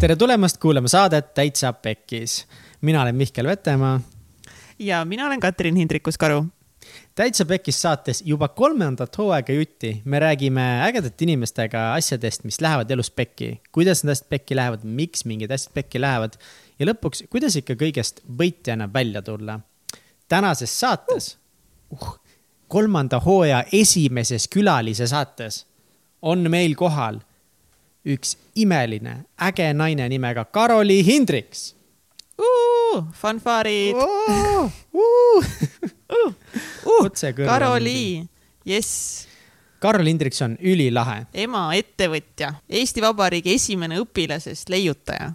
tere tulemast kuulama saadet Täitsa Pekkis. mina olen Mihkel Vetemaa. ja mina olen Katrin Hindrikus-Karu. täitsa Pekkis saates juba kolmandat hooaega jutti. me räägime ägedate inimestega asjadest, mis lähevad elus pekki, kuidas need asjad pekki lähevad, miks mingid asjad pekki lähevad ja lõpuks, kuidas ikka kõigest võitjana välja tulla. tänases saates uh, kolmanda hooaja esimeses külalise saates on meil kohal üks imeline, äge naine nimega Karoli Hindriks uh,. fanfaarid uh,. Uh, uh, kõrva. Karoli, jess. Karol Hindriks on ülilahe. ema, ettevõtja, Eesti Vabariigi esimene õpilasest leiutaja.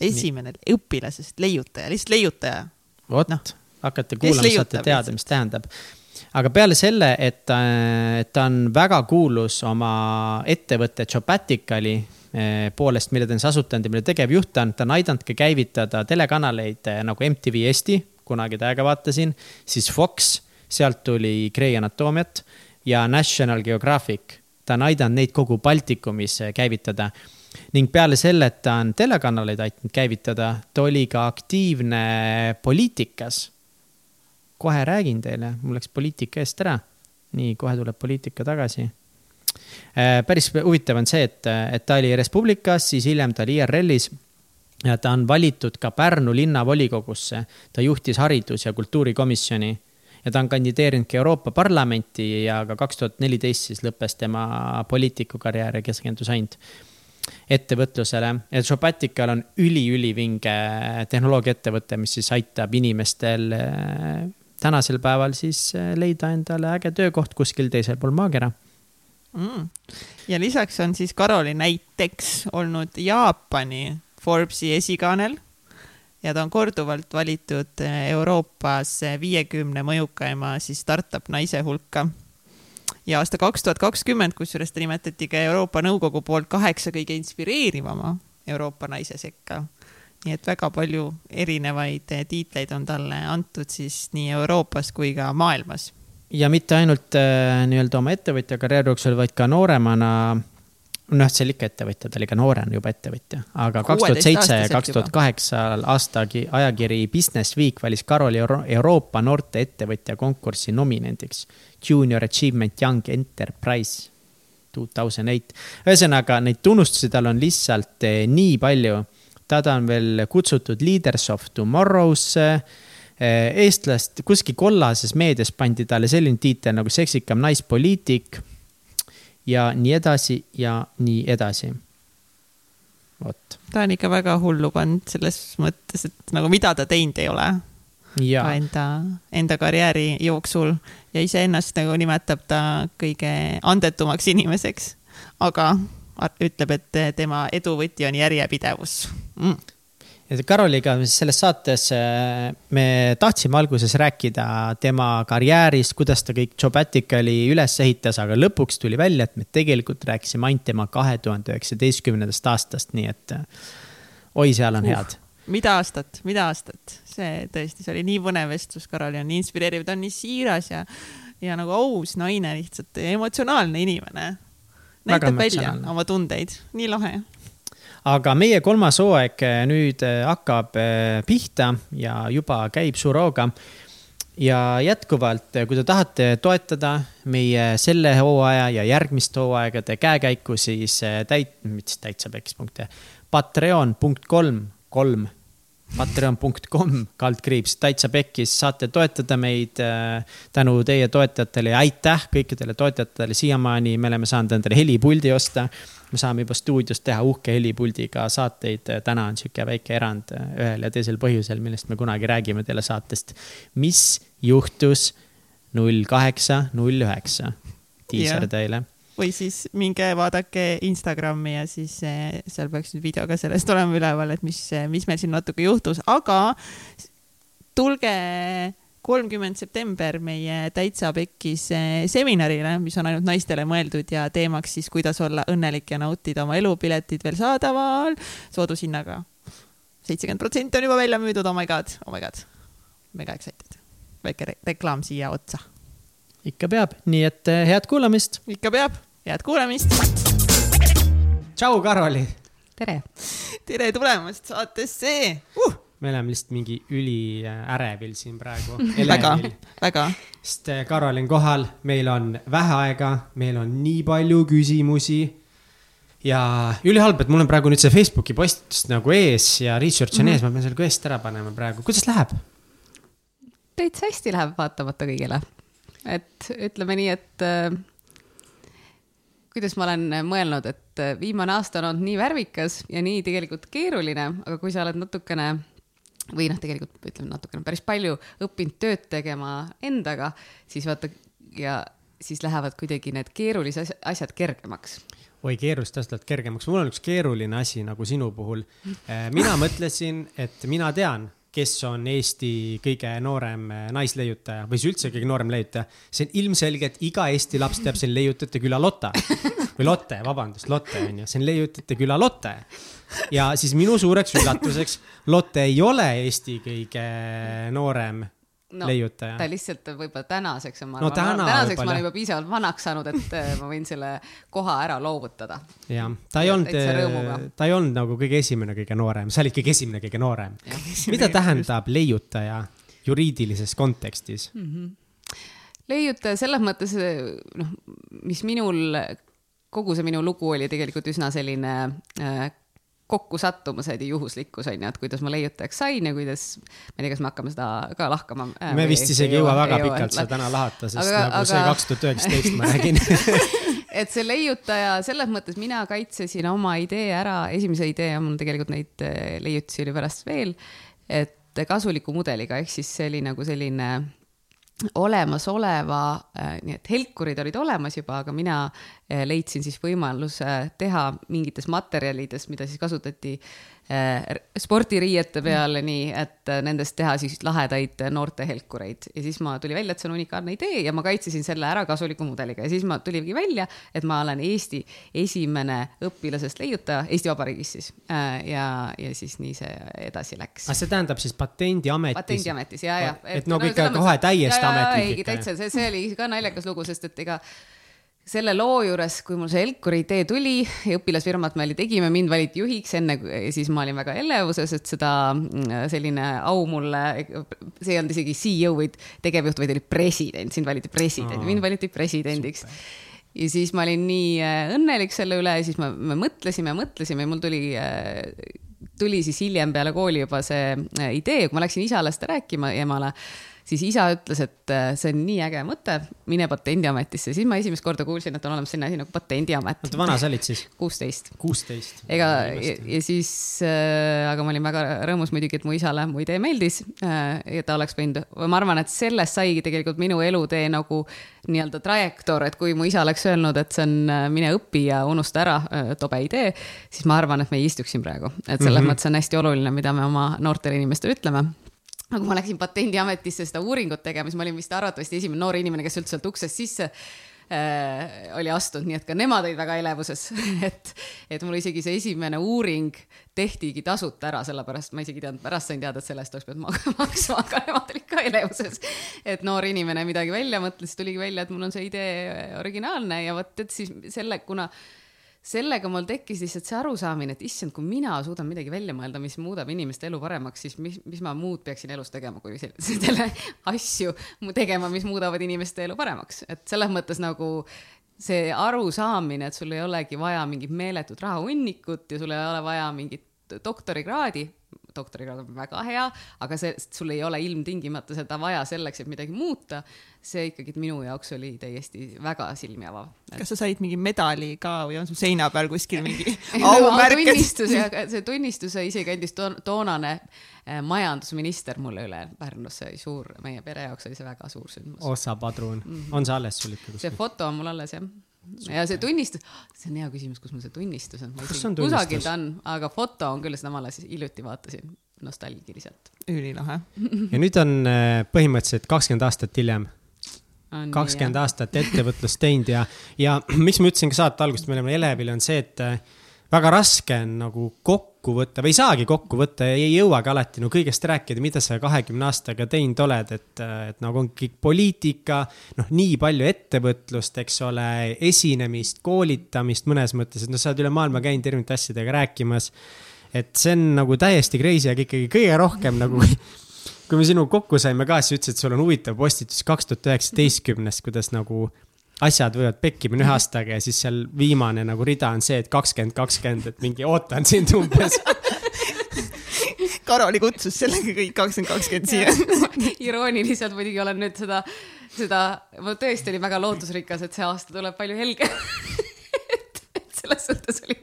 esimene Nii. õpilasest leiutaja, lihtsalt leiutaja. vot no., hakkate kuulama, saate teada, mis tähendab aga peale selle, et, et ta on väga kuulus oma ettevõtte Jobaticali eh, poolest, mille ta on siis asutanud ja mille tegevjuht on, ta on aidanud ka käivitada telekanaleid eh, nagu MTV Eesti, kunagi täiega vaatasin, siis Fox, sealt tuli Grey Anatomiat ja National Geographic. ta on aidanud neid kogu Baltikumis käivitada ning peale selle, et ta on telekanaleid aidanud käivitada, ta oli ka aktiivne poliitikas kohe räägin teile, mul läks poliitika eest ära. nii, kohe tuleb poliitika tagasi. Äh, päris huvitav on see, et, et ta oli Res Publicas, siis hiljem ta oli IRL-is ja ta on valitud ka Pärnu linnavolikogusse. ta juhtis haridus- ja kultuurikomisjoni ja ta on kandideerinud ka Euroopa Parlamenti ja ka kaks tuhat neliteist siis lõppes tema poliitikukarjäär ja keskendus ainult ettevõtlusele. ja Shopatical on üliülivinge tehnoloogiaettevõte, mis siis aitab inimestel tänasel päeval siis äh, leida endale äge töökoht kuskil teisel pool maakera. Mm.. ja lisaks on siis Karoli näiteks olnud Jaapani Forbesi esikaanel ja ta on korduvalt valitud äh, Euroopas viiekümne mõjukaima siis startup naise hulka. ja aasta kaks tuhat kakskümmend, kusjuures ta nimetati ka Euroopa Nõukogu poolt kaheksa kõige inspireerivama Euroopa naise sekka nii et väga palju erinevaid eh, tiitleid on talle antud siis nii Euroopas kui ka maailmas. ja mitte ainult äh, nii-öelda oma ettevõtja karjääri jooksul, vaid ka nooremana noh, see oli ikka ettevõtja, ta oli ka noorena juba ettevõtja, aga kaks tuhat seitse ja kaks tuhat kaheksa aasta ajakiri Business Week valis Karoli Euro Euroopa noorte ettevõtja konkursi nominendiks. Junior Achievement Young Enterprise two thousand eight. ühesõnaga, neid tunnustusi tal on lihtsalt eh, nii palju teda on veel kutsutud Leaders of Tomorrow'sse. Eh, eestlast kuskil kollases meedias pandi talle selline tiitel nagu seksikam naispoliitik. ja nii edasi ja nii edasi. vot. ta on ikka väga hullu pannud selles mõttes, et nagu mida ta teinud ei ole. ka enda, enda karjääri jooksul ja iseennast nagu nimetab ta kõige andetumaks inimeseks. aga ütleb, et tema edu võti on järjepidevus mm Karoliga selles saates äh, me tahtsime alguses rääkida tema karjäärist, kuidas ta kõik Jobaticali üles ehitas, aga lõpuks tuli välja, et me tegelikult rääkisime ainult tema kahe tuhande üheksateistkümnendast aastast, nii et äh, oi, seal on uh, head. mida aastat, mida aastat, see tõesti, see oli nii põnev vestlus, Karoli on nii inspireeriv, ta on nii siiras ja, ja nagu aus naine, lihtsalt emotsionaalne inimene. Näitab välja oma tundeid, nii lahe aga meie kolmas hooaeg eh, nüüd eh, hakkab eh, pihta ja juba käib suure hooga. ja jätkuvalt, kui te tahate toetada meie selle hooaja ja järgmiste hooaegade käekäiku, siis täit-, mitte täitsa peks.ee, patreon.com, kolm patreon.com kaldkriips täitsa pekkis, saate toetada meid tänu teie toetajatele ja aitäh kõikidele toetajatele, siiamaani me oleme saanud endale helipuldi osta. Me saame juba stuudios teha uhke helipuldiga saateid, täna on sihuke väike erand ühel ja teisel põhjusel, millest me kunagi räägime teile saatest. mis juhtus null kaheksa, null üheksa, diiser teile. Või siis minge vaadake Instagrami ja siis eh, seal peaks nüüd video ka sellest olema üleval, et mis, eh, mis meil siin natuke juhtus, aga tulge kolmkümmend september meie Täitsa Pekkis eh, seminarile, mis on ainult naistele mõeldud ja teemaks siis, kuidas olla õnnelik ja nautida oma elu, piletid veel saadaval soodushinnaga. seitsekümmend protsenti on juba välja müüdud, oh my god, oh my god, mega excited. väike re reklaam siia otsa ikka peab, nii et eh, head kuulamist. ikka peab, head kuulamist. tšau, Karoli. tere tere tulemast saatesse uh!! Me oleme lihtsalt mingi üliärevil siin praegu. väga, väga. sest äh, Karol on kohal, meil on vähe aega, meil on nii palju küsimusi. ja ülihalb, et mul on praegu nüüd see Facebooki postitus nagu ees ja research on mm -hmm. ees, ma pean selle quest ära panema praegu, kuidas läheb? täitsa hästi läheb, vaatamata kõigele. et ütleme nii, et äh, kuidas ma olen mõelnud, et äh, viimane aasta on olnud nii värvikas ja nii tegelikult keeruline, aga kui sa oled natukene või noh, tegelikult ütleme natukene päris palju õppinud tööd tegema endaga, siis vaata ja siis lähevad kuidagi need keerulised asjad kergemaks oi, keerulised asjad lähevad kergemaks, mul on üks keeruline asi nagu sinu puhul. Äh, mina mõtlesin, et mina tean kes on Eesti kõige noorem äh, naisleiutaja või üldse kõige noorem leiutaja. see on ilmselgelt iga Eesti laps teab, see on leiutajate küla Lotta või Lotte, vabandust, Lotte on ju, see on leiutajate küla Lotte. Ja siis minu suureks üllatuseks Lotte ei ole Eesti kõige noorem no, leiutaja. ta lihtsalt võib-olla tänaseks on, ma arvan no,, täna tänaseks ma olen juba piisavalt vanaks saanud, et äh, ma võin selle koha ära loovutada. jah, ta ei olnud, äh, ta ei olnud nagu kõige esimene, kõige noorem, sa olid kõige esimene, kõige noorem. mida tähendab leiutaja juriidilises kontekstis mm? -hmm. leiutaja selles mõttes, noh, mis minul, kogu see minu lugu oli tegelikult üsna selline äh, kokkusattumused ja juhuslikkus on ju, et kuidas ma leiutajaks sain ja kuidas, ma ei tea, kas me hakkame seda ka lahkama äh,. me vist isegi ei jõua väga ei pikalt seda täna lahata, sest aga, nagu aga... see kaks tuhat üheksateist ma räägin et see leiutaja, selles mõttes mina kaitsesin oma idee ära, esimese idee on mul tegelikult neid äh, leiutisi oli pärast veel, et kasuliku mudeliga, ehk siis see oli nagu selline olemasoleva, äh, nii et helkurid olid olemas juba, aga mina leidsin siis võimaluse teha mingites materjalides, mida siis kasutati Äh, spordiriiete peale, nii et äh, nendest teha siis lahedaid noortehelkureid ja siis ma tuli välja, et see on unikaalne idee ja ma kaitsesin selle ära kasuliku mudeliga ja siis ma tuligi välja, et ma olen Eesti esimene õpilasest leiutaja Eesti Vabariigis siis ja, ja siis nii see edasi läks. see tähendab siis Patendiametis? patendiametis ja, ja. et, et nagu no, ikka kohe täiesti ametlik täitsa, see, see oli ka naljakas lugu, sest et ega selle loo juures, kui mul see Elkuri idee tuli ja õpilasfirmat me tegime, mind valiti juhiks enne, siis ma olin väga elevuses, et seda mm, selline au mulle, see ei olnud isegi CEO või tegevjuht, vaid oli president, sind valiti president, mind valiti presidendiks. ja siis ma olin nii äh, õnnelik selle üle ja siis me, me mõtlesime mõtlesime ja mul tuli äh, tuli siis hiljem peale kooli juba see äh, idee, kui ma läksin isale seda rääkima emale siis isa ütles, et äh, see on nii äge mõte, mine Patendiametisse, siis ma esimest korda kuulsin, et on olemas selline asi nagu Patendiamet. oota, vana sa olid siis? kuusteist. kuusteist. ega ja, ja siis äh,, aga ma olin väga rõõmus muidugi, et mu isale mu idee meeldis äh, ja ta oleks võinud, ma arvan, et sellest saigi tegelikult minu elutee nagu nii-öelda trajektoor, et kui mu isa oleks öelnud, et see on äh, mine õpi ja unusta ära äh,, tobe idee, siis ma arvan, et me ei istuks siin praegu, et selles mm -hmm. mõttes on hästi oluline, mida me oma noortele inimestele ütleme aga kui ma läksin Patendiametisse seda uuringut tegema, siis ma olin vist arvatavasti esimene noor inimene, kes üldse sealt uksest sisse äh, oli astunud, nii et ka nemad olid väga elevuses et, et mul isegi see esimene uuring tehtigi tasuta ära, sellepärast ma isegi teadnud, pärast sain teada, et selle eest oleks pidanud maksma, aga nemad olid ka elevuses. et noor inimene midagi välja mõtles, tuligi välja, et mul on see idee originaalne ja vot, et siis selle, kuna sellega mul tekkis lihtsalt see arusaamine, et issand, kui mina suudan midagi välja mõelda, mis muudab inimeste elu paremaks, siis mis, mis ma muud peaksin elus tegema, kui selle asju tegema, mis muudavad inimeste elu paremaks, et selles mõttes nagu see arusaamine, et sul ei olegi vaja mingit meeletut rahahunnikut ja sul ei ole vaja mingit doktorikraadi doktorikraad on väga hea, aga see, sul ei ole ilmtingimata seda vaja selleks, et midagi muuta. see ikkagi minu jaoks oli täiesti väga silmi avav. kas sa said mingi medali ka või on sul seina peal kuskil mingi aumärk tunnistus ja see tunnistuse isegi andis to toonane eh, majandusminister mulle üle Pärnus, see oli suur, meie pere jaoks oli see väga suur sündmus. ossa padrun mm, -hmm. on see alles sul ikka kuskil? see foto on mul alles jah. Ja see tunnistus, see on hea küsimus, kus mul see tunnistus on. kusagil ta on, aga foto on küll, seda ma alles hiljuti vaatasin nostalgiliselt. ülilahe ja nüüd on äh, põhimõtteliselt kakskümmend aastat hiljem. kakskümmend aastat ettevõtlust teinud ja, ja miks ma ütlesin ka saate alguses, me oleme elevil, on see, et äh, väga raske on nagu kokku võtta või ei saagi kokku võtta ja ei jõuagi alati. No kõigest rääkida, mida sa kahekümne aastaga teinud oled, et, et nagu ongi poliitika, noh, nii palju ettevõtlust, eks ole, esinemist, koolitamist mõnes mõttes, et noh, sa oled üle maailma käinud erinevate asjadega rääkimas. Et see on nagu täiesti crazy, aga ikkagi kõige rohkem nagu kui me sinuga kokku saime ka, siis ütlesid, sul on huvitav postitus kaks tuhat üheksateistkümnest, kuidas nagu asjad võivad pekki minna ühe aastaga ja siis seal viimane nagu rida on see, et kakskümmend, kakskümmend, et mingi ootan sind umbes. Karoli kutsus sellega kõik kakskümmend, kakskümmend siia. irooniliselt muidugi olen nüüd seda, seda, ma tõesti olin väga lootusrikas, et see aasta tuleb palju helgem selles suhtes oli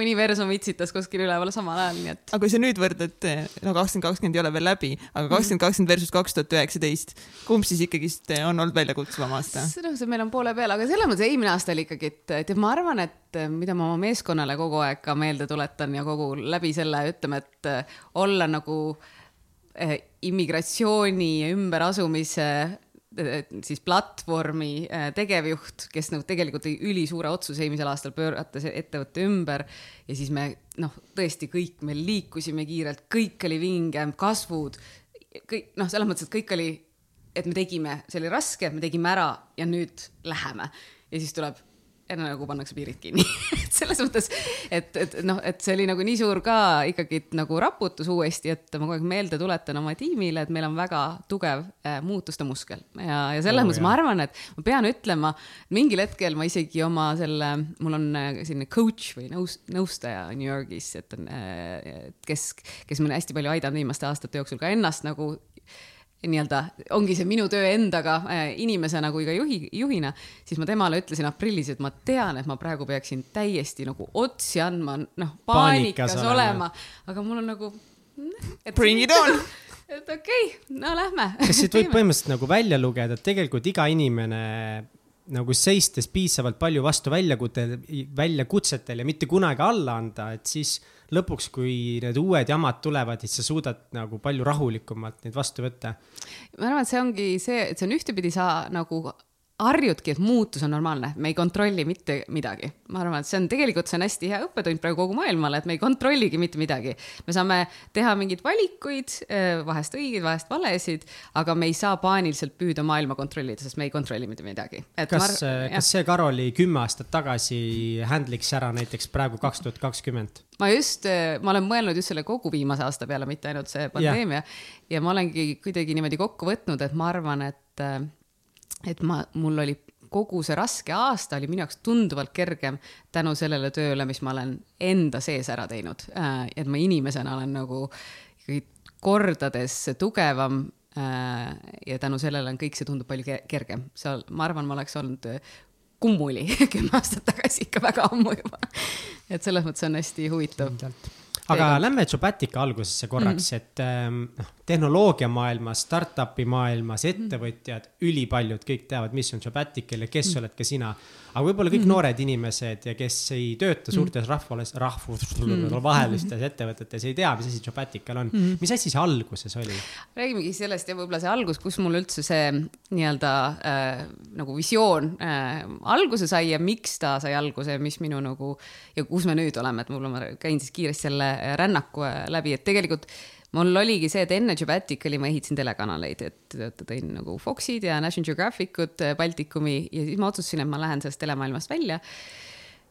universum itsitas kuskil üleval samal ajal, nii et. aga kui sa nüüd võrdled, no kakskümmend kakskümmend ei ole veel läbi, aga kakskümmend kakskümmend versus kaks tuhat üheksateist, kumb siis ikkagist on olnud väljakutsuvam aasta? selles mõttes, et meil on poole peal, aga selles mõttes eelmine aasta oli ikkagi, et, et ma arvan, et mida ma oma meeskonnale kogu aeg ka meelde tuletan ja kogu läbi selle ütleme, et olla nagu eh, immigratsiooni ümberasumise siis platvormi äh, tegevjuht, kes nagu tegelikult tegi ülisuure otsuse eelmisel aastal pöörata see ettevõte ümber. Ja siis me noh, tõesti kõik me liikusime kiirelt, kõik oli vinge, kasvud, kõik noh, selles mõttes, et kõik oli, et me tegime, see oli raske, me tegime ära ja nüüd läheme. Ja siis tuleb nagu pannakse piirid kinni et selles mõttes, et, et noh, et see oli nagu nii suur ka ikkagi nagu raputus uuesti, et ma kogu aeg meelde tuletan oma tiimile, et meil on väga tugev äh, muutuste muskel ja, ja selles oh, mõttes jah. ma arvan, et ma pean ütlema, mingil hetkel ma isegi oma selle, mul on äh, selline coach või nõus, nõustaja New Yorgis, et on äh,, kes, kes mind hästi palju aidanud viimaste aastate jooksul ka ennast nagu nii-öelda ongi see minu töö endaga äh, inimesena kui ka juhi, juhina, siis ma temale ütlesin aprillis, et ma tean, et ma praegu peaksin täiesti nagu otsi andma, noh, paanikas, paanikas olema, aga mul on nagu. Bring it on et okei okay,, no lähme. kas siit võib põhimõtteliselt nagu välja lugeda, et tegelikult iga inimene nagu seistes piisavalt palju vastu väljakutsetel, väljakutsetel ja mitte kunagi alla anda, et siis lõpuks, kui need uued jamad tulevad, siis sa suudad nagu palju rahulikumalt neid vastu võtta. ma arvan, et see ongi see, et see on ühtepidi sa nagu harjudki, et muutus on normaalne, me ei kontrolli mitte midagi. ma arvan, et see on tegelikult, see on hästi hea õppetund praegu kogu maailmale, et me ei kontrolligi mitte midagi. me saame teha mingeid valikuid, eh, vahest õigeid, vahest valesid, aga me ei saa paaniliselt püüda maailma kontrollida, sest me ei kontrolli mitte midagi. kas, eh, kas see Karoli kümme aastat tagasi handle'iks ära näiteks praegu kaks tuhat kakskümmend? ma just, eh, ma olen mõelnud just selle kogu viimase aasta peale, mitte ainult see pandeemia ja, ja ma olengi kuidagi niimoodi kokku võtnud, et ma arvan, et et ma, mul oli kogu see raske aasta oli minu jaoks tunduvalt kergem tänu sellele tööle, mis ma olen enda sees ära teinud. Äh, et ma inimesena olen nagu ikkagi kordades tugevam. Äh, ja tänu sellele on kõik see tundub palju kergem, seal ma arvan, ma oleks olnud kummuli kümme aastat tagasi ikka väga ammu juba. et selles mõttes on hästi huvitav aga lähme Jobatica algusesse korraks mm, -hmm. et ähm, noh äh,, tehnoloogiamaailmas, startup'i maailmas, ettevõtjad mm, ülipaljud kõik teavad, mis on Jobaticel ja kes mm oled ka sina. Aga võib-olla kõik mm noored inimesed ja kes ei tööta suurtes mm rahvales, rahvusvahelistes mm -hmm. ettevõtetes, ei tea, mis asi Jobatical on. Mm. mis asi see alguses oli? räägimegi sellest ja võib-olla see algus, kus mul üldse see nii-öelda äh, nagu visioon äh, alguse sai ja miks ta sai alguse ja mis minu nagu ja kus me nüüd oleme, et mul on, ma käin siis kiiresti selle rännaku äh, läbi, et tegelikult mul oligi see, et enne Geobaticali ma ehitasin telekanaleid, et tõin nagu Foxid ja National Geographicut, äh, Baltikumi ja siis ma otsustasin, et ma lähen sellest telemaailmast välja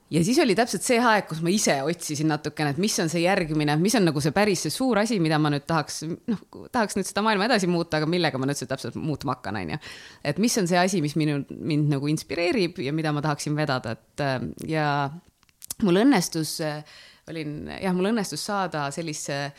ja siis oli täpselt see aeg, kus ma ise otsisin natukene, et mis on see järgmine, mis on nagu see päris see suur asi, mida ma nüüd tahaks, noh, tahaks nüüd seda maailma edasi muuta, aga millega ma nüüd seda täpselt muutma hakkan, onju. et mis on see asi, mis minu, mind nagu inspireerib ja mida ma tahaksin vedada, et äh, ja mul õnnestus, äh, olin, jah, mul õnnestus saada sellise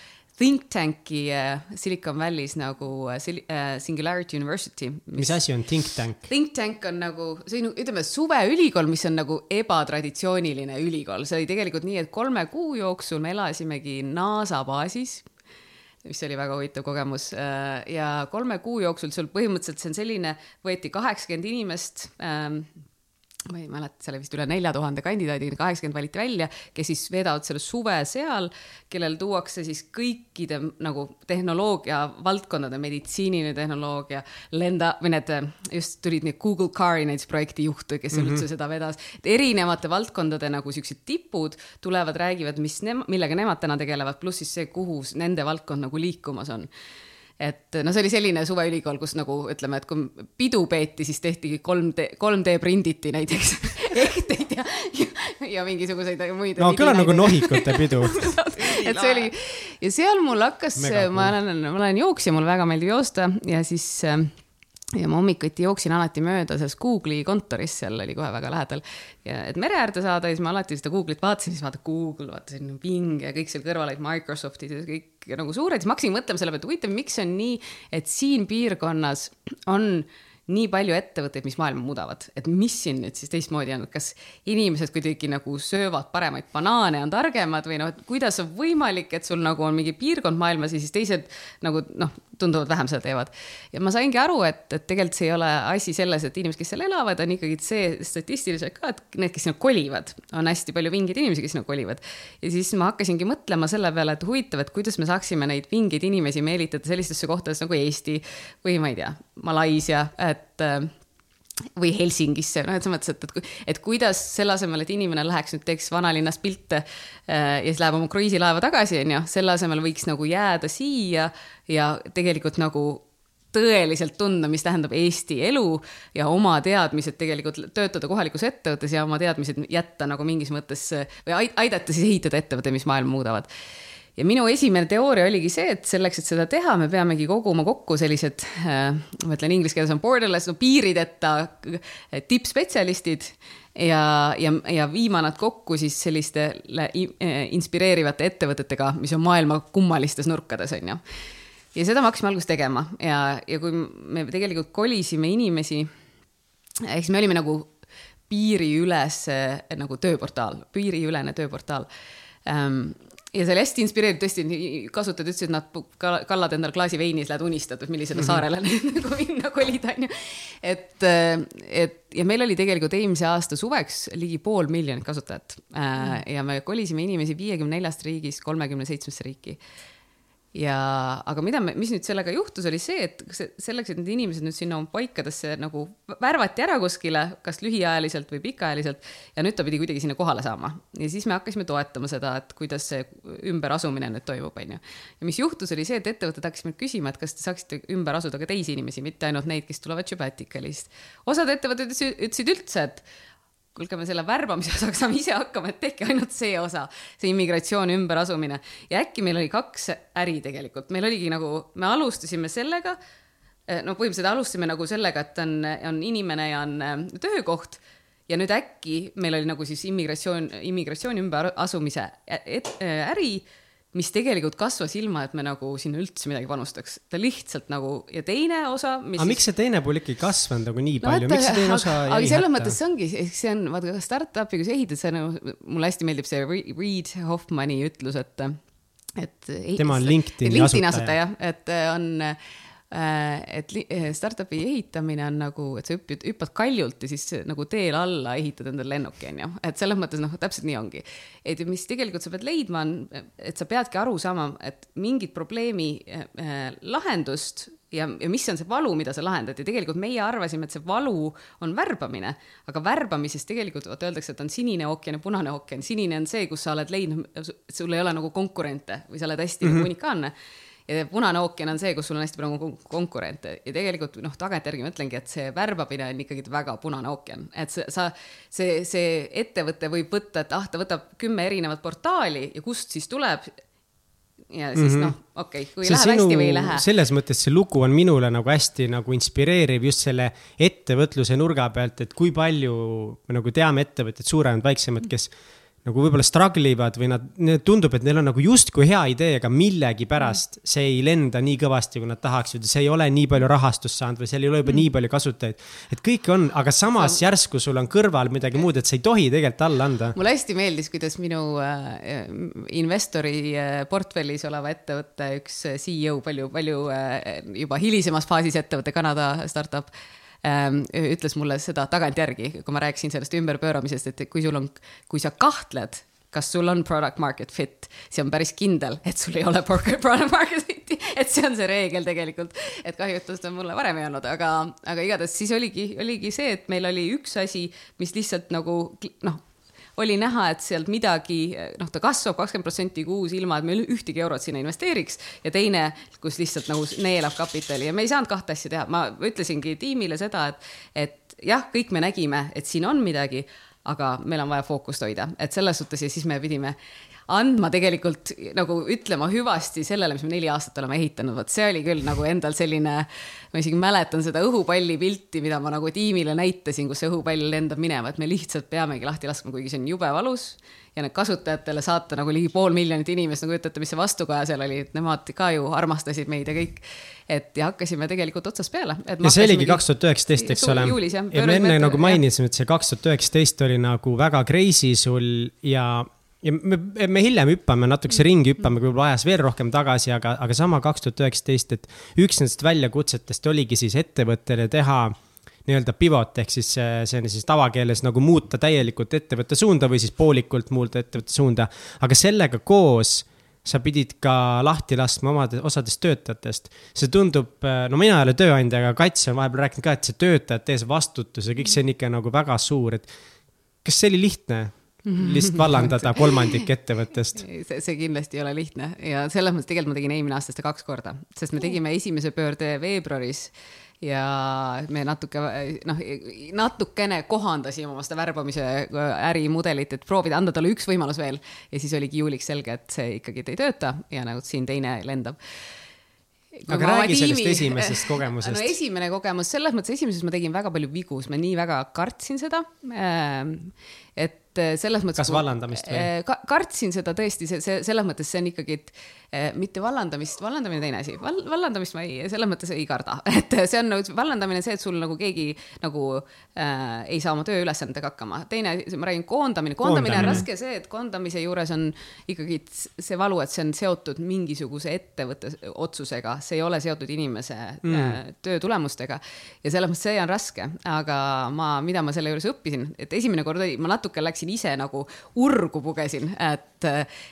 think tank'i äh, Silicon Valley's nagu äh, äh, Singularity University. mis asi on think tank? Think tank on nagu, on, ütleme, suveülikool, mis on nagu ebatraditsiooniline ülikool, see oli tegelikult nii, et kolme kuu jooksul me elasimegi NASA baasis mis oli väga huvitav kogemus ja kolme kuu jooksul sul põhimõtteliselt see on selline, võeti kaheksakümmend inimest ähm, ma ei mäleta, seal oli vist üle nelja tuhande kandidaadi, kaheksakümmend valiti välja, kes siis veedavad selle suve seal, kellel tuuakse siis kõikide nagu tehnoloogia valdkondade, meditsiiniline tehnoloogia, lenda või need just tulid need Google Car'i näiteks projektijuhte, kes mm -hmm. üldse seda vedas. erinevate valdkondade nagu siuksed tipud tulevad, räägivad, mis nema, millega nemad täna tegelevad, pluss siis see, kuhu nende valdkond nagu liikumas on et no see oli selline suveülikool, kus nagu ütleme, et kui pidu peeti, siis tehti 3D, 3D prinditi näiteks. Ehteid ja, ja, ja mingisuguseid muid. no kõlab nagu nohikute pidu. Et see oli ja seal mul hakkas, ma olen, ma olen jooksja, mulle väga meeldib joosta ja siis äh, ja ma hommikuti jooksin alati mööda sellest Google'i kontorist, seal oli kohe väga lähedal. ja et mere äärde saada, siis ma alati seda Google'it vaatasin, siis vaata Google, vaatasin Bing ja kõik seal kõrval olid Microsoftid ja kõik nagu suured, siis ma hakkasin mõtlema selle peale, et huvitav, miks on nii, et siin piirkonnas on nii palju ettevõtteid, mis maailma muudavad, et mis siin nüüd siis teistmoodi on, kas inimesed kuidagi nagu söövad paremaid banaane, on targemad või noh, et kuidas on võimalik, et sul nagu on mingi piirkond maailmas ja siis teised nagu noh, tunduvalt vähem seda teevad. ja ma saingi aru, et, et tegelikult see ei ole asi selles, et inimesed, kes seal elavad, on ikkagi see statistiliselt ka, et need, kes sinna kolivad, on hästi palju vingeid inimesi, kes sinna kolivad. ja siis ma hakkasingi mõtlema selle peale, et huvitav, et kuidas me saaksime neid vingeid inimesi meelitada sellistesse kohtadesse nagu Eesti või ma ei tea, Malaisia, et või Helsingisse, noh, et selles mõttes, et, et, et kuidas selle asemel, et inimene läheks nüüd teeks vanalinnas pilte äh, ja siis läheb oma kruiisilaeva tagasi, on ju, selle asemel võiks nagu jääda siia ja tegelikult nagu tõeliselt tunda, mis tähendab Eesti elu ja oma teadmised tegelikult töötada kohalikus ettevõttes ja oma teadmised jätta nagu mingis mõttes või aidata siis ehitada ettevõtte, mis maailma muudavad ja minu esimene teooria oligi see, et selleks, et seda teha, me peamegi koguma kokku sellised äh,, ma ütlen inglise keeles on borderless, no piirideta äh, tippspetsialistid ja, ja, ja viima nad kokku siis sellistele äh, inspireerivate ettevõtetega, mis on maailma kummalistes nurkades, on ju. ja seda me hakkasime alguses tegema ja, ja kui me tegelikult kolisime inimesi, ehk siis me olime nagu piiriüles nagu tööportaal, piiriülene tööportaal ähm, ja see oli hästi inspireeriv, tõesti, kasutajad ütlesid, et nad kallad endale klaasi veini, siis lähed unistad, et millisele mm -hmm. saarele nagu minna kolida, onju. et, et ja meil oli tegelikult eelmise aasta suveks ligi pool miljonit kasutajat mm. -hmm. ja me kolisime inimesi viiekümne neljast riigist kolmekümne seitsmesse riiki ja, aga mida me, mis nüüd sellega juhtus, oli see, et selleks, et need inimesed nüüd sinna oma paikadesse nagu värvati ära kuskile, kas lühiajaliselt või pikaajaliselt ja nüüd ta pidi kuidagi sinna kohale saama. ja siis me hakkasime toetama seda, et kuidas see ümberasumine nüüd toimub, onju. ja mis juhtus, oli see, et ettevõtted hakkasid meilt küsima, et kas te saaksite ümber asuda ka teisi inimesi, mitte ainult neid, kes tulevad Sabaticalist. osad ettevõtted ütlesid üldse, et kuulge, me selle värbamise osaga saame ise hakkama, et tehke ainult see osa, see immigratsioon, ümberasumine. ja äkki meil oli kaks äri tegelikult, meil oligi nagu, me alustasime sellega, eh, no põhimõtteliselt alustasime nagu sellega, et on, on inimene ja on eh, töökoht ja nüüd äkki meil oli nagu siis immigratsioon, immigratsiooni ümberasumise äri mis tegelikult kasvas ilma, et me nagu sinna üldse midagi panustaks. ta lihtsalt nagu ja teine osa, aga siis... miks see teine pool ikkagi kasvanud nagu nii palju no,, miks see teine osa jäi hätta? selles mõttes see ongi, see on, vaata startup'i, kui sa ehitad, see nagu, mulle hästi meeldib see Reed Hoffmani ütlus, et, et. tema on LinkedIni asutaja. et on Äh, et äh, startup'i ehitamine on nagu, et sa hüppad, hüppad kaljult ja siis nagu teel alla ehitad endale lennuki, onju. et selles mõttes noh, täpselt nii ongi. et mis tegelikult sa pead leidma, on, et sa peadki aru saama, et mingit probleemi äh, lahendust ja, ja mis on see valu, mida sa lahendad ja tegelikult meie arvasime, et see valu on värbamine, aga värbamises tegelikult vaata öeldakse, et on sinine ookean ja punane ookean. sinine on see, kus sa oled leidnud, sul ei ole nagu konkurente või sa oled hästi mm -hmm. unikaalne ja punane ookean on see, kus sul on hästi palju konkurente ja tegelikult noh, tagantjärgi ma ütlengi, et see värbamine on ikkagi väga punane ookean, et sa, sa, see, see ettevõte võib võtta, et ah, ta võtab kümme erinevat portaali ja kust siis tuleb ja siis mm -hmm. noh, okei okay,, kui see läheb sinu, hästi või ei lähe. selles mõttes see lugu on minule nagu hästi nagu inspireeriv just selle ettevõtluse nurga pealt, et kui palju me nagu teame ettevõtteid, suuremad, väiksemad, kes nagu võib-olla struggle ivad või nad, tundub, et neil on nagu justkui hea idee, aga millegipärast mm. see ei lenda nii kõvasti, kui nad tahaksid. see ei ole nii palju rahastust saanud või seal ei ole juba mm. nii palju kasutajaid. et kõike on, aga samas Sa... järsku sul on kõrval midagi muud, et sa ei tohi tegelikult alla anda. mulle hästi meeldis, kuidas minu äh, investori äh, portfellis oleva ettevõtte üks äh, CEO, palju, palju äh, juba hilisemas faasis ettevõte, Kanada startup ähm, ütles mulle seda tagantjärgi, kui ma rääkisin sellest ümberpööramisest, et kui sul on, kui sa kahtled kas sul on product market fit, see on päris kindel, et sul ei ole product market fit'i, et see on see reegel tegelikult. et kahju, et seda mulle varem ei olnud, aga, aga igatahes siis oligi, oligi see, et meil oli üks asi, mis lihtsalt nagu noh, oli näha, et sealt midagi, noh, ta kasvab kakskümmend protsenti kuus, ilma et me ühtegi eurot sinna investeeriks. Ja teine, kus lihtsalt nagu neelab kapitali. Ja me ei saanud kahte asja teha, ma ütlesingi tiimile seda, et, et jah, kõik me nägime, et siin on midagi, aga meil on vaja fookust hoida, et selles suhtes ja siis me pidime andma tegelikult nagu ütlema hüvasti sellele, mis me neli aastat oleme ehitanud, vot see oli küll nagu endal selline, ma isegi mäletan seda õhupalli pilti, mida ma nagu tiimile näitasin, kus see õhupall lendab minema, et me lihtsalt peamegi lahti laskma, kuigi see on jube valus ja need kasutajatele saata nagu ligi pool miljonit inimest, no kujutate, mis see vastukaja seal oli, et nemad ka ju armastasid meid ja kõik. et ja hakkasime tegelikult otsast peale. ja see oligi kaks tuhat üheksateist, eks ole. ja me enne nagu mainisime, et see kaks tuhat üheksateist oli nagu väga crazy sul ja ja me, me hiljem hüppame natukese ringi, hüppame võib-olla ajas veel rohkem tagasi, aga, aga sama kaks tuhat üheksateist, et üks nendest väljakutsetest oligi siis ettevõttele teha nii-öelda pivot ehk siis see on siis tavakeeles nagu muuta täielikult ettevõtte suunda või siis poolikult muuta ettevõtte suunda. aga sellega koos sa pidid ka lahti laskma omade, osadest töötajatest. see tundub, no mina ei ole tööandja, aga Kats on vahepeal rääkinud ka, et see töötajate ees vastutus ja kõik see on ikka nagu väga suur, et kas see oli lihtne? Lihtsalt vallandada kolmandik ettevõttest. see, see kindlasti ei ole lihtne ja selles mõttes tegelikult ma tegin eelmine aasta seda kaks korda, sest me tegime esimese pöörde veebruaris ja me natuke noh, natukene kohandasime oma seda värbamise ärimudelit, et proovida anda talle üks võimalus veel ja siis oligi juuliks selge, et see ikkagi ei tööta ja nagu siin teine lendab aga räägi tiimi... sellest esimesest kogemusest. no esimene kogemus, selles mõttes esimeses ma tegin väga palju vigu, sest ma nii väga kartsin seda. Ehm, et selles mõttes. kas vallandamist või eh, ka,? kartsin seda tõesti, see, see selles mõttes see on ikkagi, et Eh, mitte vallandamist, vallandamine teine asi Val,, vallandamist ma ei, selles mõttes ei karda, et see on nagu, vallandamine see, et sul nagu keegi nagu äh, ei saa oma tööülesandega hakkama. teine, ma räägin koondamine, koondamine on raske see, et koondamise juures on ikkagi see valu, et see on seotud mingisuguse ettevõtte otsusega, see ei ole seotud inimese mm. äh, töö tulemustega. ja selles mõttes see on raske, aga ma, mida ma selle juures õppisin, et esimene kord oli, ma natuke läksin ise nagu urgu pugesin, et,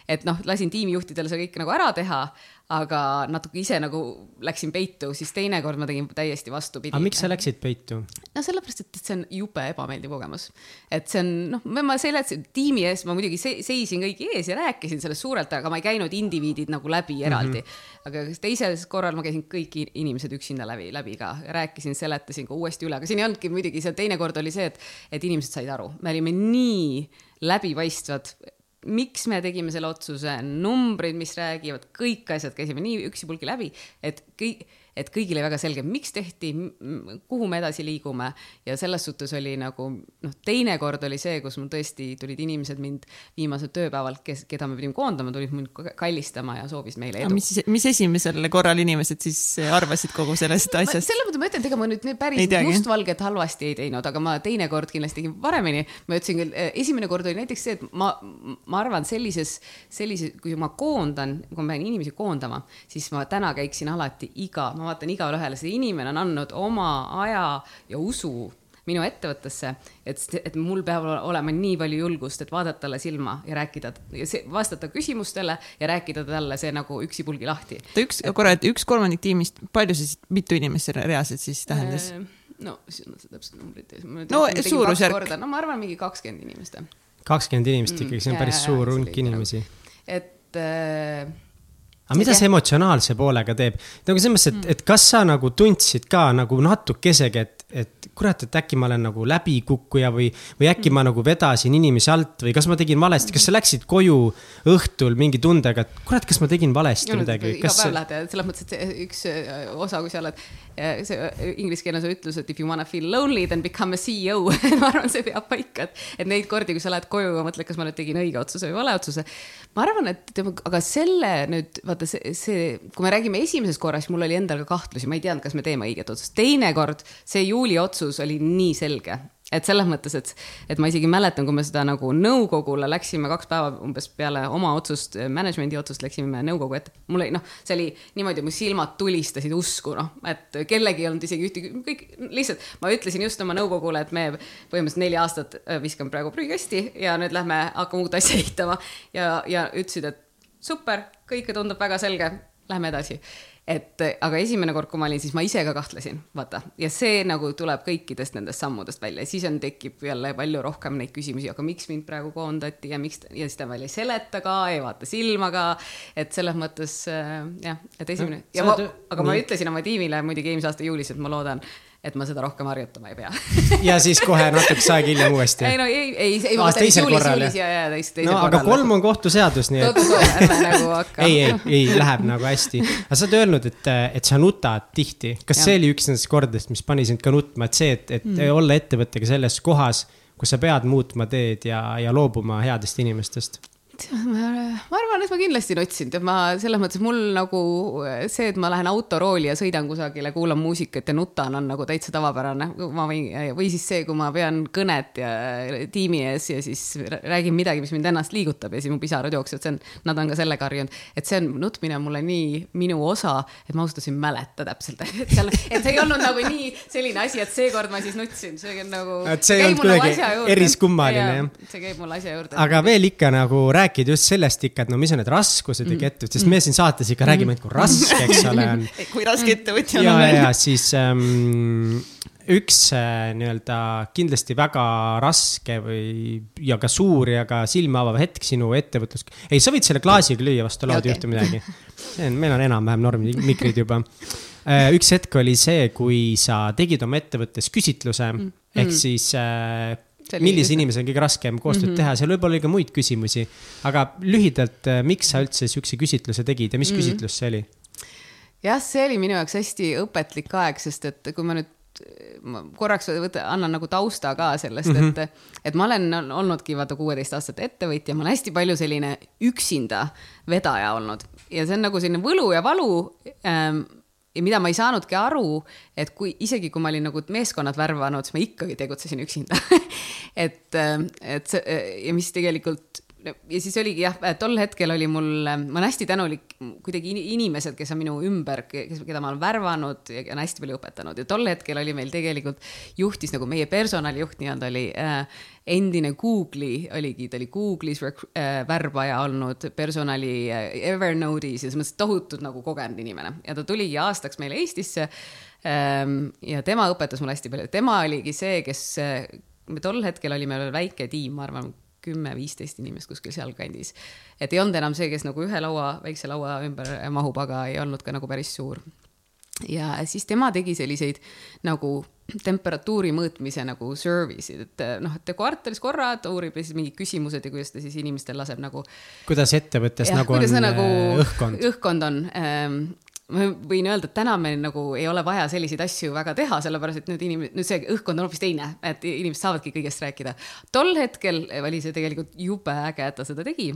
et noh, lasin tiimijuhtidele see kõik nagu ära ära teha, aga natuke ise nagu läksin peitu, siis teinekord ma tegin täiesti vastupidi. aga miks sa läksid peitu? no sellepärast, et see on jube ebameeldiv kogemus. et see on, noh, ma seletasin tiimi ees, ma muidugi seisin kõigi ees ja rääkisin sellest suurelt, aga ma ei käinud indiviidid nagu läbi eraldi mm. -hmm. aga teisel korral ma käisin kõik inimesed üksinda läbi, läbi ka, rääkisin, seletasin ka uuesti üle, aga siin ei olnudki muidugi, seal teinekord oli see, et, et inimesed said aru, me olime nii läbipaistvad miks me tegime selle otsuse, numbrid, mis räägivad, kõik asjad käisime nii üksipulgi läbi, et kõik et kõigile väga selge, miks tehti, kuhu me edasi liigume ja selles suhtes oli nagu noh, teinekord oli see, kus mul tõesti tulid inimesed mind viimasel tööpäeval, kes, keda me pidime koondama, tulid mind kallistama ja soovisid meile edu. mis, mis esimesel korral inimesed siis arvasid kogu sellest asjast? selles mõttes ma ütlen, et ega ma nüüd päris mustvalget halvasti ei teinud, aga ma teinekord kindlasti tegin paremini. ma ütlesin küll, eh, esimene kord oli näiteks see, et ma, ma arvan sellises, sellises, kui ma koondan, kui ma pean inimesi koondama, siis ma täna käiksin alati iga, ma vaatan igale ühele, see inimene on andnud oma aja ja usu minu ettevõttesse, et, et mul peab olema nii palju julgust, et vaadata talle silma ja rääkida, vastata küsimustele ja rääkida talle see nagu üksipulgi lahti. üks, korra, et üks kolmandik tiimist, palju see siis, mitu inimest see reaalselt siis tähendas? Äh, no, siin on see täpselt numbrid. no suurusjärk. no ma arvan, mingi kakskümmend inimest. kakskümmend inimest ikkagi, see on päris ja, suur hulk inimesi. et äh, aga mida see emotsionaalse poolega teeb? nagu selles mõttes, et, mm. et kas sa nagu tundsid ka nagu natukesegi, et, et kurat, et äkki ma olen nagu läbikukkuja või, või äkki ma nagu vedasin inimesi alt või kas ma tegin valesti, kas sa läksid koju õhtul mingi tundega, et kurat, kas ma tegin valesti no, midagi? iga päev lähed ja selles mõttes, et üks äh, osa, kui sa oled, see äh, inglise keeles on ütlus, et if you wanna feel lonely, then become a CEO ma arvan, see peab paika, et, et neid kordi, kui sa lähed koju ja mõtled, kas ma nüüd tegin õige otsuse või vale otsuse. ma arvan, et aga selle nüüd, vaata see, see, kui me räägime esimesest korrast, mul oli endal ka kahtlusi, ma ei teadnud, kas me teeme õiget otsust. teinekord see juuli otsus oli nii selge, et selles mõttes, et, et ma isegi mäletan, kui me seda nagu nõukogule läksime kaks päeva umbes peale oma otsust, management'i otsust läksime nõukogu ette. mul oli noh, see oli niimoodi, mu silmad tulistasid usku, noh, et kellelgi ei olnud isegi ühtegi, kõik lihtsalt ma ütlesin just oma nõukogule, et me põhimõtteliselt neli aastat äh, viskame praegu prügikasti ja nüüd lähme hakkame uut asja ehitama. Ja, ja ütlesid, et super, kõike tundub väga selge, lähme edasi et aga esimene kord, kui ma olin, siis ma ise ka kahtlesin, vaata, ja see nagu tuleb kõikidest nendest sammudest välja, siis on, tekib jälle palju rohkem neid küsimusi, aga miks mind praegu koondati ja miks ja siis ta veel ei seleta ka, ei vaata silma ka. et selles mõttes äh, jah, et esimene ja ma, aga ma ütlesin oma tiimile muidugi eelmise aasta juulis, et ma loodan, et ma seda rohkem harjutama ei pea ja siis kohe natukese aega hiljem uuesti. ei no ei, ei, ei, ma mõtlen juulis, juulis ja, ja teist, teisel no, korral. aga kolm on kohtuseadus, nii et. ärme nagu hakka. ei, ei, ei, läheb nagu hästi. aga sa oled öelnud, et, et sa nutad tihti. kas ja. see oli üks nendest kordadest, mis pani sind ka nutma, et see, et, et mm. olla ettevõttega selles kohas, kus sa pead muutma teed ja, ja loobuma headest inimestest? Ma arvan, et ma kindlasti nutsin, tead ma selles mõttes mul nagu see, et ma lähen autorooli ja sõidan kusagile, kuulan muusikat ja nutan, on nagu täitsa tavapärane. ma võin, või siis see, kui ma pean kõnet ja tiimi ees ja siis räägin midagi, mis mind ennast liigutab ja siis mu pisarad jooksevad, see on, nad on ka sellega harjunud. et see on, nutmine on mulle nii minu osa, et ma ausalt öeldes ei mäleta täpselt, et seal, et see ei olnud nagu nii selline asi, et seekord ma siis nutsin, see on nagu. et see ei olnud kuidagi eriskummaline jah? see käib mul asja juurde. aga veel ikka nagu räägi rääkida just sellest ikka, et no mis on need raskused ja mm. kettud, sest me siin saates ikka räägime, et kui raske, eks ole, on. kui raske ettevõtja on. ja, ja siis ähm, üks äh, nii-öelda kindlasti väga raske või, ja ka suur ja ka silma avav hetk sinu ettevõtlus. ei, sa võid selle klaasiga lüüa vastu lauda okay., ei juhtu midagi. see on, meil on enam-vähem normimikrid juba äh, üks hetk oli see, kui sa tegid oma ettevõttes küsitluse mm. ehk mm. siis äh, millise inimesega on kõige raskem koostööd mm -hmm. teha, seal võib olla ka muid küsimusi. aga lühidalt, äh, miks sa üldse sihukese küsitluse tegid ja mis mm -hmm. küsitlus see oli? jah, see oli minu jaoks hästi õpetlik aeg, sest et kui ma nüüd ma korraks võta, annan nagu tausta ka sellest mm, -hmm. et, et ma olen olnudki vaata kuueteist aastat ettevõtja, ma olen hästi palju selline üksinda vedaja olnud ja see on nagu selline võlu ja valu ähm, ja mida ma ei saanudki aru, et kui isegi kui ma olin nagu meeskonnad värvanud, siis ma ikkagi tegutsesin üksinda. Et, et see ja mis tegelikult ja siis oligi jah, tol hetkel oli mul, ma olen hästi tänulik kuidagi inimesed, kes on minu ümber, kes, keda ma olen värvanud ja on hästi palju õpetanud ja tol hetkel oli meil tegelikult juhtis nagu meie personalijuht nii-öelda oli äh, endine Google'i oligi, ta oli Google'is äh, värbaja olnud personali äh, Evernote'is ja selles mõttes tohutult nagu kogenud inimene ja ta tuligi aastaks meile Eestisse ähm,. ja tema õpetas mulle hästi palju, tema oligi see, kes äh, me tol hetkel olime veel väike tiim, ma arvan kümme-viisteist inimest kuskil sealkandis. et ei olnud enam see, kes nagu ühe laua, väikse laua ümber mahub, aga ei olnud ka nagu päris suur. ja siis tema tegi selliseid nagu temperatuuri mõõtmise nagu service'id, et noh, et kvartalis korra ta uurib ja siis mingid küsimused ja kuidas ta siis inimestel laseb nagu. kuidas ettevõttes ja, nagu on nagu äh, õhkkond? õhkkond on ähm, ma võin öelda, et täna meil nagu ei ole vaja selliseid asju väga teha, sellepärast et nüüd inimesed, nüüd see õhkkond on hoopis teine, et inimesed saavadki kõigest rääkida. tol hetkel oli see tegelikult jube äge, et ta seda tegi,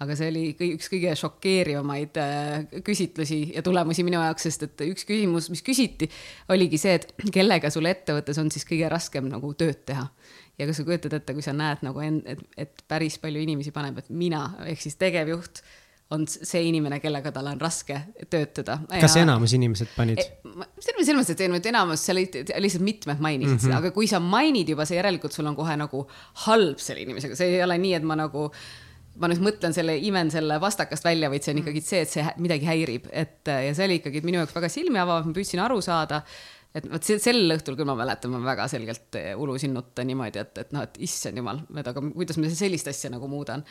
aga see oli üks kõige šokeerivamaid äh, küsitlusi ja tulemusi minu jaoks, sest et üks küsimus, mis küsiti, oligi see, et kellega sul ettevõttes on siis kõige raskem nagu tööd teha ja kas sa kujutad ette, kui sa näed nagu end, et, et päris palju inimesi paneb, et mina ehk siis tegevjuht on see inimene, kellega tal on raske töötada. kas ja... enamus inimesed panid? E, selles mõttes, et enamus, seal lihtsalt mitmed mainisid mm -hmm. seda, aga kui sa mainid juba, see järelikult sul on kohe nagu halb selle inimesega, see ei ole nii, et ma nagu ma nüüd mõtlen selle, imen selle vastakast välja, vaid see on ikkagi see, et see midagi häirib, et ja see oli ikkagi minu jaoks väga silmi avav, ma püüdsin aru saada et vot sel õhtul küll ma mäletan, ma väga selgelt ulusin nutta niimoodi, et, et noh, et issand jumal, et aga kuidas ma sellist asja nagu muudan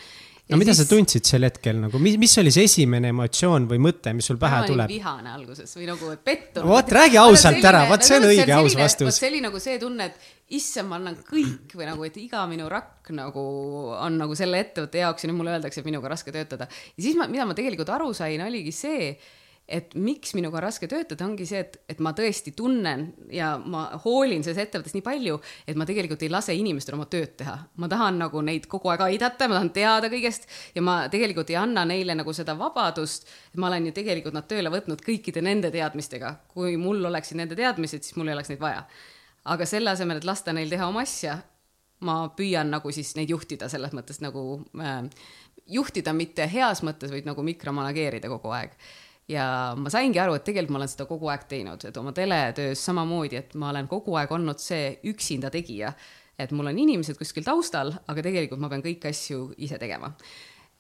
no mida siis... sa tundsid sel hetkel nagu, mis, mis oli see esimene emotsioon või mõte, mis sul pähe tuleb? vihane alguses või nagu pettunud. vot räägi ausalt selline, ära, vot see on õige aus vastus. see oli nagu see tunne, et issand, ma annan kõik või nagu, et iga minu rakk nagu on nagu selle ettevõtte jaoks ja nüüd mulle öeldakse, et minuga raske töötada. ja siis ma, mida ma tegelikult aru sain, oligi see et miks minuga on raske töötada, ongi see, et, et ma tõesti tunnen ja ma hoolin selles ettevõttes nii palju, et ma tegelikult ei lase inimestel oma tööd teha. ma tahan nagu neid kogu aeg aidata, ma tahan teada kõigest ja ma tegelikult ei anna neile nagu seda vabadust. ma olen ju tegelikult nad tööle võtnud kõikide nende teadmistega, kui mul oleksid nende teadmised, siis mul ei oleks neid vaja. aga selle asemel, et lasta neil teha oma asja, ma püüan nagu siis neid juhtida selles mõttes nagu äh, juhtida mitte heas mõttes, vaid nagu mikromanageerida kogu aeg ja ma saingi aru, et tegelikult ma olen seda kogu aeg teinud, et oma teletöös samamoodi, et ma olen kogu aeg olnud see üksinda tegija. et mul on inimesed kuskil taustal, aga tegelikult ma pean kõiki asju ise tegema.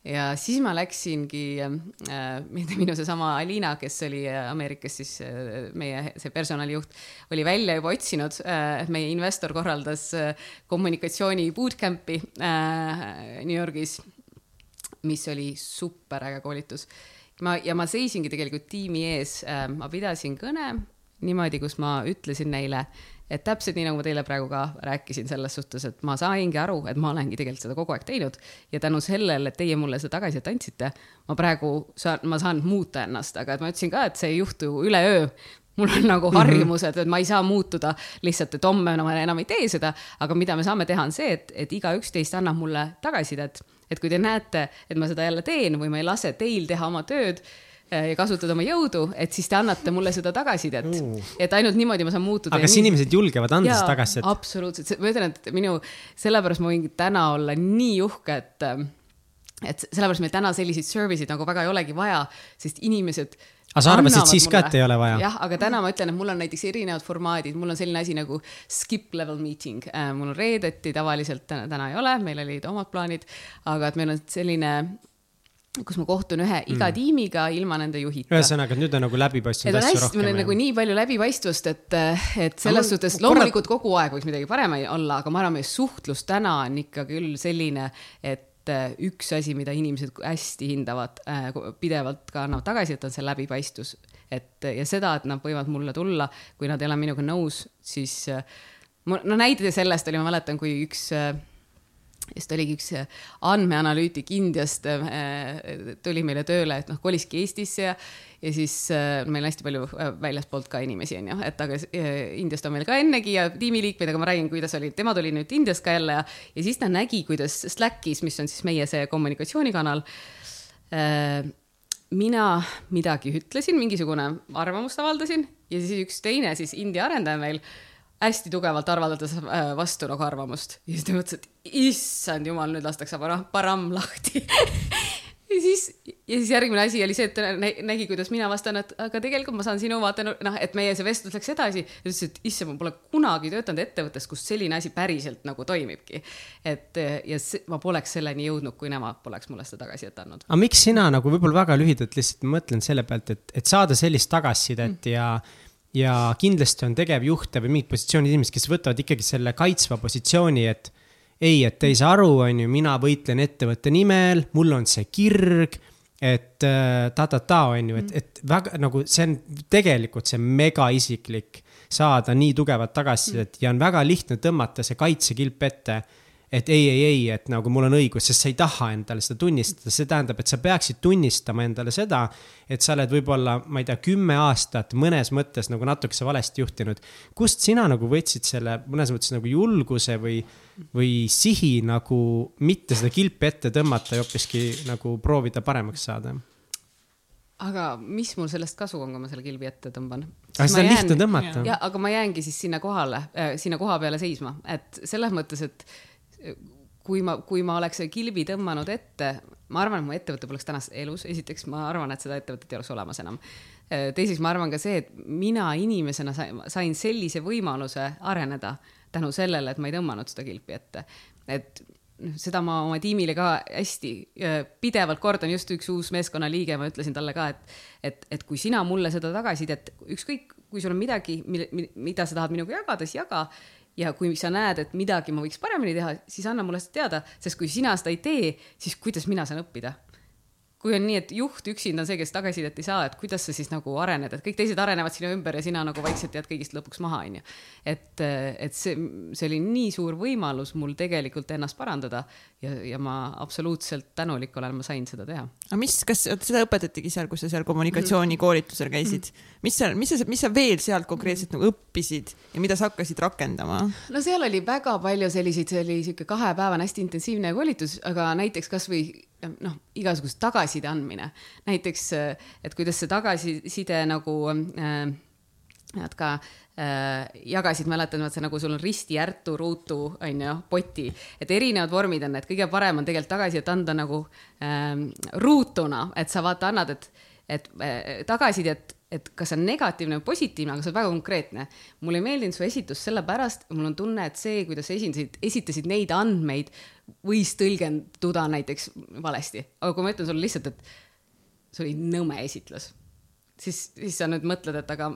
ja siis ma läksingi äh,, minu seesama Alina, kes oli Ameerikas siis äh, meie see personalijuht, oli välja juba otsinud äh,, meie investor korraldas äh, kommunikatsiooni bootcamp'i äh, New Yorgis, mis oli super äge koolitus ma, ja ma seisingi tegelikult tiimi ees. Äh,, ma pidasin kõne niimoodi, kus ma ütlesin neile, et täpselt nii, nagu ma teile praegu ka rääkisin selles suhtes, et ma saingi aru, et ma olengi tegelikult seda kogu aeg teinud. Ja tänu sellele, et teie mulle seda tagasisidet andsite, ma praegu saan, ma saan muuta ennast, aga et ma ütlesin ka, et see ei juhtu üleöö. Mul on nagu mhm. harjumused, et ma ei saa muutuda lihtsalt, et homme no, ma enam ei tee seda, aga mida me saame teha, on see, et, et igaüks teist annab mulle tagasisidet, et kui te näete, et ma seda jälle teen või ma ei lase teil teha oma tööd eh, ja kasutada oma jõudu, et siis te annate mulle seda tagasisidet uh.. et ainult niimoodi ma saan muutuda. aga kas nii... inimesed julgevad anda seda tagasisidet? absoluutselt, ma ütlen, et minu, sellepärast ma võin täna olla nii uhke, et et sellepärast meil täna selliseid service'id nagu väga ei olegi vaja, sest inimesed aga sa arvasid siis ka, et ei ole vaja? jah, aga täna ma ütlen, et mul on näiteks erinevad formaadid, mul on selline asi nagu skip level meeting äh,, mul on reedeti tavaliselt täna, ei ole, meil olid omad plaanid, aga et meil on selline kus ma kohtun ühe iga mm. tiimiga ilma nende juhita. ühesõnaga, et nüüd on nagu läbipaistvaid asju rohkem. meil on nagu nii palju läbipaistvust, et, et selles no, suhtes loomulikult kogu aeg võiks midagi parem olla, aga ma arvan, meie suhtlus täna on ikka küll selline, et üks asi, mida inimesed hästi hindavad, äh, pidevalt ka annavad tagasisidet, on see läbipaistvus. et ja seda, et nad võivad mulle tulla, kui nad ei ole minuga nõus, siis äh, no näide sellest oli, ma mäletan, kui üks sest oligi üks andmeanalüütik Indiast tuli meile tööle, et noh, koliski Eestisse ja ja siis äh, meil on hästi palju äh, väljaspoolt ka inimesi, on ju, et aga äh, Indiast on meil ka ennegi ja tiimiliikmeid, aga ma räägin, kuidas oli, tema tuli nüüd Indiast ka jälle ja, ja siis ta nägi, kuidas Slackis, mis on siis meie see kommunikatsioonikanal äh,, mina midagi ütlesin, mingisugune arvamust avaldasin ja siis üks teine siis India arendaja meil hästi tugevalt avaldas vastu nagu arvamust ja siis ta mõtles, et issand jumal, nüüd lastakse param lahti ja siis, ja siis järgmine asi oli see, et ta nägi, kuidas mina vastan, et aga tegelikult ma saan sinu vaate, noh, et meie see vestlus läks edasi ja ütles, et issand, ma pole kunagi töötanud ettevõttes, kus selline asi päriselt nagu toimibki. et ja see, ma poleks selleni jõudnud, kui nemad poleks mulle seda tagasisidet andnud. aga miks sina nagu võib-olla väga lühidalt lihtsalt mõtlen selle pealt, et, et saada sellist tagasisidet mm. ja ja kindlasti on tegevjuhte või mingid positsioonid inimesed, kes võtavad ikkagi selle kaitsva positsiooni, et ei, et ei saa aru, on ju, mina võitlen ettevõtte nimel, mul on see kirg et ta-ta-ta, äh, on ju, et, et väga nagu see on tegelikult see mega isiklik saada nii tugevat tagasisidet ja on väga lihtne tõmmata see kaitsekilp ette et ei, ei, ei, et nagu mul on õigus, sest sa ei taha endale seda tunnistada, see tähendab, et sa peaksid tunnistama endale seda, et sa oled võib-olla, ma ei tea, kümme aastat mõnes mõttes nagu natukese valesti juhtinud. kust sina nagu võtsid selle mõnes mõttes nagu julguse või, või sihi nagu mitte seda kilpi ette tõmmata ja hoopiski nagu proovida paremaks saada? aga mis mul sellest kasu on, kui ma selle kilbi ette tõmban? aga seda on jään, lihtne tõmmata. ja, aga ma jäängi siis sinna kohale äh,, sinna koha peale seisma, et selles mõttes, et kui ma, kui ma oleks kilbi tõmmanud ette, ma arvan, et mu ettevõte poleks tänast elus, esiteks ma arvan, et seda ettevõtet ei oleks olemas enam. teiseks, ma arvan ka see, et mina inimesena sain sellise võimaluse areneda tänu sellele, et ma ei tõmmanud seda kilpi ette. et noh, seda ma oma tiimile ka hästi pidevalt kordan, just üks uus meeskonnaliige, ma ütlesin talle ka, et, et, et kui sina mulle seda tagasisidet, ükskõik, kui sul on midagi, mida sa tahad minuga jagada, siis jaga ja kui sa näed, et midagi ma võiks paremini teha, siis anna mulle seda teada, sest kui sina seda ei tee, siis kuidas mina saan õppida kui on nii, et juht üksinda on see, kes tagasisidet ei saa, et kuidas sa siis nagu arened, et kõik teised arenevad sinu ümber ja sina nagu vaikselt jääd kõigist lõpuks maha, onju. et, et see, see oli nii suur võimalus mul tegelikult ennast parandada ja, ja ma absoluutselt tänulik olen, ma sain seda teha. aga mis, kas seda õpetatigi seal, kus sa seal kommunikatsioonikoolitusel käisid mm, -hmm. mis sa, mis sa, mis sa veel sealt konkreetselt nagu õppisid ja mida sa hakkasid rakendama? no seal oli väga palju selliseid, see oli sihuke kahepäevane hästi intensiivne koolitus, aga näiteks kasvõi noh, igasugust tagasiside andmine. näiteks, et kuidas see tagasiside nagu äh, nad ka äh, jagasid, mäletan, vaat see nagu sul on risti, ärtu, ruutu, on ju, poti, et erinevad vormid on, et kõige parem on tegelikult tagasisidet anda nagu äh, ruutuna, et sa vaata annad, et, et äh, tagasisidet et kas see on negatiivne või positiivne, aga see on väga konkreetne. mulle ei meeldinud su esitus sellepärast, mul on tunne, et see, kuidas sa esindasid, esitasid neid andmeid, võis tõlgenduda näiteks valesti. aga kui ma ütlen sulle lihtsalt, et see oli nõme esitlus, siis, siis sa nüüd mõtled, et aga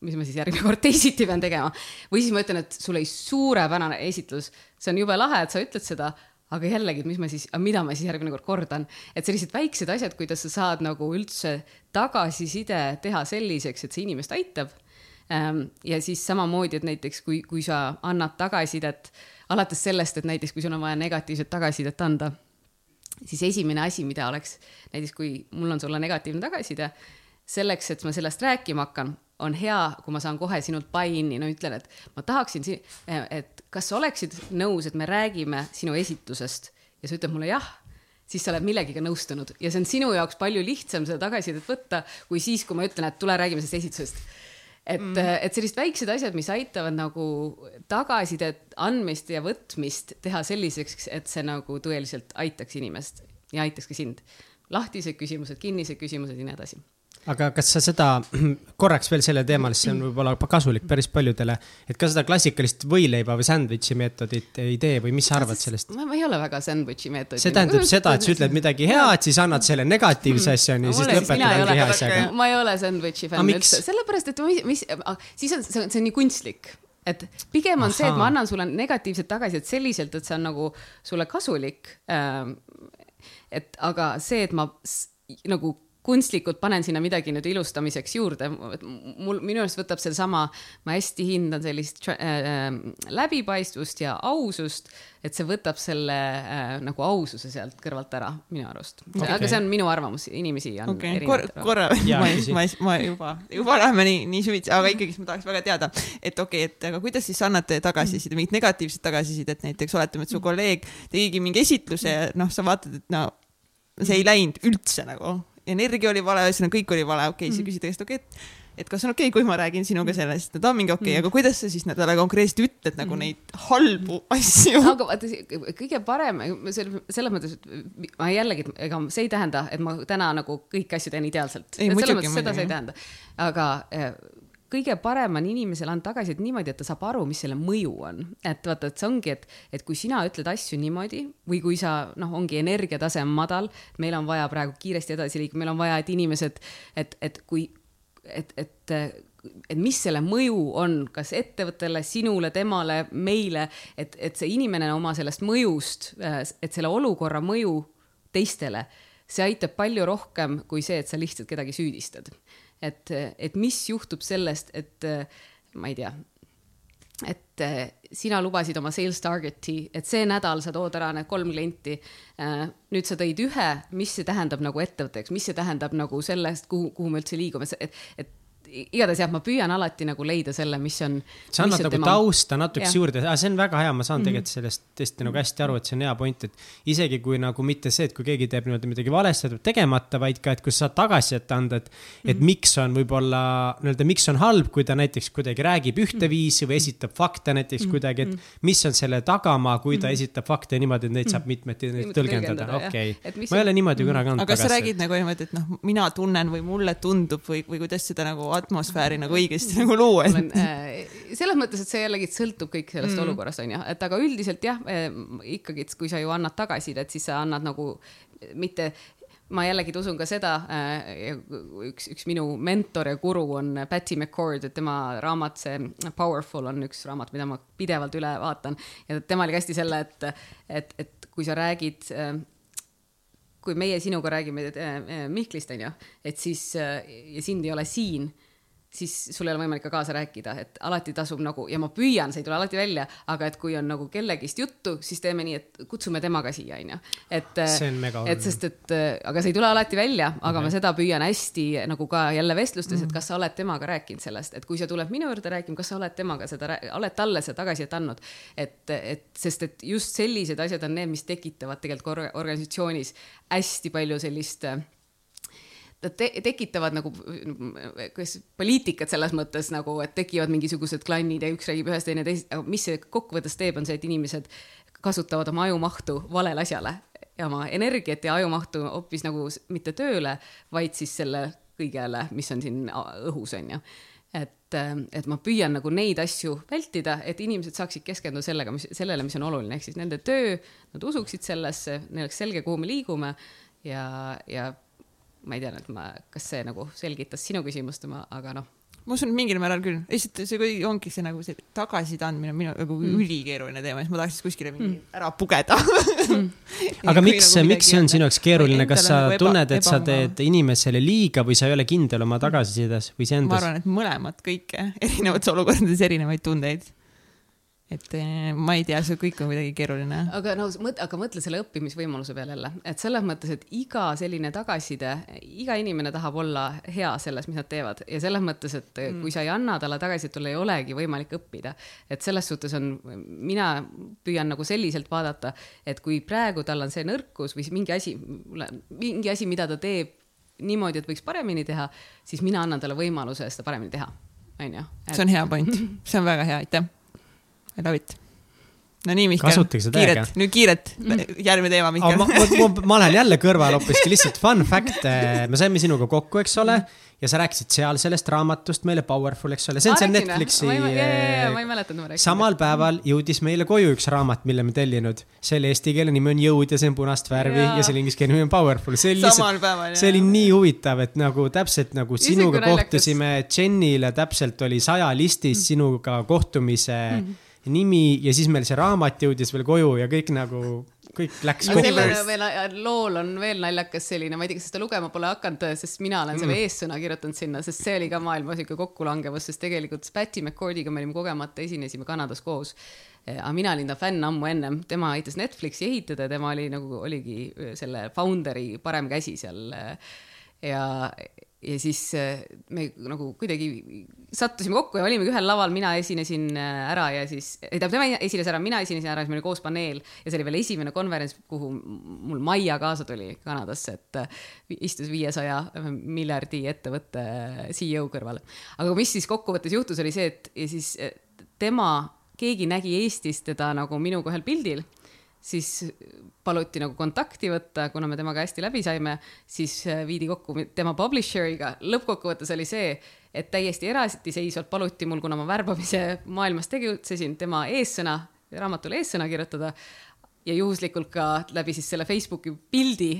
mis ma siis järgmine kord teisiti pean tegema. või siis ma ütlen, et sul oli suurepärane esitlus, see on jube lahe, et sa ütled seda aga jällegi, mis ma siis, mida ma siis järgmine kord kordan, et sellised väiksed asjad, kuidas sa saad nagu üldse tagasiside teha selliseks, et see inimest aitab. Ähm, ja siis samamoodi, et näiteks kui, kui sa annad tagasisidet, alates sellest, et näiteks kui sul on vaja negatiivset tagasisidet anda, siis esimene asi, mida oleks näiteks, kui mul on sulle negatiivne tagasiside, selleks, et ma sellest rääkima hakkan, on hea, kui ma saan kohe sinult buy-in'i, no ütlen, et ma tahaksin, et kas sa oleksid nõus, et me räägime sinu esitusest ja sa ütled mulle jah siis sa oled millegagi nõustunud ja see on sinu jaoks palju lihtsam seda tagasisidet võtta, kui siis, kui ma ütlen, et tule räägime sellest esitusest. et mm., et sellised väiksed asjad, mis aitavad nagu tagasisidet andmist ja võtmist teha selliseks, et see nagu tõeliselt aitaks inimest ja aitaks ka sind. lahtised küsimused, kinnised küsimused ja nii edasi aga kas sa seda, korraks veel selle teemal, see on võib-olla kasulik päris paljudele, et ka seda klassikalist võileiba või sandwich'i meetodit ei tee või mis sa arvad sellest? ma ei ole väga sandwich'i meetodi. see tähendab seda, et sa ütled midagi head, siis annad selle negatiivse asjani, siis lõpetad hea asjaga. ma ei ole sandwich'i fänn üldse, sellepärast et mis, mis, siis on, see on, see on nii kunstlik et pigem on Aha. see, et ma annan sulle negatiivset tagasisidet selliselt, et see on nagu sulle kasulik. Ähm, et aga see, et ma nagu kunstlikult panen sinna midagi nüüd ilustamiseks juurde, mul, minu arust võtab sedasama, ma hästi hindan sellist äh, äh, läbipaistvust ja ausust, et see võtab selle äh, nagu aususe sealt kõrvalt ära, minu arust. Okay.. aga see on minu arvamus, inimesi on okay. Kor. korra, ma, ma, ma juba, juba läheme nii, nii süvitsi, aga ikkagist ma tahaks väga teada, et okei okay,, et aga kuidas siis annate tagasiside, mingit negatiivset tagasisidet näiteks, oletame, et su kolleeg tegigi mingi esitluse ja noh, sa vaatad, et no see ei läinud üldse nagu energia oli vale, ühesõnaga kõik oli vale, okei okay, mm, siis küsid käest, okei okay,, et, kas on okei okay,, kui ma räägin sinuga sellest, et on mingi okei okay, mm, aga kuidas sa siis talle konkreetselt ütled nagu mm. neid halbu asju? aga vaata, kõige parem, selles mõttes, et ma jällegi, ega see ei tähenda, et ma täna nagu kõiki asju teen ideaalselt. seda see ei tähenda, aga eh, kõige parem on inimesele anda tagasisidet niimoodi, et ta saab aru, mis selle mõju on. et vaata, et see ongi, et, et kui sina ütled asju niimoodi või kui sa noh, ongi energiatase on madal, meil on vaja praegu kiiresti edasi liikuda, meil on vaja, et inimesed, et, et kui, et, et et mis selle mõju on, kas ettevõttele, sinule, temale, meile, et, et see inimene oma sellest mõjust, et selle olukorra mõju teistele, see aitab palju rohkem kui see, et sa lihtsalt kedagi süüdistad et, et mis juhtub sellest, et ma ei tea, et sina lubasid oma sales target'i, et see nädal sa tood ära need kolm klienti. nüüd sa tõid ühe, mis see tähendab nagu ettevõtteks, mis see tähendab nagu sellest, kuhu, kuhu me üldse liigume, et, et igatahes jah, ma püüan alati nagu leida selle, mis on. sa annad nagu tema... tausta natukese juurde, see on väga hea, ma saan mm -hmm. tegelikult sellest tõesti nagu hästi aru, et see on hea point, et isegi kui nagu mitte see, et kui keegi teeb niimoodi midagi valesti, tuleb tegemata, vaid ka, et kui sa saad tagasisidet anda, et mm, -hmm. et mhm. miks on võib-olla nii-öelda, miks on halb, kui ta näiteks kuidagi räägib ühteviisi või esitab fakte näiteks mm -hmm. kuidagi, et mhm. mis on selle tagamaa, kui ta mm -hmm. esitab fakte niimoodi, et neid saab mhm. mitmeti tõlgendada, okei ma ei ole niimoodi kunagi andnud tagasi. aga sa räägid nagu niimoodi, et noh, mina tunnen või mulle tundub või, või kuidas seda nagu atmosfääri nagu õigesti nagu luua. Äh, selles mõttes, et see jällegi sõltub kõik sellest mm. olukorrast onju, et aga üldiselt jah eh,, ikkagi, kui sa ju annad tagasisidet, siis sa annad nagu mitte ma jällegi usun ka seda äh,, üks, üks minu mentor ja guru on Patty McCord, et tema raamat, see Powerful on üks raamat, mida ma pidevalt üle vaatan ja tema oli hästi selle, et, et, et kui sa räägid äh, kui meie sinuga räägime äh, Mihklist, onju, et siis äh, ja sind ei ole siin siis sul ei ole võimalik ka kaasa rääkida, et alati tasub nagu ja ma püüan, see ei tule alati välja, aga et kui on nagu kellegist juttu, siis teeme nii, et kutsume tema ka siia, onju. et, et sest, et aga see ei tule alati välja, aga okay. ma seda püüan hästi nagu ka jälle vestlustes, et mhm. kas sa oled temaga rääkinud sellest, et kui sa tuled minu juurde rääkima, kas sa oled temaga seda, oled talle seda tagasisidet andnud. et, et sest, et just sellised asjad on need, mis tekitavad tegelikult organisatsioonis hästi palju sellist nad te tekitavad nagu, kuidas poliitikat selles mõttes nagu, et tekivad mingisugused klannid ja üks räägib ühest, teine teisest, aga mis see kokkuvõttes teeb, on see, et inimesed kasutavad oma ajumahtu valele asjale ja oma energiat ja ajumahtu hoopis nagu mitte tööle, vaid siis selle kõigele, mis on siin õhus, on ju. Et, et ma püüan nagu neid asju vältida, et inimesed saaksid keskenduda sellega, mis, sellele, mis on oluline, ehk siis nende töö, nad usuksid sellesse, neil oleks selge, kuhu me liigume ja, ja ma ei tea nüüd, ma, kas see nagu selgitas sinu küsimust, aga noh ma usun, et mingil määral küll, lihtsalt see kuidagi ongi see nagu see tagasiside andmine on minu nagu mm. ülikeeruline teema, siis ma tahaks kuskile mingi mm. ära pugeda mm. aga miks nagu, miks see on sinu jaoks keeruline, kas sa nagu tunned, et sa teed inimesele liiga või sa ei ole kindel oma tagasisides või iseendas? ma arvan, et mõlemat kõike, erinevates olukordades erinevaid tundeid et eh, ma ei tea, see kõik on kuidagi keeruline. aga no mõtle, aga mõtle selle õppimisvõimaluse peale jälle, et selles mõttes, et iga selline tagasiside, iga inimene tahab olla hea selles, mis nad teevad ja selles mõttes, et mm. kui sa ei anna talle tagasisidet, tul ei olegi võimalik õppida. et selles suhtes on, mina püüan nagu selliselt vaadata, et kui praegu tal on see nõrkus või mingi asi, mingi asi, mida ta teeb niimoodi, et võiks paremini teha, siis mina annan talle võimaluse seda paremini teha, onju. see on hea point, see on väga hea, aitäh I love it. no nii, Mihkel, kiiret, nüüd kiiret, järgmine teema, Mihkel. ma, ma, ma, ma lähen jälle kõrvale hoopiski, lihtsalt fun fact, eh, me saime sinuga kokku, eks ole mm ja sa rääkisid seal sellest raamatust meile Powerful, eks ole, see on see Netflixi. ma ei mäleta, et ma rääkisin. samal päeval jõudis meile koju üks raamat, mille me tellinud. selle eesti keele nimi on Jõud ja see on punast värvi ja, ja selle inglise keele nimi on Powerful. see oli lihtsalt, see oli nii huvitav, et nagu täpselt nagu sinuga kohtusime, Jenile täpselt oli saja listis mm. sinuga kohtumise mm. -hmm nimi ja siis meil see raamat jõudis veel koju ja kõik nagu, kõik läks kokku. veel lool on veel naljakas selline, ma ei tea, kas seda lugema pole hakanud, sest mina olen selle mm. eessõna kirjutanud sinna, sest see oli ka maailma sihuke kokkulangevus, sest tegelikult Patty McCordiga me olime kogemata, esinesime Kanadas koos aga mina olin ta fänn ammu ennem, tema aitas Netflixi ehitada, tema oli nagu, oligi selle founder'i parem käsi seal. Ja, ja siis äh, me nagu kuidagi sattusime kokku ja olimegi ühel laval, mina esinesin äh, ära ja siis, tähendab tema esines ära, mina esinesin ära, siis meil oli koos paneel ja see oli veel esimene konverents, kuhu mul Maia kaasa tuli Kanadasse, et äh, istus viiesaja miljardi ettevõtte CEO kõrval. aga mis siis kokkuvõttes juhtus, oli see, et ja siis tema, keegi nägi Eestis teda nagu minuga ühel pildil siis paluti nagu kontakti võtta, kuna me temaga hästi läbi saime, siis äh, viidi kokku tema publisher'iga. lõppkokkuvõttes oli see, et täiesti eraldiseisvalt paluti mul, kuna ma värbamise maailmas tegutsesin, tema eessõna, raamatule eessõna kirjutada ja juhuslikult ka läbi siis selle Facebooki pildi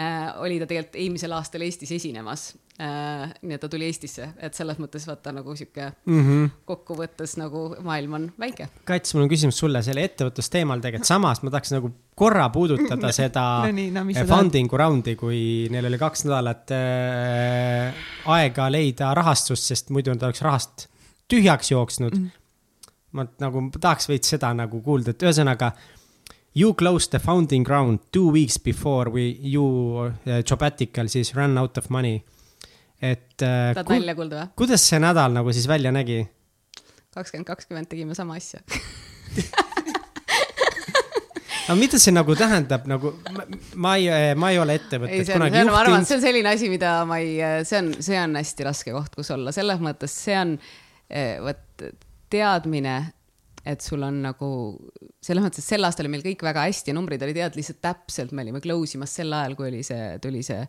äh, oli ta tegelikult eelmisel aastal Eestis esinemas. Nii et ta tuli Eestisse, et selles mõttes vaata nagu sihuke mm -hmm. kokkuvõttes nagu maailm on väike. Kats, mul on küsimus sulle selle ettevõtlusteemal tegelikult, samas ma tahaks nagu korra puudutada seda no nii, no, funding'u round'i, kui neil oli kaks nädalat äh, aega leida rahastust, sest muidu nad oleks rahast tühjaks jooksnud mm. -hmm. ma nagu tahaks veits seda nagu kuulda, et ühesõnaga You closed the founding round two weeks before we, you uh, Jobatical siis ran out of money et. Äh, tahad nalja kuulda või? kuidas see nädal nagu siis välja nägi? kakskümmend kakskümmend tegime sama asja aga mida see nagu tähendab, nagu ma ei, ma ei ole ettevõtet kunagi juhtinud. ma arvan, see on selline asi, mida ma ei, see on, see on hästi raske koht, kus olla, selles mõttes see on, eh, vot teadmine, et sul on nagu selles mõttes, et sel aastal oli meil kõik väga hästi ja numbrid olid head, lihtsalt täpselt me olime close imas sel ajal, kui oli see, tuli see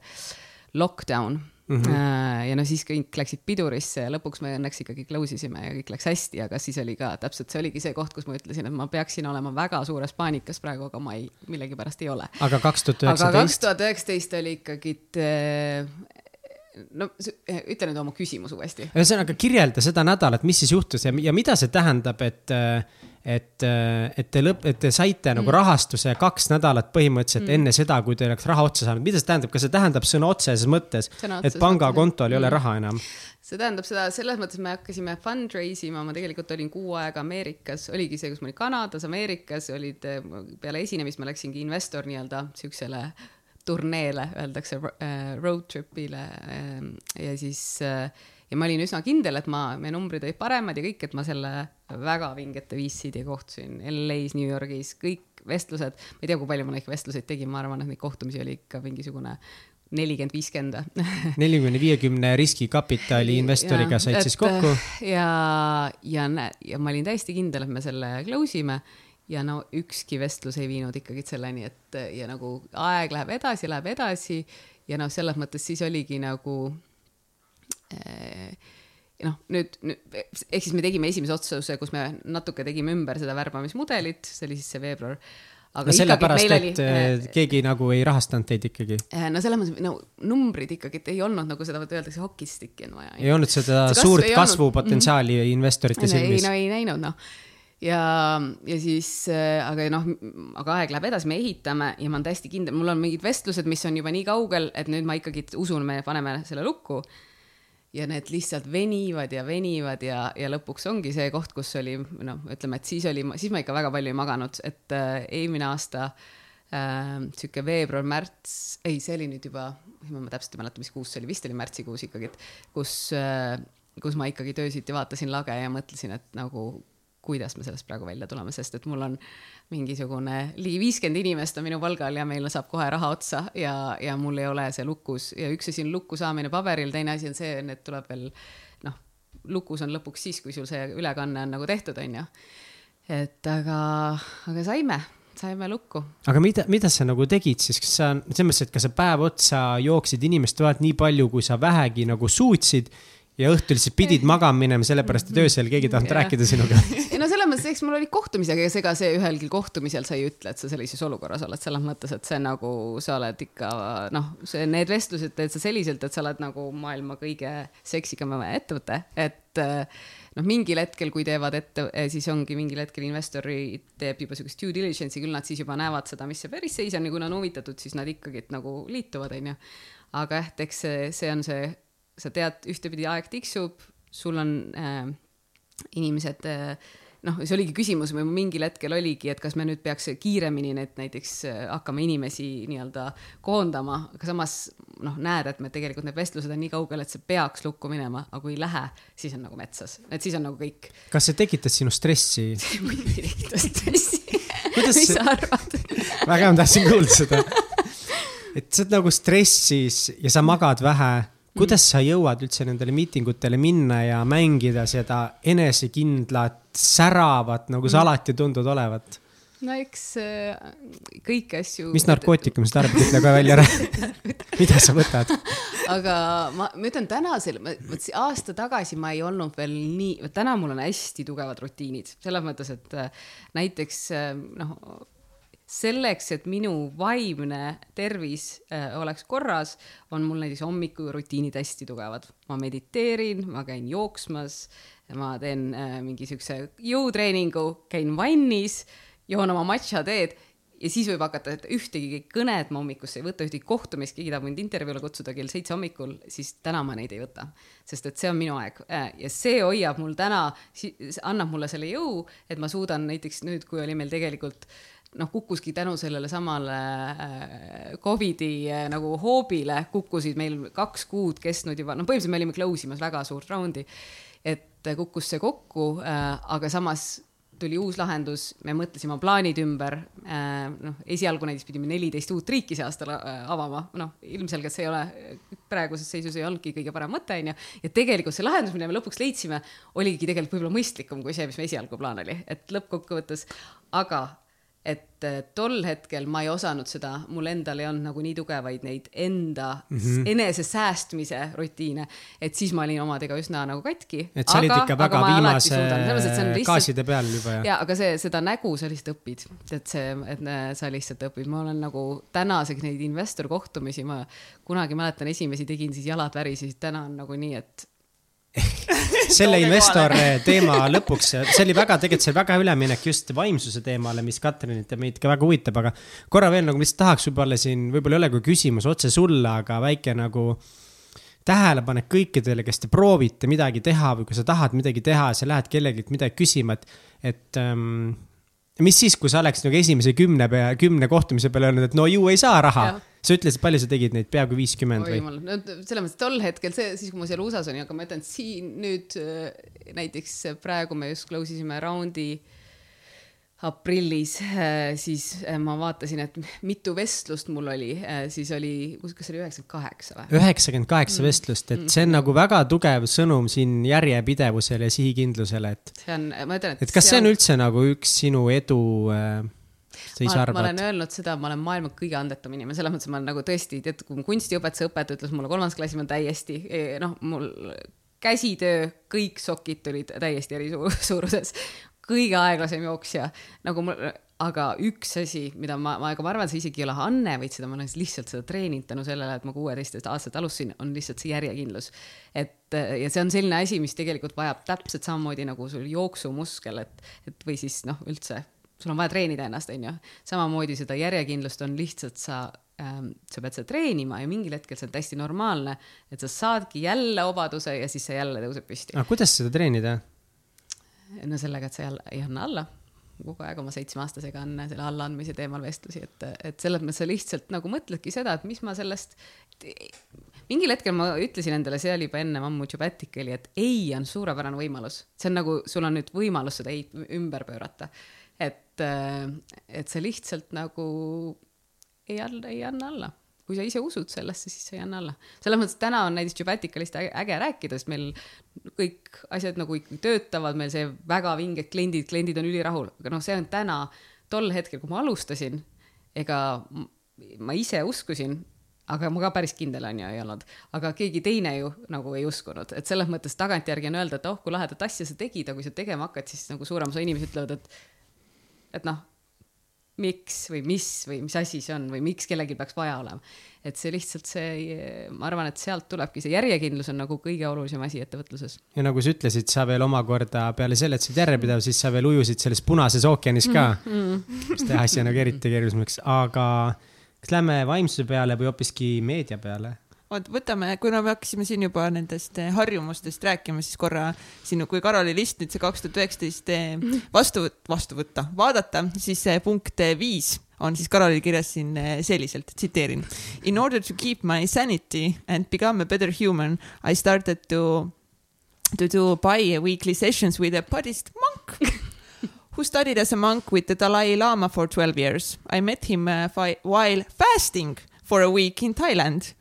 lockdown Mm -hmm. ja no siis kõik läksid pidurisse ja lõpuks me õnneks ikkagi close isime ja kõik läks hästi, aga siis oli ka täpselt, see oligi see koht, kus ma ütlesin, et ma peaksin olema väga suures paanikas praegu, aga ma ei, millegipärast ei ole. aga kaks tuhat üheksateist? aga kaks tuhat üheksateist oli ikkagi äh, no ütle nüüd oma küsimus uuesti. ühesõnaga kirjelda seda nädalat, mis siis juhtus ja, ja mida see tähendab, et et, et te lõpp, et te saite nagu mm. nagu rahastuse kaks nädalat põhimõtteliselt mm. enne seda, kui teil oleks raha otsa saanud, mida see tähendab, kas see tähendab sõna otseses mõttes, et pangakontol ei ole mm. raha enam? see tähendab seda, selles mõttes me hakkasime fundraise ima, ma tegelikult olin kuu aega Ameerikas, oligi see, kus ma olin Kanadas, Ameerikas, olid peale esinemist ma läksingi investor nii-öelda siuksele turneele, öeldakse äh, road trip'ile ähm, ja siis äh, ja ma olin üsna kindel, et ma, meie numbrid olid paremad ja kõik, et ma selle väga vingete VC-de kohtusin LA-s, New Yorgis, kõik vestlused, ma ei tea, kui palju ma neid vestluseid tegin, ma arvan, et neid kohtumisi oli ikka mingisugune nelikümmend, viiskümmend. nelikümne, viiekümne riskikapitali investoriga said siis kokku? ja, ja, ja ma olin täiesti kindel, et me selle close ime ja no ükski vestlus ei viinud ikkagi selleni, et ja nagu aeg läheb edasi, läheb edasi ja noh, selles mõttes siis oligi nagu noh, nüüd, nüüd ehk siis me tegime esimese otsuse, kus me natuke tegime ümber seda värbamismudelit, see oli siis see veebruar aga no sellepärast, et oli, äh, keegi nagu ei rahastanud teid ikkagi. no selles mõttes, no numbrid ikkagi, et ei olnud nagu seda, öeldakse hokistikki on vaja. ei olnud seda see suurt kasvupotentsiaali olnud... investorite silmis. ei, no ei näinud noh ja, ja siis äh,, aga noh, aga aeg läheb edasi, me ehitame ja ma olen täiesti kindel, mul on mingid vestlused, mis on juba nii kaugel, et nüüd ma ikkagi usun, me paneme selle lukku. Ja need lihtsalt venivad ja venivad ja, ja lõpuks ongi see koht, kus oli noh, ütleme, et siis oli, siis ma ikka väga palju ei maganud, et äh, eelmine aasta äh, sihuke veebruar-märts, ei, see oli nüüd juba, ma täpselt ei mäleta, mis kuus see oli, vist oli märtsikuus ikkagi, et kus äh, kus ma ikkagi töösiti vaatasin lage ja mõtlesin, et nagu kuidas me sellest praegu välja tuleme, sest et mul on mingisugune ligi viiskümmend inimest on minu palgal ja meil saab kohe raha otsa ja, ja mul ei ole see lukus ja üks asi on lukku saamine paberil, teine asi on see, et tuleb veel noh, lukus on lõpuks siis, kui sul see ülekanne on nagu tehtud, on ju. et aga, aga saime saime lukku. aga mida, mida sa nagu tegid siis, kas sa, selles mõttes, et kas sa päev otsa jooksid inimeste vahelt nii palju, kui sa vähegi nagu suutsid ja õhtul siis pidid magama minema, sellepärast et öösel keegi ei tahtnud rääkida sinuga. ei no selles mõttes, eks mul olid kohtumised, aga ega see ühelgi kohtumisel sa ei ütle, et sa sellises olukorras oled, selles mõttes, et see nagu sa oled ikka noh, see, need vestlused teed sa selliselt, et sa oled nagu maailma kõige seksikam ettevõte, et noh, mingil hetkel, kui teevad ette, siis ongi mingil hetkel investori teeb juba siukest due diligence'i, küll nad siis juba näevad seda, mis see päris seis on ja kui nad on huvitatud, siis nad ikkagi nagu liituvad, onju. aga jah, eks see, see on see sa tead, ühtepidi aeg tiksub, sul on äh, inimesed äh, noh, see oligi küsimus, või mingil hetkel oligi, et kas me nüüd peaks kiiremini need näiteks äh, hakkama inimesi nii-öelda koondama, aga samas noh, näed, et me tegelikult need vestlused on nii kaugel, et see peaks lukku minema, aga kui ei lähe, siis on nagu metsas, et siis on nagu kõik. kas see tekitas sinu stressi? muidugi tekitas stressi mis sa arvad väga hea, ma tahtsin kuulda seda. et sa oled nagu stressis ja sa magad vähe kuidas sa jõuad üldse nendele miitingutele minna ja mängida seda enesekindlat, säravat, nagu sa mm. alati tundud olevat? no eks äh, kõiki asju. mis narkootikume sa tarbid, ütle kohe välja ära mida sa võtad? aga ma, ma ütlen tänasel, vot aasta tagasi ma ei olnud veel nii, täna mul on hästi tugevad rutiinid, selles mõttes, et äh, näiteks äh, noh selleks, et minu vaimne tervis äh, oleks korras, on mul näiteks hommikurutiinid hästi tugevad. ma mediteerin, ma käin jooksmas, ma teen äh, mingi siukse jõutreeningu, käin vannis, joon oma matša teed ja siis võib hakata, et ühtegi kõnet ma hommikusse ei võta, ühtegi kohtumist, keegi tahab mind intervjuule kutsuda kell seitse hommikul, siis täna ma neid ei võta. sest et see on minu aeg äh, ja see hoiab mul täna, annab mulle selle jõu, et ma suudan näiteks nüüd, kui oli meil tegelikult äh, noh, kukkuski tänu sellele samale äh, Covidi äh, nagu hoobile, kukkusid meil kaks kuud kestnud juba, noh, põhimõtteliselt me olime close imas väga suurt raundi. et kukkus see kokku, äh, aga samas tuli uus lahendus, me mõtlesime plaanid ümber. noh, esialgu näiteks pidime neliteist uut riiki see aasta avama, noh, ilmselgelt see ei ole, praeguses seisus ei olnudki kõige parem mõte, onju. ja tegelikult see lahendus, mille me lõpuks leidsime, oligi tegelikult võib-olla mõistlikum kui see, mis me esialgu plaan oli, et lõppkokkuvõttes, aga et äh, tol hetkel ma ei osanud seda, mul endal ei olnud nagu nii tugevaid neid enda mm -hmm. enesesäästmise rutiine, et siis ma olin omadega üsna nagu katki. et sa olid ikka väga viimase lihtsalt... gaaside peal juba ja. ja, aga see, seda nägu sa lihtsalt õpid, et see, et sa lihtsalt õpid, ma olen nagu tänaseks neid investor kohtumisi, ma kunagi mäletan, esimesi tegin, siis jalad värisesid, täna on nagu nii, et selle investor teema lõpuks, see oli väga, tegelikult see oli väga üleminek just vaimsuse teemale, mis Katrinit ja meid ka väga huvitab, aga korra veel nagu, mis tahaks võib-olla siin, võib-olla ei ole ka küsimus otse sulle, aga väike nagu tähelepanek kõikidele, kes te proovite midagi teha või kui sa tahad midagi teha sa lähed kellelgi midagi küsima, et, et ähm, mis siis, kui sa oleks nagu esimese kümne pea, kümne kohtumise peale öelnud, et no ju ei saa raha. Sa ütlesid, palju sa tegid neid, peaaegu viiskümmend või? no selles mõttes tol hetkel see, siis kui ma seal USA-s olin, aga ma ütlen, siin nüüd äh, näiteks praegu me just close isime raundi aprillis, äh, siis äh, ma vaatasin, et mitu vestlust mul oli, siis oli, kas see oli üheksakümmend kaheksa või? üheksakümmend kaheksa mm. vestlust, et see on mm. nagu väga tugev sõnum siin järjepidevusele ja sihikindlusele, et. see on, ma ütlen, et. et kas see on, on üldse nagu üks sinu edu äh, ma, ma olen öelnud seda, ma olen maailma kõige andetum inimene, selles mõttes ma olen nagu tõesti, tead, kui kunstiõpetuse õpetaja ütles mulle kolmandas klassis, ma täiesti noh, mul käsitöö, kõik sokid tulid täiesti eri suuruses kõige aeglasem jooksja, nagu mul, aga üks asi, mida ma, ma, aga ma arvan, see isegi ei ole anne, vaid seda ma olen lihtsalt seda treeninud tänu sellele, et ma kuueteist aastat alustasin, on lihtsalt see järjekindlus. et ja see on selline asi, mis tegelikult vajab täpselt samamoodi nagu sul jooksumuskel, et, et või siis noh, üldse sul on vaja treenida ennast, onju. samamoodi seda järjekindlust on lihtsalt sa ähm,, sa pead seda treenima ja mingil hetkel see on täiesti normaalne, et sa saadki jälle obaduse ja siis sa jälle tõused püsti. aga kuidas seda treenida? no sellega, et sa jälle ei anna alla kogu aeg oma seitsmeaastasega on selle allaandmise teemal vestlusi, et, et selles mõttes sa lihtsalt nagu mõtledki seda, et mis ma sellest. mingil hetkel ma ütlesin endale, see oli juba enne ammu Jubaticali, et ei on suurepärane võimalus, see on nagu, sul on nüüd võimalus seda ei ümber pöörata. Et, et sa lihtsalt nagu ei anna, ei anna alla. kui sa ise usud sellesse, siis sa ei anna alla. selles mõttes, täna on näiteks Jubaticalist äge rääkida, sest meil kõik asjad nagu ikkagi töötavad, meil see väga vinged kliendid, kliendid on ülirahul, aga noh, see on täna, tol hetkel, kui ma alustasin, ega ma ise uskusin, aga ma ka päris kindel on ju ei olnud, aga keegi teine ju nagu ei uskunud, et selles mõttes tagantjärgi on öelda, et oh, kui lahedat asja sa tegid, aga kui sa tegema hakkad, siis nagu suurem osa inimesi ütlevad, et, et noh miks või mis või mis asi see on või miks kellelgi peaks vaja olema. et see lihtsalt see, ma arvan, et sealt tulebki see järjekindlus on nagu kõige olulisem asi ettevõtluses. ja nagu sa ütlesid, sa veel omakorda peale selle, et sa oled järjepidev, siis sa veel ujusid selles punases ookeanis ka mm. -hmm. mis teeb asja nagu eriti keerulisemaks, aga kas lähme vaimsuse peale või hoopiski meedia peale? Oot, võtame, kuna me hakkasime siin juba nendest eh, harjumustest rääkima, siis korra sinu, kui Karoli list nüüd see kaks tuhat üheksateist eh, vastu, vastu võtta, vaadata, siis punkt eh, viis on siis Karolil kirjas siin selliselt, tsiteerin. In order to keep my sanity and become a better human, I started to, to do bi-weekly sessions with a Buddhist monk who studied as a monk with the Dalai Lama for 12 years. I met him uh, while fasting for a week in Thailand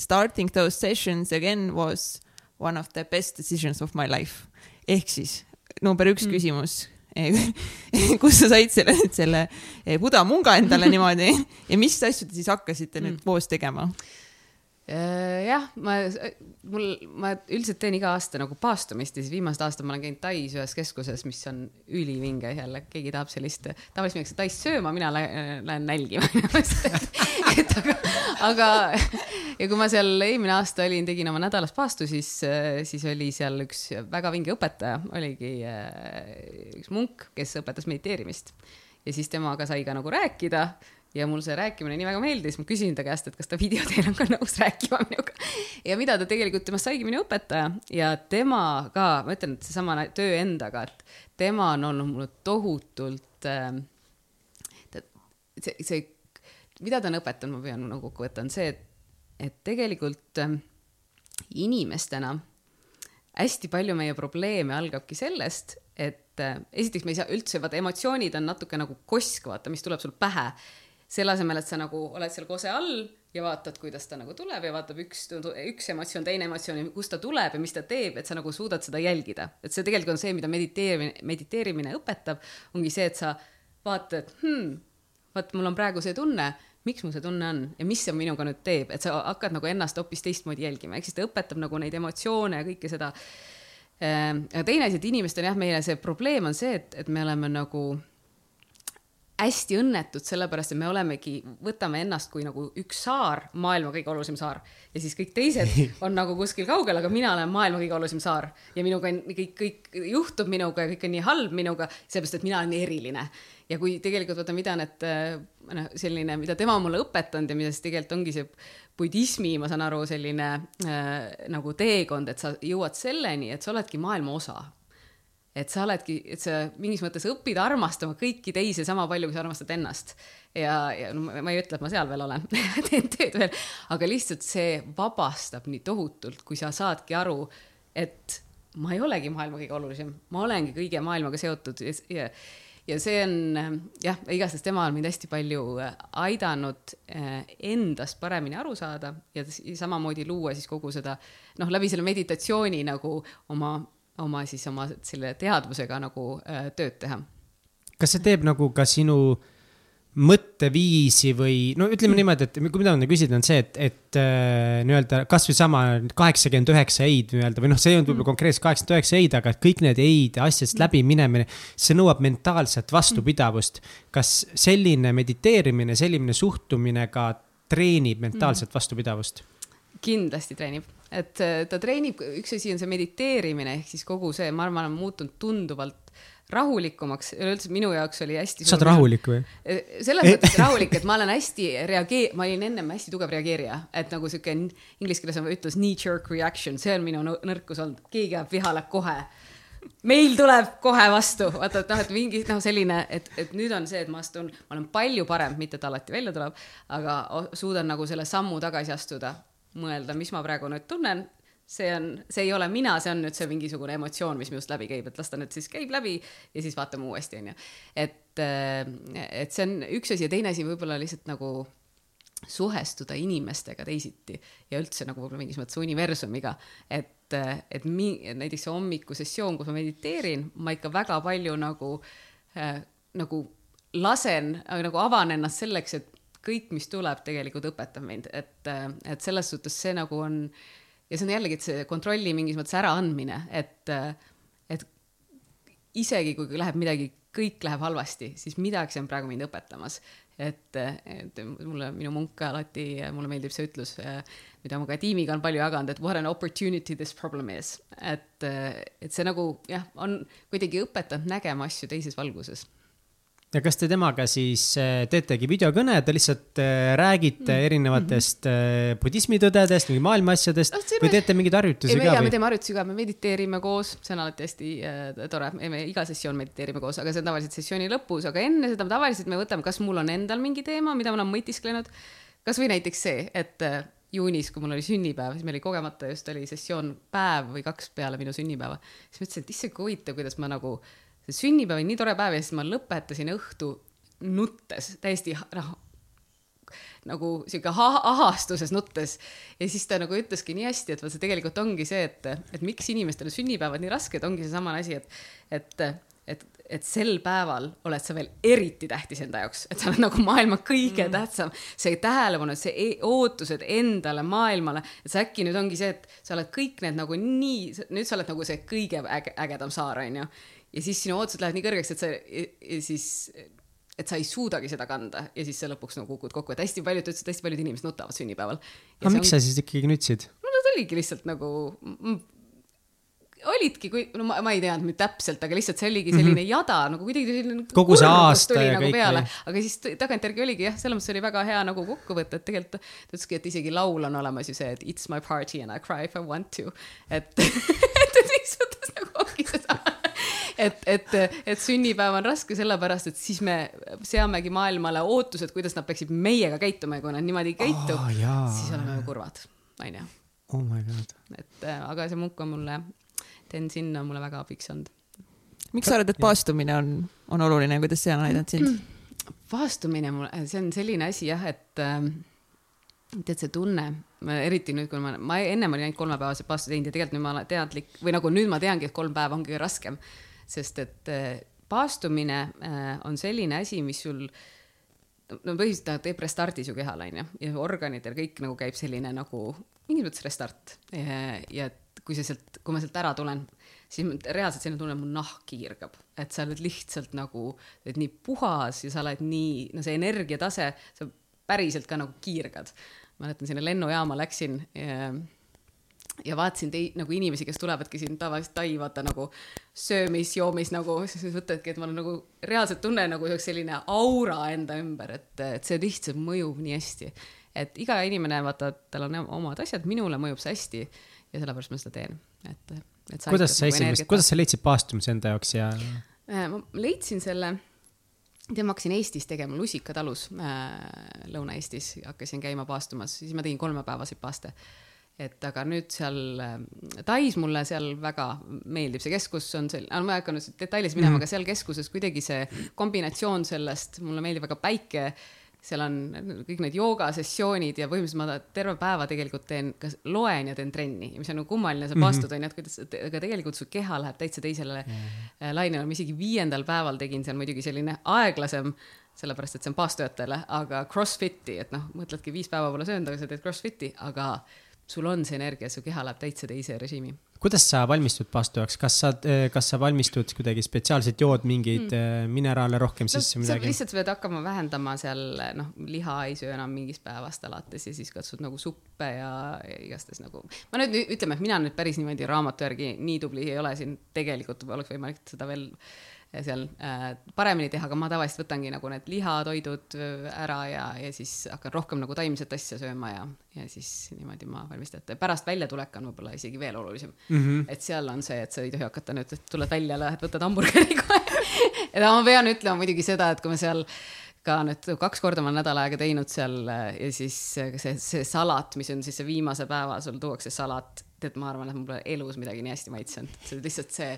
starting those sessions again was one of the best decisions of my life. ehk siis number üks mm. küsimus kus sa said selle, selle Buda munga endale niimoodi ja mis asju te siis hakkasite mm. nüüd koos tegema? Äh, jah, ma, mul, ma üldiselt teen iga aasta nagu paastumist ja siis viimased aastad ma olen käinud Tais ühes keskuses, mis on ülivinge jälle, keegi tahab sellist, tavaliselt minnakse Tais sööma, mina lähen, lähen nälgima et aga, aga ja kui ma seal eelmine aasta olin, tegin oma nädalast paastu, siis, siis oli seal üks väga vinge õpetaja, oligi äh, üks munk, kes õpetas mediteerimist. Ja siis temaga sai ka nagu rääkida ja mul see rääkimine nii väga meeldis, ma küsisin ta käest, et kas ta videoteel on ka nõus rääkima minuga. ja mida ta tegelikult, temast saigi minu õpetaja. Ja tema ka, ma ütlen, et seesama töö endaga, et tema on olnud mulle tohutult äh,, see, see, mida ta on õpetanud, ma pean nagu kokku võtta, on see, et, et tegelikult äh, inimestena hästi palju meie probleeme algabki sellest, et äh, esiteks me ei saa üldse, vaata emotsioonid on natuke nagu kosk, vaata, mis tuleb sul pähe selle asemel, et sa nagu oled seal kose all ja vaatad, kuidas ta nagu tuleb ja vaatab üks, üks emotsioon, teine emotsioon, kust ta tuleb ja mis ta teeb, et sa nagu suudad seda jälgida. et see tegelikult on see, mida mediteerimine, mediteerimine õpetab, ongi see, et sa vaatad, hmm, vaat mul on praegu see tunne, miks mul see tunne on ja mis see minuga nüüd teeb, et sa hakkad nagu ennast hoopis teistmoodi jälgima, ehk siis ta õpetab nagu neid emotsioone ja kõike seda. Ehm, aga teine asi, et inimestel jah, meile see probleem on see, et, et me oleme nagu hästi õnnetud, sellepärast et me olemegi, võtame ennast kui nagu üks saar, maailma kõige olulisem saar. Ja siis kõik teised on nagu kuskil kaugel, aga mina olen maailma kõige olulisem saar. Ja minuga on kõik, kõik juhtub minuga ja kõik on nii halb minuga, sellepärast et mina olen eriline. ja kui tegelikult vaata, mida need noh, selline, mida tema mulle õpetanud ja mida siis tegelikult ongi see budismi, ma saan aru, selline äh, nagu teekond, et sa jõuad selleni, et sa oledki maailma osa et sa oledki, et sa mingis mõttes õpid armastama kõiki teisi sama palju, kui sa armastad ennast. ja, ja no ma ei ütle, et ma seal veel olen teen tööd veel, aga lihtsalt see vabastab nii tohutult, kui sa saadki aru, et ma ei olegi maailma kõige olulisem, ma olengi kõige maailmaga seotud ja, ja, ja see on jah, igastahes tema on mind hästi palju aidanud eh, endast paremini aru saada ja samamoodi luua siis kogu seda noh, läbi selle meditatsiooni nagu oma oma siis oma selle teadvusega nagu äh, tööd teha. kas see teeb nagu ka sinu mõtteviisi või no ütleme niimoodi, et kui mida ma küsida, on see, et, et äh, nii-öelda kasvõi sama kaheksakümmend üheksa ei-d nii-öelda või noh, see ei olnud võib-olla mm. konkreetselt kaheksakümmend üheksa ei-d, aga kõik need ei-d asjadest mm. läbiminemine, see nõuab mentaalset vastupidavust. kas selline mediteerimine, selline suhtumine ka treenib mentaalset vastupidavust? kindlasti treenib, et äh, ta treenib, üks asi on see mediteerimine ehk siis kogu see, ma arvan, on muutunud tunduvalt rahulikumaks, üleüldse minu jaoks oli hästi. sa oled rahulik või? Eh, selles mõttes rahulik, et ma olen hästi reagee-, ma olin ennem hästi tugev reageerija, et nagu sihuke inglise keeles on ütlus knee-jerk reaction, see on minu nõrkus olnud, keegi jääb vihale kohe. meil tuleb kohe vastu, vaata, et noh, et mingi noh, selline, et, et nüüd on see, et ma astun, ma olen palju parem, mitte et alati välja tuleb, aga suudan nagu selle sammu tagasi astuda, mõelda, mis ma praegu nüüd tunnen see on, see ei ole mina, see on nüüd see mingisugune emotsioon, mis minust läbi käib, et las ta nüüd siis käib läbi ja siis vaatame uuesti, onju. et, äh, et see on üks asi ja teine asi võib-olla lihtsalt nagu suhestuda inimestega teisiti ja üldse nagu võib-olla mingis mõttes universumiga, et, äh, et mi-, näiteks see hommikusessioon, kus ma mediteerin, ma ikka väga palju nagu äh,, nagu lasen äh,, nagu avan ennast selleks, et kõik, mis tuleb, tegelikult õpetab mind, et, et selles suhtes see nagu on ja see on jällegi, et see kontrolli mingis mõttes äraandmine, et, et isegi kui läheb midagi, kõik läheb halvasti, siis midagi on praegu mind õpetamas. et, et mulle, minu munk alati, mulle meeldib see ütlus, mida ma ka tiimiga olen palju jaganud, et what an opportunity this problem is. et, et see nagu jah, on kuidagi õpetanud nägema asju teises valguses ja kas te temaga siis äh, teetegi videokõne, te lihtsalt äh, räägite mm. erinevatest mm -hmm. budismitõdedest, mingi maailma asjadest no, või teete mingeid harjutusi ei, ka? me teeme harjutusi ka, me mediteerime koos, see on alati hästi äh, tore, me iga sessioon mediteerime koos, aga see on tavaliselt sessiooni lõpus, aga enne seda tavaliselt me võtame, kas mul on endal mingi teema, mida ma olen mõtisklenud. kasvõi näiteks see, et äh, juunis, kui mul oli sünnipäev, siis meil oli kogemata just oli sessioon päev või kaks peale minu sünnipäeva, siis mõtlesin, et issand kui huvitav, kuidas ma nagu see sünnipäev oli nii tore päev ja siis ma lõpetasin õhtu nuttes, täiesti noh, nagu sihuke ahastuses nuttes. ja siis ta nagu ütleski nii hästi, et vot see tegelikult ongi see, et, et miks inimestele sünnipäevad nii rasked, ongi seesama asi, et, et, et, et sel päeval oled sa veel eriti tähtis enda jaoks, et sa oled nagu maailma kõige mm. tähtsam. see tähelepanu, see e ootused endale, maailmale, et see äkki nüüd ongi see, et sa oled kõik need nagu nii, nüüd sa oled nagu see kõige äge, ägedam saar, onju ja siis sinu ootused lähevad nii kõrgeks, et sa ja siis, et sa ei suudagi seda kanda ja siis sa lõpuks nagu kukud kokku, et hästi paljud, ta ütles, et hästi paljud inimesed nutavad sünnipäeval. aga miks on... sa siis ikkagi nutsid? no nad oligi lihtsalt nagu olidki, kui, no ma, ma ei teadnud nüüd täpselt, aga lihtsalt see oligi selline mm -hmm. jada nagu kuidagi selline. kogu see aasta ja nagu kõik. peale, aga siis tagantjärgi oligi jah, selles mõttes oli väga hea nagu kokkuvõte, et tegelikult ta ütleski, et isegi laul on olemas ju see, et it's my party and I cry if I want to. et et, et mis mõttes nagu ongi seda et, et, et sünnipäev on raske sellepärast, et siis me seamegi maailmale ootused, kuidas nad peaksid meiega käituma ja kui nad niimoodi ei käitu oh,, siis oleme ju kurvad, onju. Oh my god. et äh, aga see munk on mulle, Tenzin on mulle väga abiks olnud. miks sa arvad, et paastumine on, on oluline, kuidas see on aidanud sind? paastumine mul, see on selline asi jah, et äh, tead, see tunne, eriti nüüd, kui ma, ma ennem olin ainult kolmepäevase paastu teinud ja tegelikult nüüd ma olen teadlik või nagu nüüd ma teangi, et kolm päeva on kõige raskem sest et äh, paastumine äh, on selline asi, mis sul no põhiliselt ta teeb restardi su kehal, onju, ja organitel kõik nagu käib selline nagu mingis mõttes restart. Ja, ja kui sa sealt, kui ma sealt ära tulen, siis reaalselt selline tunne, mu nahk kiirgab, et sa oled lihtsalt nagu, oled nii puhas ja sa oled nii, no see energiatase, sa päriselt ka nagu kiirgad. mäletan, sinna lennujaama läksin ja ja vaatasin tei-, nagu inimesi, kes tulevadki siin tavaliselt Tai, vaata nagu söömis, joomis nagu, siis mõtledki, et ma nagu reaalselt tunnen nagu selline aura enda ümber, et, et see lihtsalt mõjub nii hästi. et iga inimene, vaata, tal on omad asjad, minule mõjub see hästi ja sellepärast ma seda teen, et, et. kuidas sa nagu esimest, kuidas sa leidsid paastumise enda jaoks ja? Äh, ma leidsin selle tead, ma hakkasin Eestis tegema Lusikatalus äh,, Lõuna-Eestis, hakkasin käima paastumas, siis ma tegin kolmepäevaseid paaste äh, et aga nüüd seal ähm, Tais mulle seal väga meeldib, see keskus on sel-, ma ei hakka nüüd detailides minema mm., aga seal keskuses kuidagi see kombinatsioon sellest, mulle meeldib väga päike, seal on kõik need joogasessioonid ja põhimõtteliselt ma terve päeva tegelikult teen, kas loen ja teen trenni, mis on nagu kummaline, sa mhm. paastud onju, et kuidas, aga tegelikult su keha läheb täitsa teisele mm -hmm. lainele, ma isegi viiendal päeval tegin seal muidugi selline aeglasem sellepärast et see on paastujatele, aga Crossfiti, et noh, mõtledki viis päeva pole söönud, aga sa teed Crossfiti, aga sul on see energia, su keha läheb täitsa teise režiimi kuidas sa valmistud pastujaks, kas sa, kas sa valmistud kuidagi spetsiaalselt, jood mingeid mm. mineraale rohkem no, sisse midagi? lihtsalt sa pead hakkama vähendama seal, noh, liha ei söö enam mingist päevast alates ja siis katsud nagu suppe ja, ja igastahes nagu. ma nüüd ütleme, et mina nüüd päris niimoodi raamatu järgi nii tubli ei ole siin, tegelikult oleks võimalik seda veel seal äh, paremini teha, aga ma tavaliselt võtangi nagu need lihatoidud äh, ära ja, ja siis hakkan rohkem nagu taimset asja sööma ja, ja siis niimoodi ma valmistan ette. pärast väljatulek on võib-olla isegi veel olulisem mm. -hmm. et seal on see, et sa ei tohi hakata nüüd, tuled välja, lähed, võtad hamburgeri kohe ja ma pean ütlema muidugi seda, et kui me seal ka nüüd kaks korda ma olen nädal aega teinud seal äh, ja siis see, see salat, mis on siis see viimase päeva, sul tuuakse salat, tead, ma arvan, et mul pole elus midagi nii hästi maitsenud, see on lihtsalt see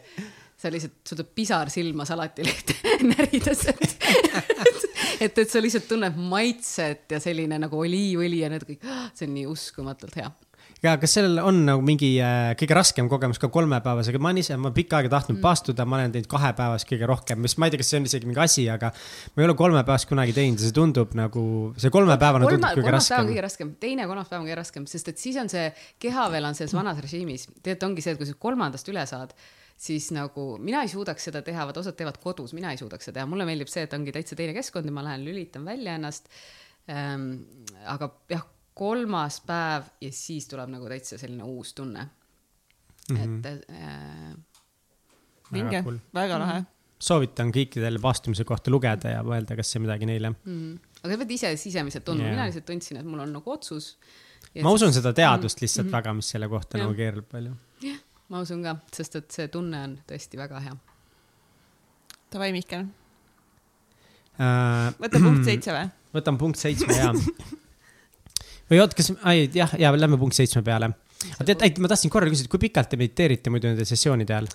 sa lihtsalt, sul tuleb pisar silma salatilehte närides, et et, et sa lihtsalt tunned maitset ja selline nagu oliivõli ja need kõik, see on nii uskumatult hea ja kas sellel on nagu mingi äh, kõige raskem kogemus ka kolmepäevasega, ma olen ise, ma pikka aega tahtnud mm. paastuda, ma olen teinud kahepäevast kõige rohkem, mis ma ei tea, kas see on isegi mingi asi, aga. ma ei ole kolmepäevast kunagi teinud ja see tundub nagu, see kolmepäevane Kolme, tundub kõige raskem. kõige raskem, teine kolmapäev on kõige raskem, sest et siis on see keha veel on selles vanas režiimis, tegelikult ongi see, et kui sa kolmandast üle saad siis nagu mina ei suudaks seda teha, vaata osad teevad kodus, mina ei suudaks seda teha, mulle meeldib see, et ongi täitsa teine keskkond ja ma lähen lülitan välja ennast ähm,. aga jah, kolmas päev ja siis tuleb nagu täitsa selline uus tunne mm. -hmm. et äh,. vinge, väga lahe mm. -hmm soovitan kõikidel vaastumise kohta lugeda ja mõelda, kas see midagi neile mm. -hmm. aga sa pead ise sisemiselt tundma yeah., mina lihtsalt tundsin, et mul on nagu otsus. ma siis... usun seda teadust lihtsalt mm -hmm. väga, mis selle kohta yeah. nagu keerleb palju. jah, ma usun ka, sest et see tunne on tõesti väga hea. Davai, Mihkel uh,. võta punkt seitse või? võtan punkt seitsme ja või oot, kas, ai jah, ja lähme punkt seitsme peale. aga tead, ei, ma tahtsin korra küsida, kui pikalt te mediteerite muidu nende sessioonide ajal?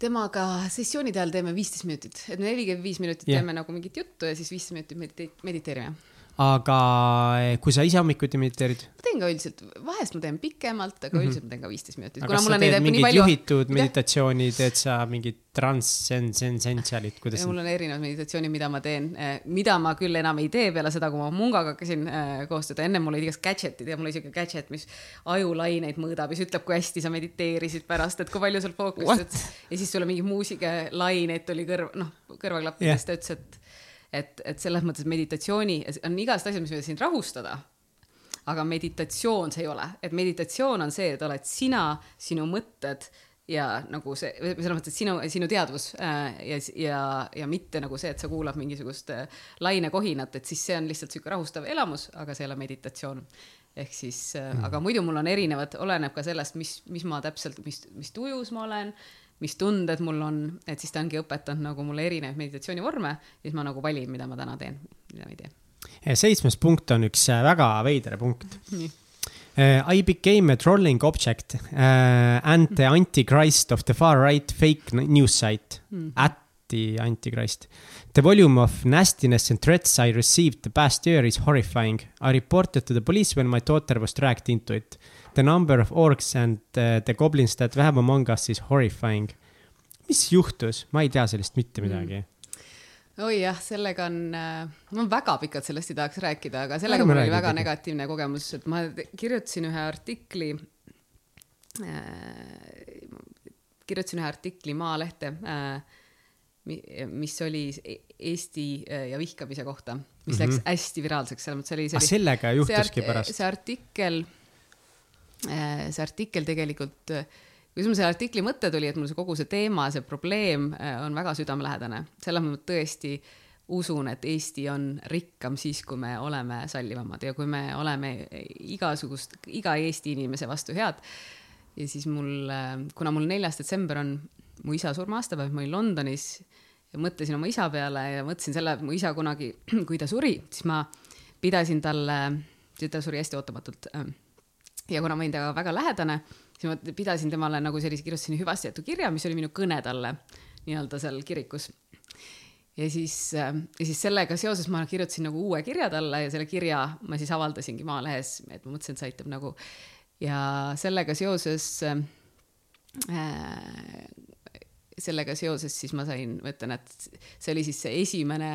temaga sessioonide ajal teeme viisteist minutit, et me nelikümmend viis minutit yeah. teeme nagu mingit juttu ja siis viisteist minutit medite mediteerime aga eh, kui sa ise hommikuti mediteerid? ma teen ka üldiselt, vahest ma teen pikemalt, aga mm -hmm. üldiselt ma teen ka viisteist minutit. aga kas sa teed mingit palju... juhitud meditatsiooni, teed sa mingit transcendentialit, kuidas? mul on erinevad meditatsioonid, mida ma teen, eh, mida ma küll enam ei tee peale seda, kui ma mungaga hakkasin äh, koostööd, ennem mul olid igast gadget'id ja mul oli siuke gadget, mis ajulaineid mõõdab ja siis ütleb, kui hästi sa mediteerisid pärast, et kui palju sul fookust, ja siis sulle mingi muusikalaineid tuli kõrv, noh, kõrvaklappidest yeah., ta ütles, et et, et selles mõttes meditatsiooni on igast asjad, mis võivad sind rahustada. aga meditatsioon see ei ole, et meditatsioon on see, et oled sina, sinu mõtted ja nagu see, selles mõttes, sinu, sinu teadvus äh, ja, ja, ja mitte nagu see, et sa kuulad mingisugust äh, lainekohinat, et siis see on lihtsalt sihuke rahustav elamus, aga see ei ole meditatsioon. ehk siis äh, mm., aga muidu mul on erinevad, oleneb ka sellest, mis, mis ma täpselt, mis, mis tujus ma olen mis tunded mul on, et siis ta ongi õpetanud nagu mulle erinevaid meditatsioonivorme, siis ma nagu valin, mida ma täna teen, mida ma ei tee. seitsmes punkt on üks äh, väga veider punkt. Uh, I became a trolling object uh, and the antichrist of the far right fake news site mm. at the antichrist. The volume of nastiness and threats I received the past year is horrifying. I reported to the police when my daughter was dragged into it The number of orcs and uh, the goblins that we have among us is horrifying. mis juhtus, ma ei tea sellest mitte mm. midagi mm. oi jah, sellega on, äh, ma väga pikalt sellest ei tahaks rääkida, aga sellega mul oli väga negatiivne kogemus, et ma kirjutasin ühe artikli äh,, kirjutasin ühe artikli Maalehte äh,, mis oli Eesti äh, ja vihkamise kohta, mis mm -hmm. läks mhm. hästi viraalseks, selles mõttes oli see. Ah, sellega juhtuski pärast? see artikkel see artikkel tegelikult, kuidas mul selle artikli mõte tuli, et mul see kogu see teema, see probleem äh, on väga südamelähedane, selles ma tõesti usun, et Eesti on rikkam siis, kui me oleme sallivamad ja kui me oleme igasugust, iga Eesti inimese vastu head. ja siis mul, äh, kuna mul neljas detsember on mu isa surma-aastapäev, ma olin Londonis ja mõtlesin oma isa peale ja mõtlesin selle, mu isa kunagi, kui ta suri, siis ma pidasin talle, ta suri hästi ootamatult ja kuna ma olin temaga väga lähedane, siis ma pidasin temale nagu sellise, kirjutasin hüvastijätu kirja, mis oli minu kõne talle nii-öelda seal kirikus. ja siis, ja siis sellega seoses ma kirjutasin nagu uue kirja talle ja selle kirja ma siis avaldasingi Maalehes, et ma mõtlesin, et see aitab nagu ja sellega seoses äh, sellega seoses siis ma sain, ma ütlen, et see oli siis see esimene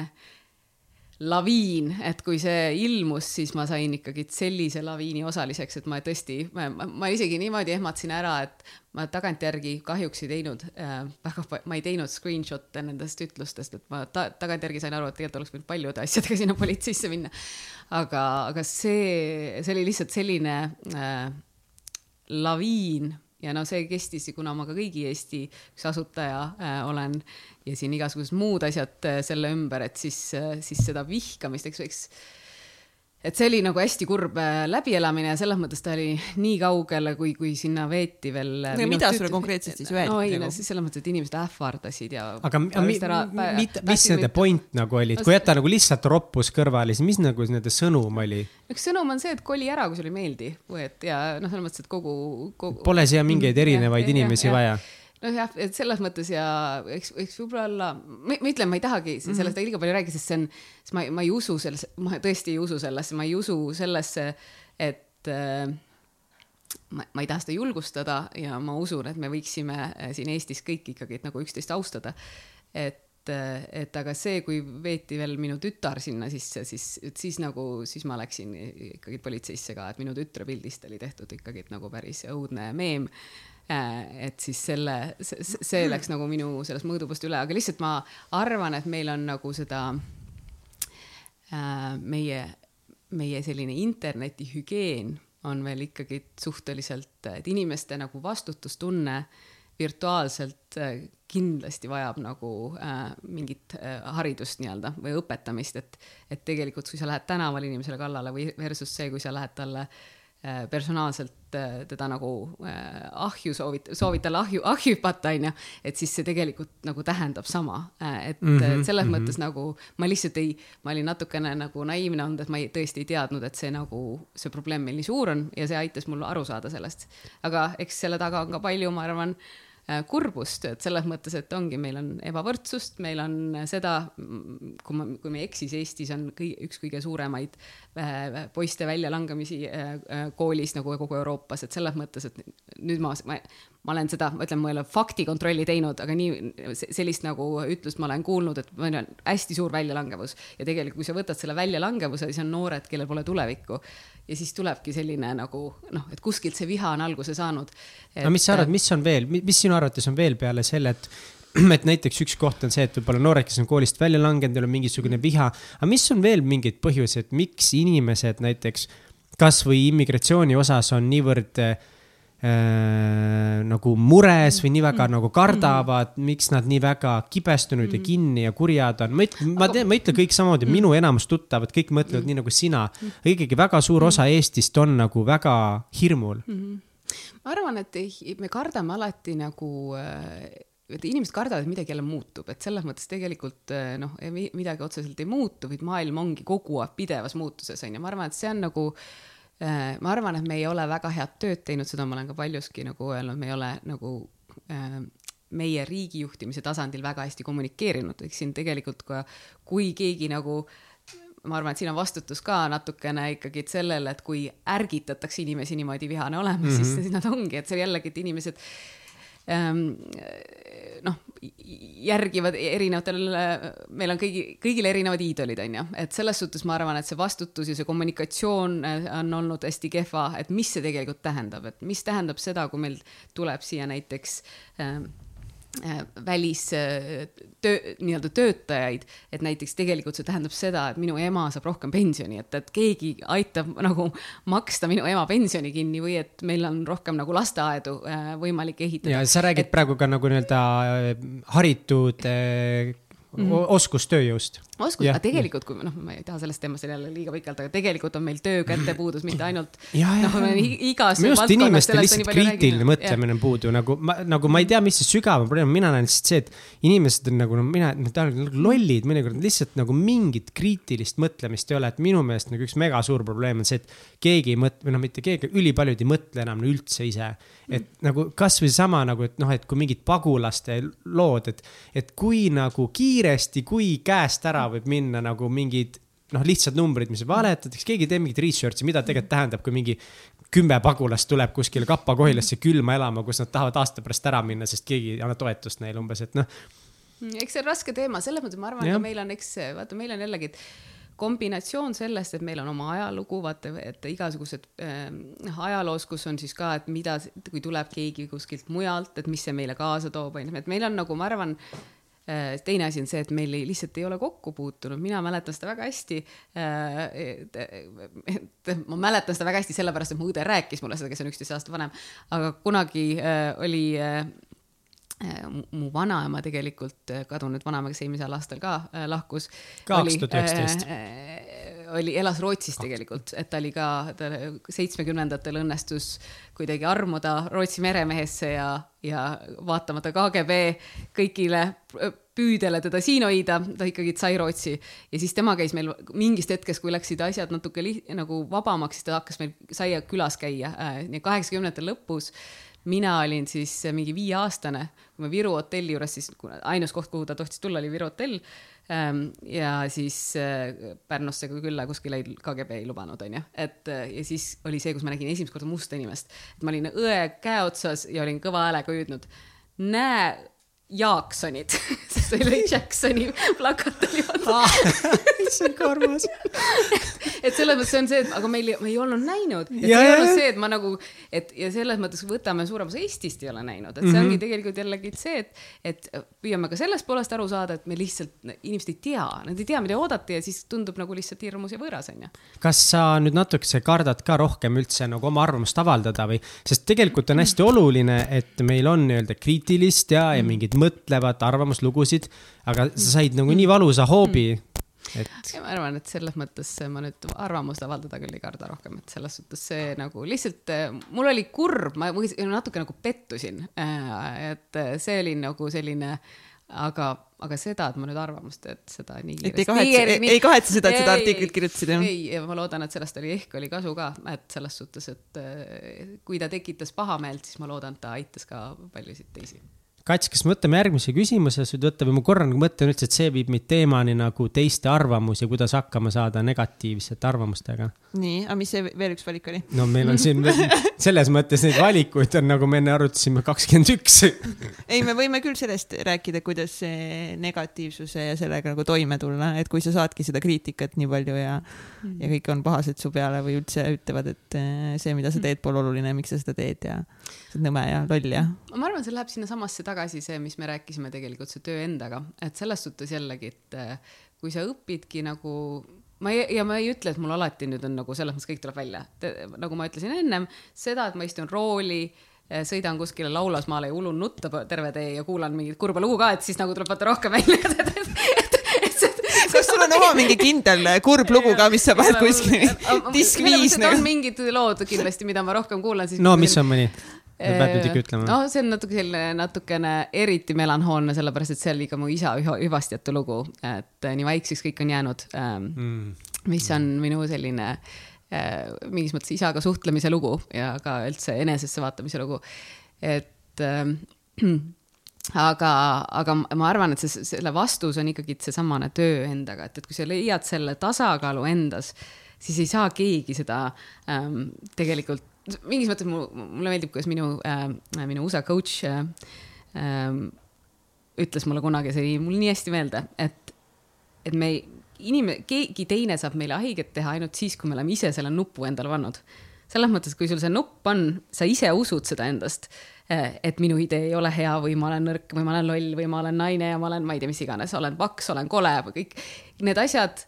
laviin, et kui see ilmus, siis ma sain ikkagi sellise laviini osaliseks, et ma tõesti, ma, isegi niimoodi ehmatasin ära, et ma tagantjärgi kahjuks ei teinud äh, väga, ma ei teinud screenshot'e nendest ütlustest, et ma ta, tagantjärgi sain aru, et tegelikult oleks võinud paljude asjadega sinna politseisse minna. aga, aga see, see oli lihtsalt selline äh, laviin ja no see kestis, kuna ma ka kõigi Eesti üks asutaja äh, olen ja siin igasugused muud asjad äh, selle ümber, et siis äh,, siis seda vihkamist, eks, eks et see oli nagu hästi kurb äh, läbielamine ja selles mõttes ta oli nii kaugele, kui, kui sinna veeti veel. No mida sulle konkreetselt siis öeldi? no ei nagu?, no siis selles mõttes, et inimesed ähvardasid ja. aga mi, mi, mi, mis nende point nagu oli, et kui jätta nagu lihtsalt roppus kõrvale, siis mis nagu nende sõnum oli? üks sõnum on see, et koli ära, kui sulle ei meeldi või et ja noh, selles mõttes, et kogu, kogu. Pole siia mingeid erinevaid ja, inimesi ja, vaja nojah, et selles mõttes ja eks, eks võib-olla, ma ütlen, ma ei tahagi sellest mm -hmm. liiga palju rääkida, sest see on, sest ma, ma ei usu sellesse, ma tõesti ei usu sellesse, ma ei usu sellesse, et äh, ma, ma ei taha seda julgustada ja ma usun, et me võiksime äh, siin Eestis kõik ikkagi nagu üksteist austada. et, äh, et aga see, kui veeti veel minu tütar sinna sisse, siis, siis nagu, siis ma läksin ikkagi politseisse ka, et minu tütre pildist oli tehtud ikkagi nagu päris õudne meem et siis selle, see läks nagu minu sellest mõõdupust üle, aga lihtsalt ma arvan, et meil on nagu seda äh, meie, meie selline internetihügieen on veel ikkagi suhteliselt, et inimeste nagu vastutustunne virtuaalselt äh, kindlasti vajab nagu äh, mingit äh, haridust nii-öelda või õpetamist, et, et tegelikult, kui sa lähed tänaval inimesele kallale või versus see, kui sa lähed talle äh, Äh, personaalselt äh, teda nagu äh, ahju soovit-, soovid talle ahju, ahju hüpata, onju, et siis see tegelikult nagu tähendab sama. et mm -hmm, selles mm -hmm. mõttes nagu ma lihtsalt ei, ma olin natukene nagu naiivne olnud, et ma ei, tõesti ei teadnud, et see nagu, see probleem meil nii suur on ja see aitas mul aru saada sellest. aga eks selle taga on ka palju, ma arvan äh, Äh, kurbust, et selles mõttes, et ongi, meil on ebavõrdsust, meil on seda, kui ma, kui ma ei eksi, siis Eestis on kõi, üks kõige suuremaid äh, poiste väljalangemisi äh, koolis nagu kogu Euroopas, et selles mõttes, et nüüd ma, ma, ma olen seda, ma ütlen, ma ei ole faktikontrolli teinud, aga nii sellist nagu ütlust ma olen kuulnud, et meil on hästi suur väljalangevus. Ja tegelikult, kui sa võtad selle väljalangevuse, siis on noored, kellel pole tulevikku ja siis tulebki selline nagu noh, et kuskilt see viha on alguse saanud. Et.... no mis sa arvad, mis on veel, mis sinu arvates on veel peale selle, et et näiteks üks koht on see, et võib-olla noored, kes on koolist välja langenud, neil on mingisugune viha, aga mis on veel mingeid põhjuseid, miks inimesed näiteks kasvõi immigratsiooni osas on niivõrd äh, äh, nagu mures või nii väga mm. nagu kardavad mm., miks nad nii väga kibestunud mm. ja kinni ja kurjad on. ma ütlen, ma tean, ma ütlen kõik samamoodi mm., minu enamus tuttavad, kõik mõtlevad mm. nii nagu sina. ikkagi väga suur osa Eestist on nagu väga hirmul mm. ma arvan, et me kardame alati nagu et inimesed kardavad, et midagi jälle muutub, et selles mõttes tegelikult noh, midagi otseselt ei muutu, vaid maailm ongi kogu aeg pidevas muutuses onju, ma arvan, et see on nagu äh, Äh, ma arvan, et me ei ole väga head tööd teinud, seda ma olen ka paljuski nagu öelnud, me ei ole nagu äh, meie riigi juhtimise tasandil väga hästi kommunikeerinud, eks siin tegelikult ka, kui keegi nagu ma arvan, et siin on vastutus ka natukene ikkagi sellele, et kui ärgitatakse inimesi niimoodi vihane olema mm, -hmm. siis, siis nad ongi, et see jällegi, et inimesed ähm, noh, järgivad erinevatel, meil on kõigi, kõigil erinevad iidolid, on ju, et selles suhtes ma arvan, et see vastutus ja see kommunikatsioon äh, on olnud hästi kehva, et mis see tegelikult tähendab, et mis tähendab seda, kui meil tuleb siia näiteks äh, Äh, välistöö, äh, nii-öelda töötajaid, et näiteks tegelikult see tähendab seda, et minu ema saab rohkem pensioni, et, et keegi aitab nagu maksta minu ema pensioni kinni või et meil on rohkem nagu lasteaedu äh, võimalik ehitada. ja sa räägid et... praegu ka nagu nii-öelda haritud mm -hmm. oskustööjõust. oskus, aga tegelikult, kui noh, ma ei taha sellest teemast jälle liiga pikalt, aga tegelikult on meil töökäte puudus mitte ainult. noh, igas. minu arust inimestel lihtsalt kriitiline mõtlemine on puudu, nagu ma, nagu ma ei tea, mis see sügavam probleem on, mina näen lihtsalt see, et inimesed on nagu, no mina, nad on nagu lollid mõnikord, lihtsalt nagu mingit kriitilist mõtlemist ei ole, et minu meelest nagu üks mega suur probleem on see, et keegi ei mõtle, või noh, mitte keegi, ülipaljud ei mõtle enam üldse ise. et mm. nagu kasvõi sama nagu, et noh, et kui mingid pagulaste lood, et, et kui nagu kiire kiiresti, kui käest ära võib minna nagu mingid noh, lihtsad numbrid, mis valetatakse, keegi ei tee mingit research'i, mida tegelikult tähendab, kui mingi kümme pagulast tuleb kuskile Kapa-Kohilasse külma elama, kus nad tahavad aasta pärast ära minna, sest keegi ei anna toetust neile umbes, et noh. eks see on raske teema, selles mõttes ma arvan, et meil on, eks vaata, meil on jällegi, kombinatsioon sellest, et meil on oma ajalugu, vaata, et igasugused äh, ajaloos, kus on siis ka, et mida, kui tuleb keegi kuskilt mujalt, et mis see meile kaasa toob, onju, et meil on nagu, ma arvan teine asi on see, et meil ei, lihtsalt ei ole kokku puutunud, mina mäletan seda väga hästi äh,. Et, et ma mäletan seda väga hästi sellepärast, et mu õde rääkis mulle seda, kes on üksteist aastat vanem, aga kunagi äh, oli äh, Äh, mu vanaema tegelikult, äh, kadunud vanaema, kes eelmisel aastal ka äh, lahkus. kaks tuhat üheksateist. Oli, elas Rootsis tegelikult, et ta oli ka, ta seitsmekümnendatel õnnestus kuidagi armuda Rootsi meremehesse ja, ja vaatamata KGB kõigile püüdele teda siin hoida, ta ikkagi sai Rootsi. Ja siis tema käis meil mingist hetkest, kui läksid asjad natuke li, nagu vabamaks, siis ta hakkas meil saia külas käia. Äh,, nii kaheksakümnendate lõpus mina olin siis mingi viieaastane, kui me Viru hotelli juures siis, ainus koht, kuhu ta tohtis tulla, oli Viru hotell. Ähm, ja siis äh, Pärnusse külla kuskile KGB ei lubanud, onju, et äh, ja siis oli see, kus ma nägin esimest korda musta inimest, et ma olin õe käe otsas ja olin kõva häälega hüüdnud. näe Jaaksonid sest see oli Jacksoni plakat oli vaata. issand, kui armas. et selles mõttes see on see, et aga meil, me ei olnud näinud. et ja, see ei olnud see, et ma nagu, et ja selles mõttes võtame suurem osa Eestist ei ole näinud, et see mm -hmm. ongi tegelikult jällegi see, et, et püüame ka sellest poolest aru saada, et me lihtsalt, inimesed ei tea, nad ei tea, mida oodata ja siis tundub nagu lihtsalt hirmus ja võõras onju. kas sa nüüd natukese kardad ka rohkem üldse nagu oma arvamust avaldada või, sest tegelikult on hästi oluline, et meil on nii-öelda kriitilist ja, ja mingit mõtlevat arvamuslugusid, aga sa said nagu nii valusa hoobi et. ma arvan, et selles mõttes ma nüüd arvamust avaldada küll ei karda rohkem, et selles suhtes see nagu lihtsalt, mul oli kurb, ma natuke nagu pettusin. Äh, et see oli nagu selline, aga, aga seda, et ma nüüd arvamust, et seda nii. et ei kahetse, ei, ei kahetse seda, et seda artiklit kirjutasid, jah? ei, ja ma loodan, et sellest oli ehk oli kasu ka, et selles suhtes, et äh, kui ta tekitas pahameelt, siis ma loodan, et ta aitas ka paljusid teisi Kats, kas me võtame järgmise küsimuse, võid võtta või ma korra nagu mõtlen üldse, et see viib meid teemani nagu teiste arvamus ja kuidas hakkama saada negatiivsete arvamustega. nii, aga mis see veel üks valik oli? no meil on siin selles mõttes neid valikuid on nagu me enne arutasime kakskümmend üks. ei, me võime küll sellest rääkida, kuidas negatiivsuse ja sellega nagu toime tulla, et kui sa saadki seda kriitikat nii palju ja mm., ja kõik on pahased su peale või üldse ütlevad, et eh, see, mida sa teed, pole oluline, miks sa seda teed ja sa oled nõme ja loll ja. ma arvan, see läheb sinnasamasse tagasi, see, mis me rääkisime tegelikult, see töö endaga, et selles suhtes jällegi, et eh, kui sa õpidki nagu ma ei, ja ma ei ütle, et mul alati nüüd on nagu selles mõttes kõik tuleb välja, nagu ma ütlesin ennem, seda, et ma istun rooli eh, sõidan kuskile Laulasmaale ja ulun nutta terve tee ja kuulan mingit kurba lugu ka, et siis nagu tuleb vaata rohkem välja, kas sul on oma mingi kindel kurb lugu ka, mis sa paned kuskile disk viis? on mingid lood kindlasti, mida ma rohkem kuulan, siis. no mis on mõni? Pead nüüd ikka ütlema. no see on natuke selline natukene eriti melanhoolne, sellepärast et see oli ka mu isa hüvastijätu lugu, et nii vaikseks kõik on jäänud ähm, mm.. mis on minu selline äh, mingis mõttes isaga suhtlemise lugu ja ka üldse enesesse vaatamise lugu. et ähm, aga, aga ma arvan, et see, selle vastus on ikkagi seesamane töö endaga, et, et kui sa leiad selle tasakaalu endas, siis ei saa keegi seda ähm, tegelikult mingis mõttes mu, mulle meeldib, kuidas minu äh,, minu USA coach äh, äh, ütles mulle kunagi, see jäi mul nii hästi meelde, et, et me, inimene, keegi teine saab meile haiget teha ainult siis, kui me oleme ise selle nupu endale pannud. selles mõttes, kui sul see nupp on, sa ise usud seda endast, äh, et minu idee ei ole hea või ma olen nõrk või ma olen loll või ma olen naine ja ma olen, ma ei tea, mis iganes, olen paks, olen kole või kõik need asjad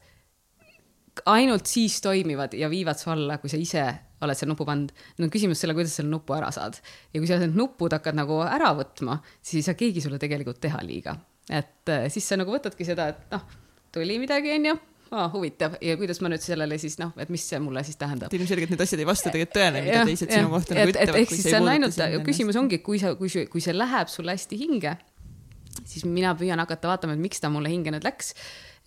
ainult siis toimivad ja viivad su alla, kui sa ise oled selle nupu pannud. on küsimus selle, kuidas selle nupu ära saad. ja kui sa need nupud hakkad nagu ära võtma, siis ei saa keegi sulle tegelikult teha liiga. et äh, siis sa nagu võtadki seda, et noh, tuli midagi, onju oh,, huvitav ja kuidas ma nüüd sellele siis noh, et mis see mulle siis tähendab. ilmselgelt need asjad ei vasta tegelikult tõele, mida teised sinu kohta nagu ütlevad. ehk siis see on ainult, küsimus ongi, kui sa, kui, kui see läheb sulle hästi hinge, siis mina püüan hakata vaatama, et miks ta mulle hinge nüüd läks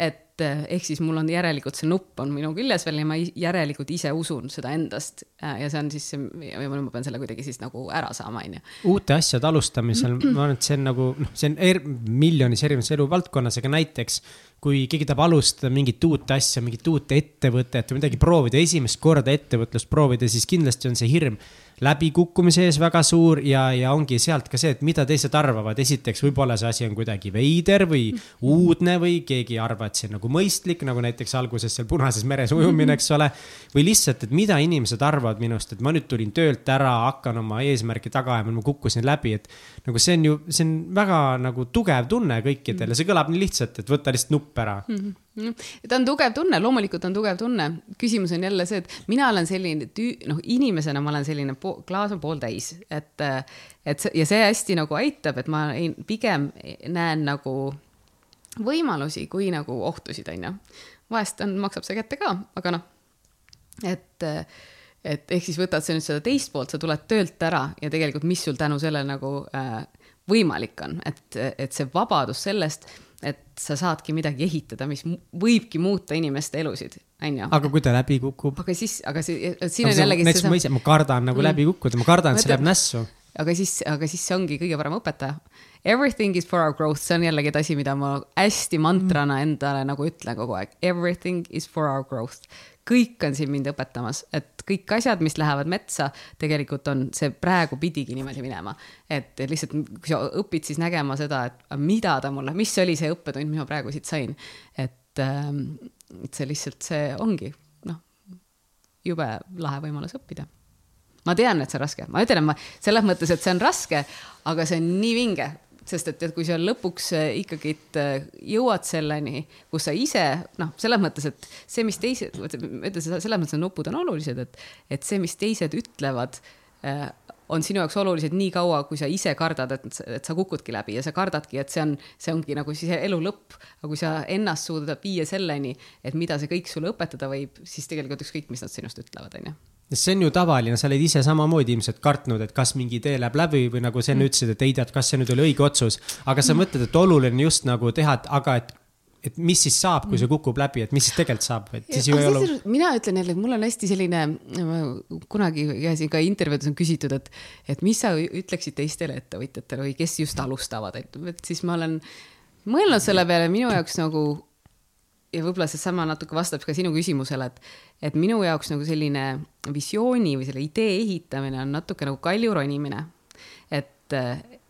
et eh, ehk siis mul on järelikult see nupp on minu küljes veel ja ma järelikult ise usun seda endast. Eh, ja see on siis ma pean selle kuidagi siis nagu ära saama, onju. uute asjade alustamisel, ma arvan, et see on nagu noh, see on er, miljonis erinevas eluvaldkonnas, aga näiteks kui keegi tahab alustada mingit uut asja, mingit uut ettevõtet või midagi proovida, esimest korda ettevõtlust proovida, siis kindlasti on see hirm läbikukkumise ees väga suur ja, ja ongi sealt ka see, et mida teised arvavad. esiteks, võib-olla see asi on kuidagi veider või uudne või keegi ei arva, tunduvad siin nagu mõistlik, nagu näiteks alguses seal Punases meres ujumine, eks ole. või lihtsalt, et mida inimesed arvavad minust, et ma nüüd tulin töölt ära, hakkan oma eesmärki taga ajama, ma kukkusin läbi, et. nagu see on ju, see on väga nagu tugev tunne kõikidele, see kõlab nii lihtsalt, et võtta lihtsalt nupp ära mm. -hmm ta on tugev tunne, loomulikult on tugev tunne. küsimus on jälle see, et mina olen selline tüü-, noh, inimesena ma olen selline klaas on pooltäis, et, et ja see hästi nagu aitab, et ma ei, pigem näen nagu võimalusi kui nagu ohtusid, on ju. vahest on, maksab see kätte ka, aga noh, et, et ehk siis võtad sa nüüd seda teist poolt, sa tuled töölt ära ja tegelikult, mis sul tänu sellele nagu äh, võimalik on, et, et see vabadus sellest et sa saadki midagi ehitada, mis võibki muuta inimeste elusid, onju. aga kui ta läbi kukub? aga siis, aga see, siin aga on jällegi. näiteks ma ise, ma kardan nagu mm. läbi kukkuda, ma kardan, et see läheb nässu. Aga siis, aga siis see ongi kõige parem õpetaja. Everything is for our growth, see on jällegi asi, mida ma hästi mantrana mm. endale nagu ütlen kogu aeg. Everything is for our growth kõik on siin mind õpetamas, et kõik asjad, mis lähevad metsa, tegelikult on, see praegu pidigi niimoodi minema. et lihtsalt, kui sa õpid siis nägema seda, et mida ta mulle, mis oli see õppetund, mis ma praegu siit sain. et, ähm, et see lihtsalt, see ongi, noh, jube lahe võimalus õppida ma tean, et see on raske, ma ütlen, ma selles mõttes, et see on raske, aga see on nii vinge sest et, et kui sa lõpuks äh, ikkagi äh, jõuad selleni, kus sa ise noh, selles mõttes, et see, mis teised, ütlen selles mõttes, et nupud on olulised, et, et see, mis teised ütlevad äh, on sinu jaoks olulised nii kaua, kui sa ise kardad, et, et sa kukudki läbi ja sa kardadki, et see on, see ongi nagu siis elu lõpp. aga kui sa ennast suudad viia selleni, et mida see kõik sulle õpetada võib, siis tegelikult ükskõik, mis nad sinust ütlevad, onju see on ju tavaline, sa oled ise samamoodi ilmselt kartnud, et kas mingi tee läheb läbi või nagu sa enne mm. ütlesid, et ei tea, et kas see nüüd oli õige otsus. aga sa mm. mõtled, et oluline just nagu teha, et aga, et, et mis siis saab, kui see mm. kukub läbi, et mis siis tegelikult saab, et siis ju ei ole. mina ütlen jälle, mul on hästi selline, kunagi ühes ka intervjuudes on küsitud, et, et mis sa ütleksid teistele ettevõtjatele või kes just alustavad, et, et siis ma olen mõelnud selle peale, minu jaoks nagu ja võib-olla seesama natuke vastab ka sinu küsimusele, et, et minu jaoks nagu selline visiooni või selle idee ehitamine on natuke nagu kalju ronimine. et,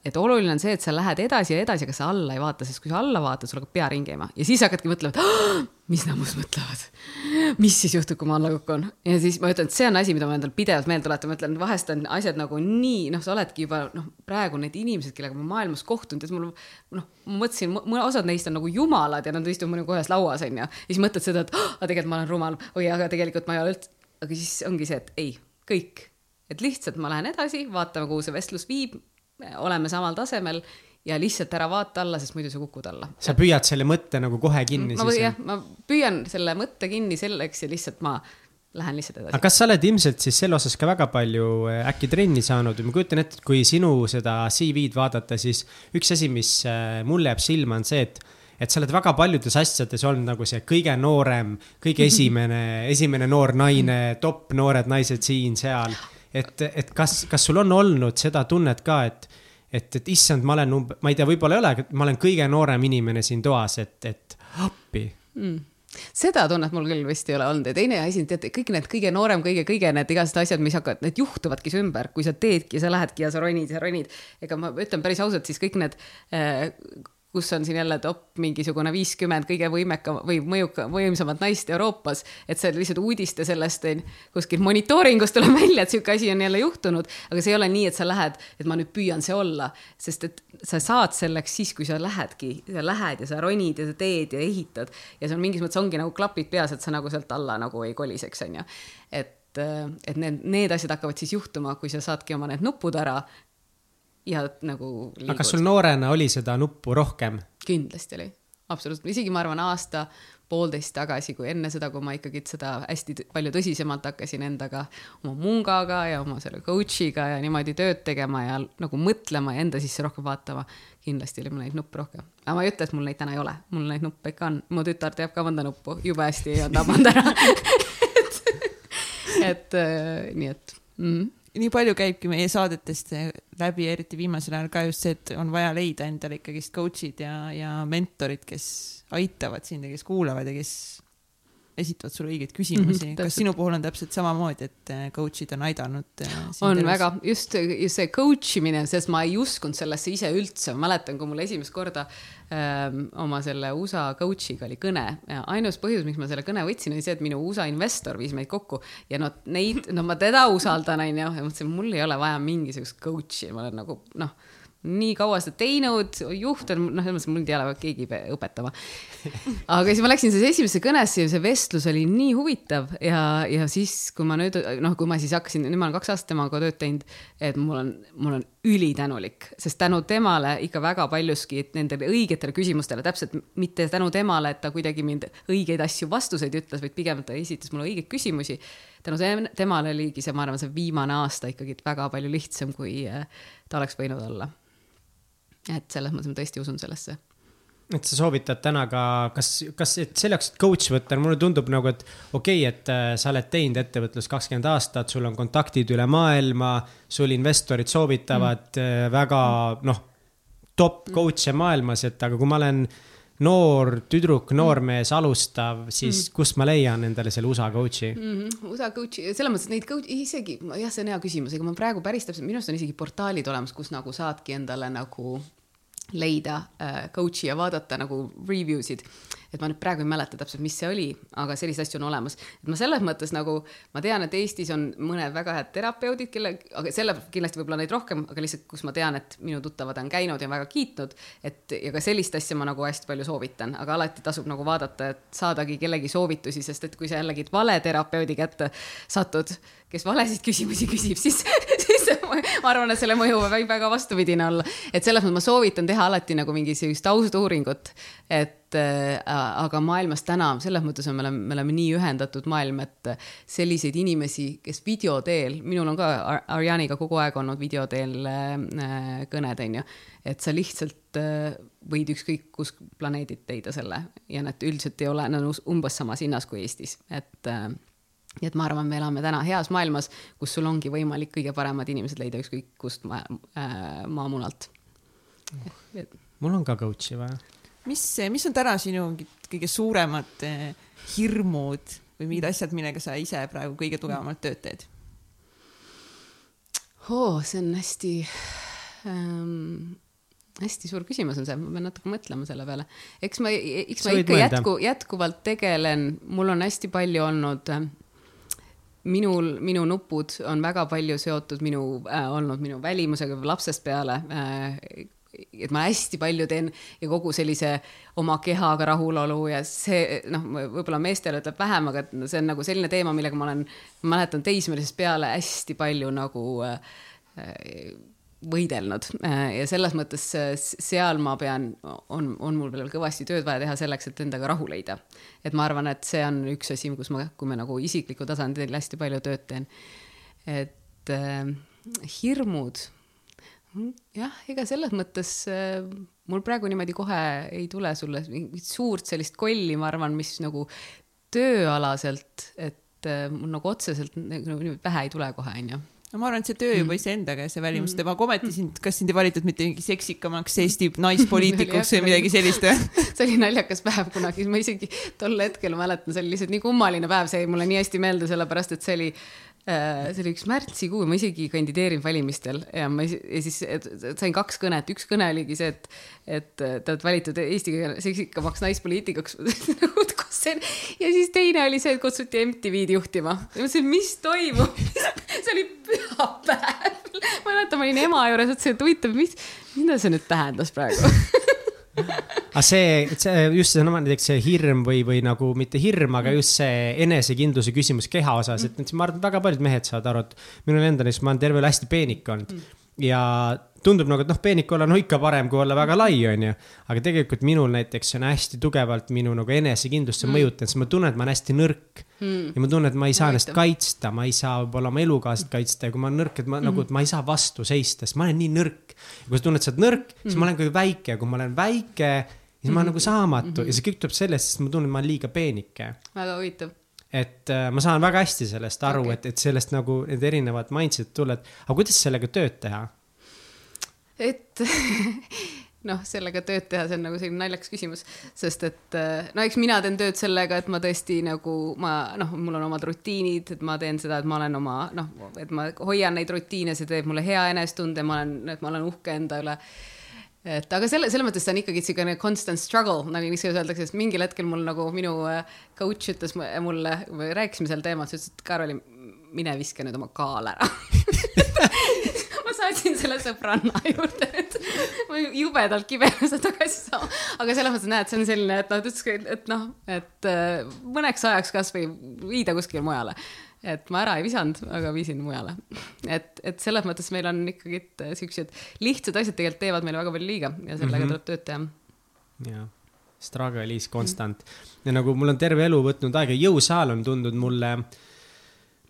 et oluline on see, et sa lähed edasi ja edasi, aga sa alla ei vaata, sest kui sa alla vaatad, sul hakkab pea ringi käima. Ja siis hakkadki mõtlema, et mis nad must mõtlevad. mis siis juhtub, kui ma alla kukun? Ja siis ma ütlen, et see on asi, mida ma endale pidevalt meelde tuletan, ma ütlen, vahest on asjad nagu nii, noh, sa oledki juba noh, praegu need inimesed, kellega ma maailmas kohtun, tead mul noh, ma mõtlesin, osad neist on nagu jumalad ja nad istuvad minuga ühes lauas onju. ja siis mõtled seda, et oh, tegelikult ma olen rumal. Või aga tegelikult ma ei ole üldse, aga siis ongi see, et ei, kõik, et lihtsalt ma lähen edasi, vaatame, kuhu see vestlus viib oleme samal tasemel ja lihtsalt ära vaata alla, sest muidu sa kukud alla. sa püüad selle mõtte nagu kohe kinni ma, siis? jah, ma püüan selle mõtte kinni selleks ja lihtsalt ma lähen lihtsalt edasi. aga kas sa oled ilmselt siis selle osas ka väga palju äh, äkki trenni saanud või ma kujutan ette, et kui sinu seda CV-d vaadata, siis üks asi, mis äh, mulle jääb silma, on see, et et sa oled väga paljudes asjades olnud nagu see kõige noorem, kõige esimene, esimene noor naine, top noored naised siin-seal et, et kas, kas sul on olnud seda tunnet ka, et, et, et issand, ma olen ma ei tea, võib-olla ei ole, aga ma olen kõige noorem inimene siin toas, et, et appi mm seda tunnet mul küll vist ei ole olnud ja teine asi, teate kõik need kõige noorem, kõige, kõige need igasugused asjad, mis hakkavad, need juhtuvadki su ümber, kui sa teedki sa lähedki ja sa ronid ja ronid. ega ma ütlen päris ausalt, siis kõik need äh, kus on siin jälle top mingisugune viiskümmend kõige võimekam või mõjuka, võimsamat naist Euroopas, et see lihtsalt uudiste sellest kuskil monitooringust tuleb välja, et sihuke asi on jälle juhtunud, aga see ei ole nii, et sa lähed, et ma nüüd püüan see olla, sest et sa saad selleks siis, kui sa lähedki, sa lähed ja sa ronid ja sa teed ja ehitad ja seal mingis mõttes ongi nagu klapid peas, et sa nagu sealt alla nagu ei koliseks, onju. et et need, need asjad hakkavad siis juhtuma, kui sa saadki oma need nupud ära ja nagu. aga kas sul noorena oli seda nuppu rohkem? kindlasti oli, absoluutselt, isegi ma arvan aasta, poolteist tagasi, kui enne seda, kui ma ikkagi seda hästi palju tõsisemalt hakkasin endaga, oma mungaga ja oma selle coach'iga ja niimoodi tööd tegema ja nagu mõtlema ja enda sisse rohkem vaatama. kindlasti oli mul neid nuppe rohkem, aga ma ei ütle, et mul neid täna ei ole, mul neid nuppe ikka on, mu tütar teab ka mõnda nuppu jube hästi ja ta pannud ära et, et äh, nii et mm nii palju käibki meie saadetest läbi, eriti viimasel ajal ka just see, et on vaja leida endale ikkagist coach'id ja, ja mentorid, kes aitavad sind ja kes kuulavad ja kes esitavad sulle õigeid küsimusi mm. -hmm, kas sinu puhul on täpselt samamoodi, et äh, coach'id on aidanud? on tervis? väga, just, just see coach imine, sest ma ei uskunud sellesse ise üldse, ma mäletan, kui mul esimest korda ähm, oma selle USA coach'iga oli kõne. ainus põhjus, miks ma selle kõne võtsin, oli see, et minu USA investor viis meid kokku ja no neid, no ma teda usaldan, onju, ja mõtlesin, mul ei ole vaja mingisugust coach'i, ma olen nagu noh nii kaua seda teinud, juht on, noh, selles mõttes mul ei ole keegi õpetama. aga siis ma läksin siis esimesse kõnesse ja see vestlus oli nii huvitav ja, ja siis, kui ma nüüd, noh, kui ma siis hakkasin, nüüd ma olen kaks aastat temaga tööd teinud, et mul on, mul on ülitänulik, sest tänu temale ikka väga paljuski nendele õigetele küsimustele, täpselt mitte tänu temale, et ta kuidagi mind õigeid asju, vastuseid ütles, vaid pigem ta esitas mulle õigeid küsimusi. tänu temale oligi see, ma arvan, see viimane aasta ikkagi väga palju lihtsam, kui äh, ta oleks võinud olla et selles mõttes ma tõesti usun sellesse et sa soovitad täna ka, kas, kas, et selleks, et coach võtta, mulle tundub nagu, et okei okay,, et äh, sa oled teinud ettevõtlust kakskümmend aastat, sul on kontaktid üle maailma, sul investorid soovitavad mm. väga noh, top mm. coach'e maailmas, et aga kui ma olen noor tüdruk, noormees, alustav, siis mm. kust ma leian endale selle USA coach'i mm? -hmm. USA coach'i, selles mõttes neid coach'i isegi, jah, see on hea küsimus, ega ma praegu päris täpselt, minu arust on isegi portaalid olemas, kus nagu saadki endale nagu leida äh, coach'i ja vaadata nagu review sid et ma nüüd praegu ei mäleta täpselt, mis see oli, aga selliseid asju on olemas. et ma selles mõttes nagu, ma tean, et Eestis on mõned väga head terapeudid, kelle, aga selle kindlasti võib-olla neid rohkem, aga lihtsalt, kus ma tean, et minu tuttavad on käinud ja väga kiitnud, et ja ka sellist asja ma nagu hästi palju soovitan, aga alati tasub nagu vaadata, et saadagi kellegi soovitusi, sest et kui sa jällegi vale terapeudi kätte satud, kes valesid küsimusi küsib, siis, ma arvan, et selle mõju võib väga vastupidine olla. et selles mõttes ma soovitan teha alati nagu mingi sellist taustuuringut, et äh, aga maailmas täna selles mõttes on, me oleme, me oleme nii ühendatud maailm, et selliseid inimesi, kes video teel, minul on ka Ar Arianiga kogu aeg olnud video teel äh, kõned, onju, et sa lihtsalt äh, võid ükskõik kus planeedilt leida selle ja need üldiselt ei ole, nad on umbes samas hinnas kui Eestis, et äh, nii et ma arvan, me elame täna heas maailmas, kus sul ongi võimalik kõige paremad inimesed leida ükskõik kust maa, äh, maamunalt. mul on ka coach'i vaja mis, mis on täna sinu kõige suuremad eh, hirmud või mingid asjad, millega sa ise praegu kõige tugevamalt tööd teed oh,? see on hästi ähm, hästi suur küsimus on see, ma pean natuke mõtlema selle peale. eks ma, eks ma ikka jätku, jätkuvalt tegelen, mul on hästi palju olnud äh, minul, minu nupud on väga palju seotud minu äh,, olnud minu välimusega lapsest peale äh, et ma hästi palju teen ja kogu sellise oma kehaga rahulolu ja see noh, võib-olla meestele ütleb vähem, aga see on nagu selline teema, millega ma olen, mäletan teismelisest peale hästi palju nagu äh, võidelnud ja selles mõttes äh, seal ma pean, on, on mul veel kõvasti tööd vaja teha selleks, et endaga rahu leida. et ma arvan, et see on üks asi, kus ma, kui ma nagu isiklikul tasandil hästi palju tööd teen. et äh, hirmud jah, ega selles mõttes äh, mul praegu niimoodi kohe ei tule sulle mingit suurt sellist kolli, ma arvan, mis nagu tööalaselt, et äh, mul nagu otseselt nagu pähe ei tule kohe, onju no ma arvan, et see töö juba mm. iseendaga ja see välimus. Teeb, aga ometi sind, kas sind ei valitud mitte mingi seksikamaks Eesti naispoliitikuks või midagi sellist või? see oli naljakas päev kunagi, ma isegi tol hetkel mäletan, see oli lihtsalt nii kummaline päev, see jäi mulle nii hästi meelde, sellepärast et see oli see oli üks märtsikuu, ma isegi kandideerin valimistel ja ma ja siis sain kaks kõnet, üks kõne oligi see, et, et te olete valitud Eesti seksikamaks naispoliitikuks on? Ja siis teine oli see, et kutsuti MTV-d juhtima. ja ma mõtlesin, mis toimub? See oli pühapäev. ma mäletan, ma olin ema juures, mõtlesin, et huvitav, mis, mida see nüüd tähendas praegu aga see, see just see näiteks see hirm või, või nagu mitte hirm, aga just see enesekindluse küsimus keha osas, et ma arvan, väga paljud mehed saavad aru, et minul endal, ma olen terve elu hästi peenik olnud ja tundub nagu, et noh, peenik olla on no, ikka parem kui olla väga lai, onju. aga tegelikult minul näiteks on hästi tugevalt minu nagu enesekindlust mm. mõjutanud, sest ma tunnen, et ma olen hästi nõrk mm.. ja ma tunnen, et ma ei saa ennast kaitsta, ma ei saa võib-olla oma elukaaslat kaitsta ja kui ma olen nõrk, et ma mm. nagu, et ma ei saa vastu seista, sest ma olen nii nõrk. kui sa tunned, et sa oled nõrk, siis mm. ma olen ka väike ja kui ma olen väike, siis mm. ma olen nagu saamatu mm -hmm. ja see kõik tuleb sellest, sest ma tunnen, et ma olen liiga peenike. väga huvitav et äh, ma saan väga hästi sellest aru okay., et, et sellest nagu need erinevad mindset'id tulevad, aga kuidas sellega tööd teha? et noh, sellega tööd teha, see on nagu selline naljakas küsimus, sest et äh, no eks mina teen tööd sellega, et ma tõesti nagu ma noh, mul on omad rutiinid, et ma teen seda, et ma olen oma noh, et ma hoian neid rutiine, see teeb mulle hea enesetunde, ma olen, et ma olen uhke enda üle et aga selle, selles mõttes see on ikkagi niisugune constant struggle, nagu niisugune öeldakse, sest mingil hetkel mul nagu minu äh, coach ütles mulle, rääkisime sel teemal, ta ütles, et Karoli, mine viska nüüd oma kaal ära ma saatsin selle sõbranna juurde, et ma jubedalt kibenes tagasi saama. aga selles mõttes näed, see on selline, et noh, ta ütles, et noh, et äh, mõneks ajaks kasvõi viida kuskile mujale. Et ma ära ei visanud, aga viisin mujale. et, et selles mõttes meil on ikkagi äh, siuksed lihtsad asjad tegelikult teevad meile väga palju liiga ja sellega mm -hmm. tuleb tööd teha. jah struggle is constant ja nagu mul on terve elu võtnud aega, jõusaal on tundunud mulle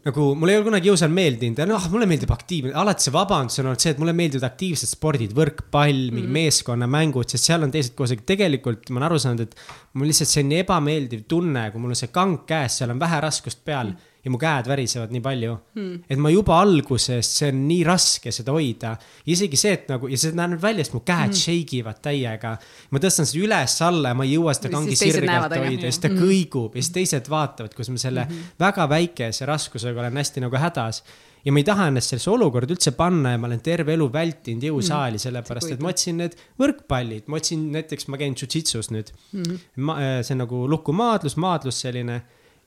nagu mulle ei ole kunagi jõusaal meeldinud ja noh, mulle meeldib aktiivne, alati see vabandus on olnud see, et mulle meeldivad aktiivsed spordid, võrkpall, mingi mm. meeskonnamängud, sest seal on teised koos, aga tegelikult ma olen aru saanud, et mul lihtsalt selline ebameeldiv tunne, kui mul on see kang käes, seal on vähe raskust peal mm ja mu käed värisevad nii palju hmm.. et ma juba alguses, see on nii raske seda hoida. isegi see, et nagu ja see näeb välja, sest mu käed hmm. shake ivad täiega. ma tõstan seda üles-alla ja ma ei jõua seda kangi sirgelt hoida ja siis ta hmm. kõigub ja siis teised vaatavad, kus ma selle hmm. väga väikese raskusega olen hästi nagu hädas ja ma ei taha ennast sellesse olukorda üldse panna ja ma olen terve elu vältinud jõusaali mm. sellepärast, et ma otsin need võrkpallid, ma otsin näiteks, ma käin jujitsus nüüd mm.. ma, see on nagu lukumaadlus, maadlus selline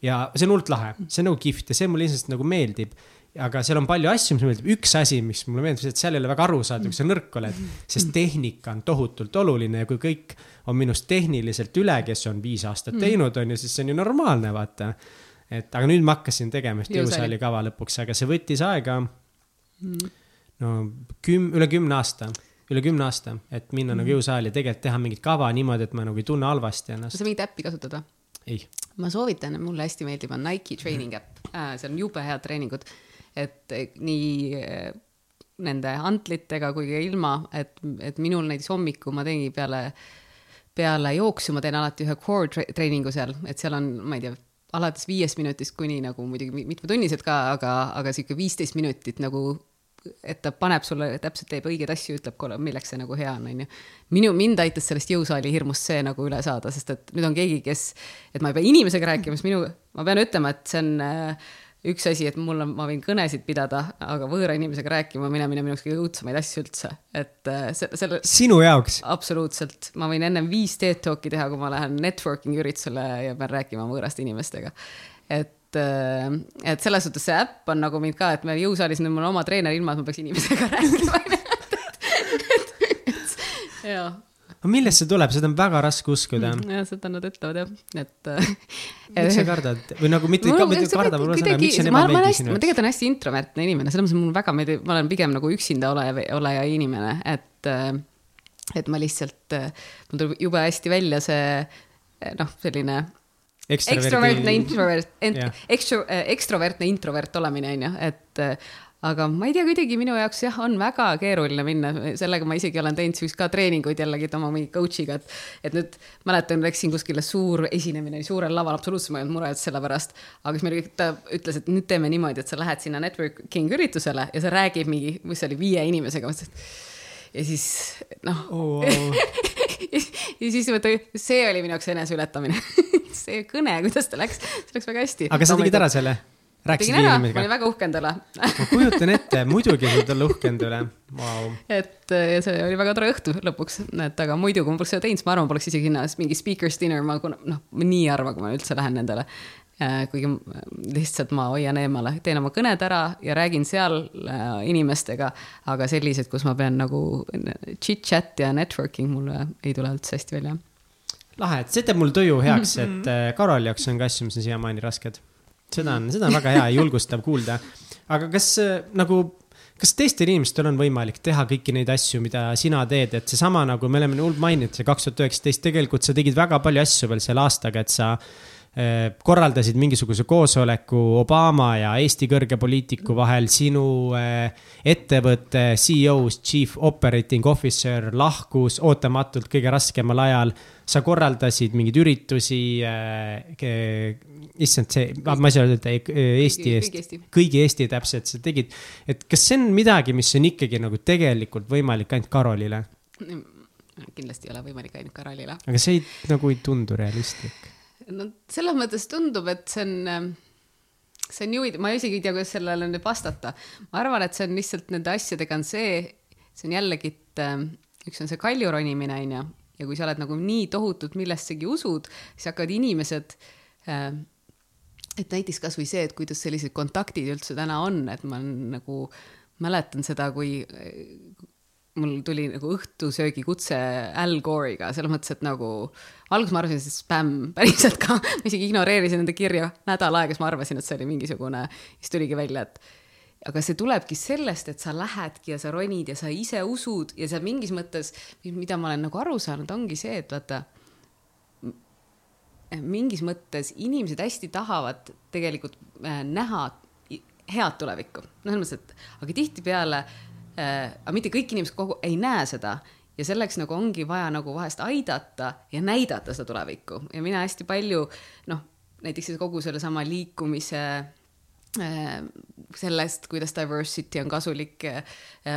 ja see on hullult lahe, see on nagu kihvt ja see mulle lihtsalt nagu meeldib. aga seal on palju asju, mis mulle meeldib, üks asi, mis mulle meeldib, et seal ei ole väga aru saada, kui sa nõrk oled. sest tehnika on tohutult oluline ja kui kõik on minust tehniliselt üle, kes on viis aastat teinud, on ju, siis see on ju normaalne, vaata. et aga nüüd ma hakkasin tegema just jõusaali kava lõpuks, aga see võttis aega. no küm-, üle kümne aasta üle kümne aasta, et minna mm -hmm. nagu jõusaali ja tegelikult teha mingit kava niimoodi, et ma nagu ei tunne halvasti ennast. sa mingit äppi kasutad või? Ei. ma soovitan, mulle hästi meeldib, on Nike training äpp. Äh,, seal on jube head treeningud, et nii äh, nende antlitega kui ka ilma, et, et minul näiteks hommikul ma teengi peale, peale jooksu, ma teen alati ühe core treeningu seal, et seal on, ma ei tea, alates viiest minutist kuni nagu muidugi mitmetunnised ka, aga, aga sihuke viisteist minutit nagu et ta paneb sulle, täpselt teeb õigeid asju, ütleb, milleks see nagu hea on, onju. minu, mind aitas sellest jõusaali hirmust see nagu üle saada, sest et nüüd on keegi, kes, et ma ei pea inimesega rääkima, sest minu, ma pean ütlema, et see on äh, üks asi, et mul on, ma võin kõnesid pidada, aga võõra inimesega rääkima minemine minu jaoks kõige õudsemaid asju üldse, et äh, selle. sinu jaoks? absoluutselt, ma võin ennem viis TED Talki teha, kui ma lähen networking üritusele ja pean rääkima võõraste inimestega. et et, äh, selles suhtes see äpp on nagu mind ka, et me jõusaalis nüüd mul on oma treener, ilma et ma peaks inimesega rääkima jaa aga millest see tuleb, seda on väga raske uskuda. Mm, jah, seda nad ütlevad jah, et miks sa kardad või nagu mitte, mitte karda, ma mõtlen, miks see on ebameeldiv sinu jaoks? ma tegelikult olen hästi introvertne inimene, selles mõttes mulle väga meeldib, ma olen pigem nagu üksinda oleja, oleja inimene, et, äh, et ma lihtsalt, äh, mul tuleb jube hästi välja see noh, selline ekstravertne introvert, ekstro, äh, ekstrovertne introvert olemine on ju, et äh, aga ma ei tea, kuidagi minu jaoks jah, on väga keeruline minna, sellega ma isegi olen teinud siis ka treeninguid jällegi oma mingi coach'iga, et. et nüüd mäletan, läksin kuskile suur esinemine suurel laval, absoluutselt ma ei olnud mures selle pärast. aga siis meil kõik, ta ütles, et nüüd teeme niimoodi, et sa lähed sinna networking üritusele ja sa räägid mingi, mis see oli, viie inimesega, ma ütlesin, et ja siis noh. Oh, wow. ja siis see oli minu jaoks eneseületamine see kõne, kuidas ta läks, see läks väga hästi. aga sa tegid ära selle? tegin ära, ma olin väga uhke enda üle ma kujutan ette, muidugi võid olla uhke enda üle. Wow.. et ja see oli väga tore õhtu lõpuks, et aga muidu, kui ma poleks seda teinud, siis ma arvan, poleks isegi sinna mingi speaker's dinner, ma noh, nii harva, kui ma üldse lähen nendele. kuigi lihtsalt ma hoian eemale, teen oma kõned ära ja räägin seal äh, inimestega, aga sellised, kus ma pean nagu chit-chat ja networking mulle ei tule üldse hästi välja lahe, et see teeb mul tuju heaks, et mhm. äh, Karoli jaoks on ka asju, mis on siiamaani rasked. seda on, seda on väga hea ja julgustav kuulda. aga kas äh, nagu, kas teistel inimestel on võimalik teha kõiki neid asju, mida sina teed, et seesama nagu me oleme hullult maininud, see kaks tuhat üheksateist, tegelikult sa tegid väga palju asju veel selle aastaga, et sa korraldasid mingisuguse koosoleku Obama ja Eesti kõrge poliitiku vahel, sinu ettevõtte CEO, chief operating officer lahkus ootamatult kõige raskemal ajal sa korraldasid mingeid üritusi äh,, issand, see, ma ei saa öelda Eesti eest, kõigi Eesti täpselt, sa tegid. et kas see on midagi, mis on ikkagi nagu tegelikult võimalik ainult Karolile? kindlasti ei ole võimalik ainult Karolile. aga see ei, nagu ei tundu realistlik? No selles mõttes tundub, et see on, see on ju, ma isegi ei tea, kuidas sellele nüüd vastata. ma arvan, et see on lihtsalt nende asjadega on see, see on jällegi, et äh, üks on see kalju ronimine, onju, ja kui sa oled nagu nii tohutult millessegi usud, siis hakkavad inimesed äh, et näiteks kasvõi see, et kuidas sellised kontaktid üldse täna on, et ma nagu mäletan seda, kui mul tuli nagu õhtusöögi kutse Al Gore'iga, selles mõttes, et nagu alguses ma arvasin, et see spämm päriselt ka, ma isegi ignoreerisin nende kirja nädal aega, siis ma arvasin, et see oli mingisugune, siis tuligi välja, et aga see tulebki sellest, et sa lähedki ja sa ronid ja sa ise usud ja sa mingis mõttes, mida ma olen nagu aru saanud, ongi see, et vaata mingis mõttes inimesed hästi tahavad tegelikult äh, näha head tulevikku, noh, selles mõttes, et aga tihtipeale äh,, aga mitte kõik inimesed kogu ei näe seda ja selleks nagu ongi vaja nagu vahest aidata ja näidata seda tulevikku. Ja mina hästi palju noh, näiteks kogu sellesama liikumise äh, sellest, kuidas diversity on kasulik äh,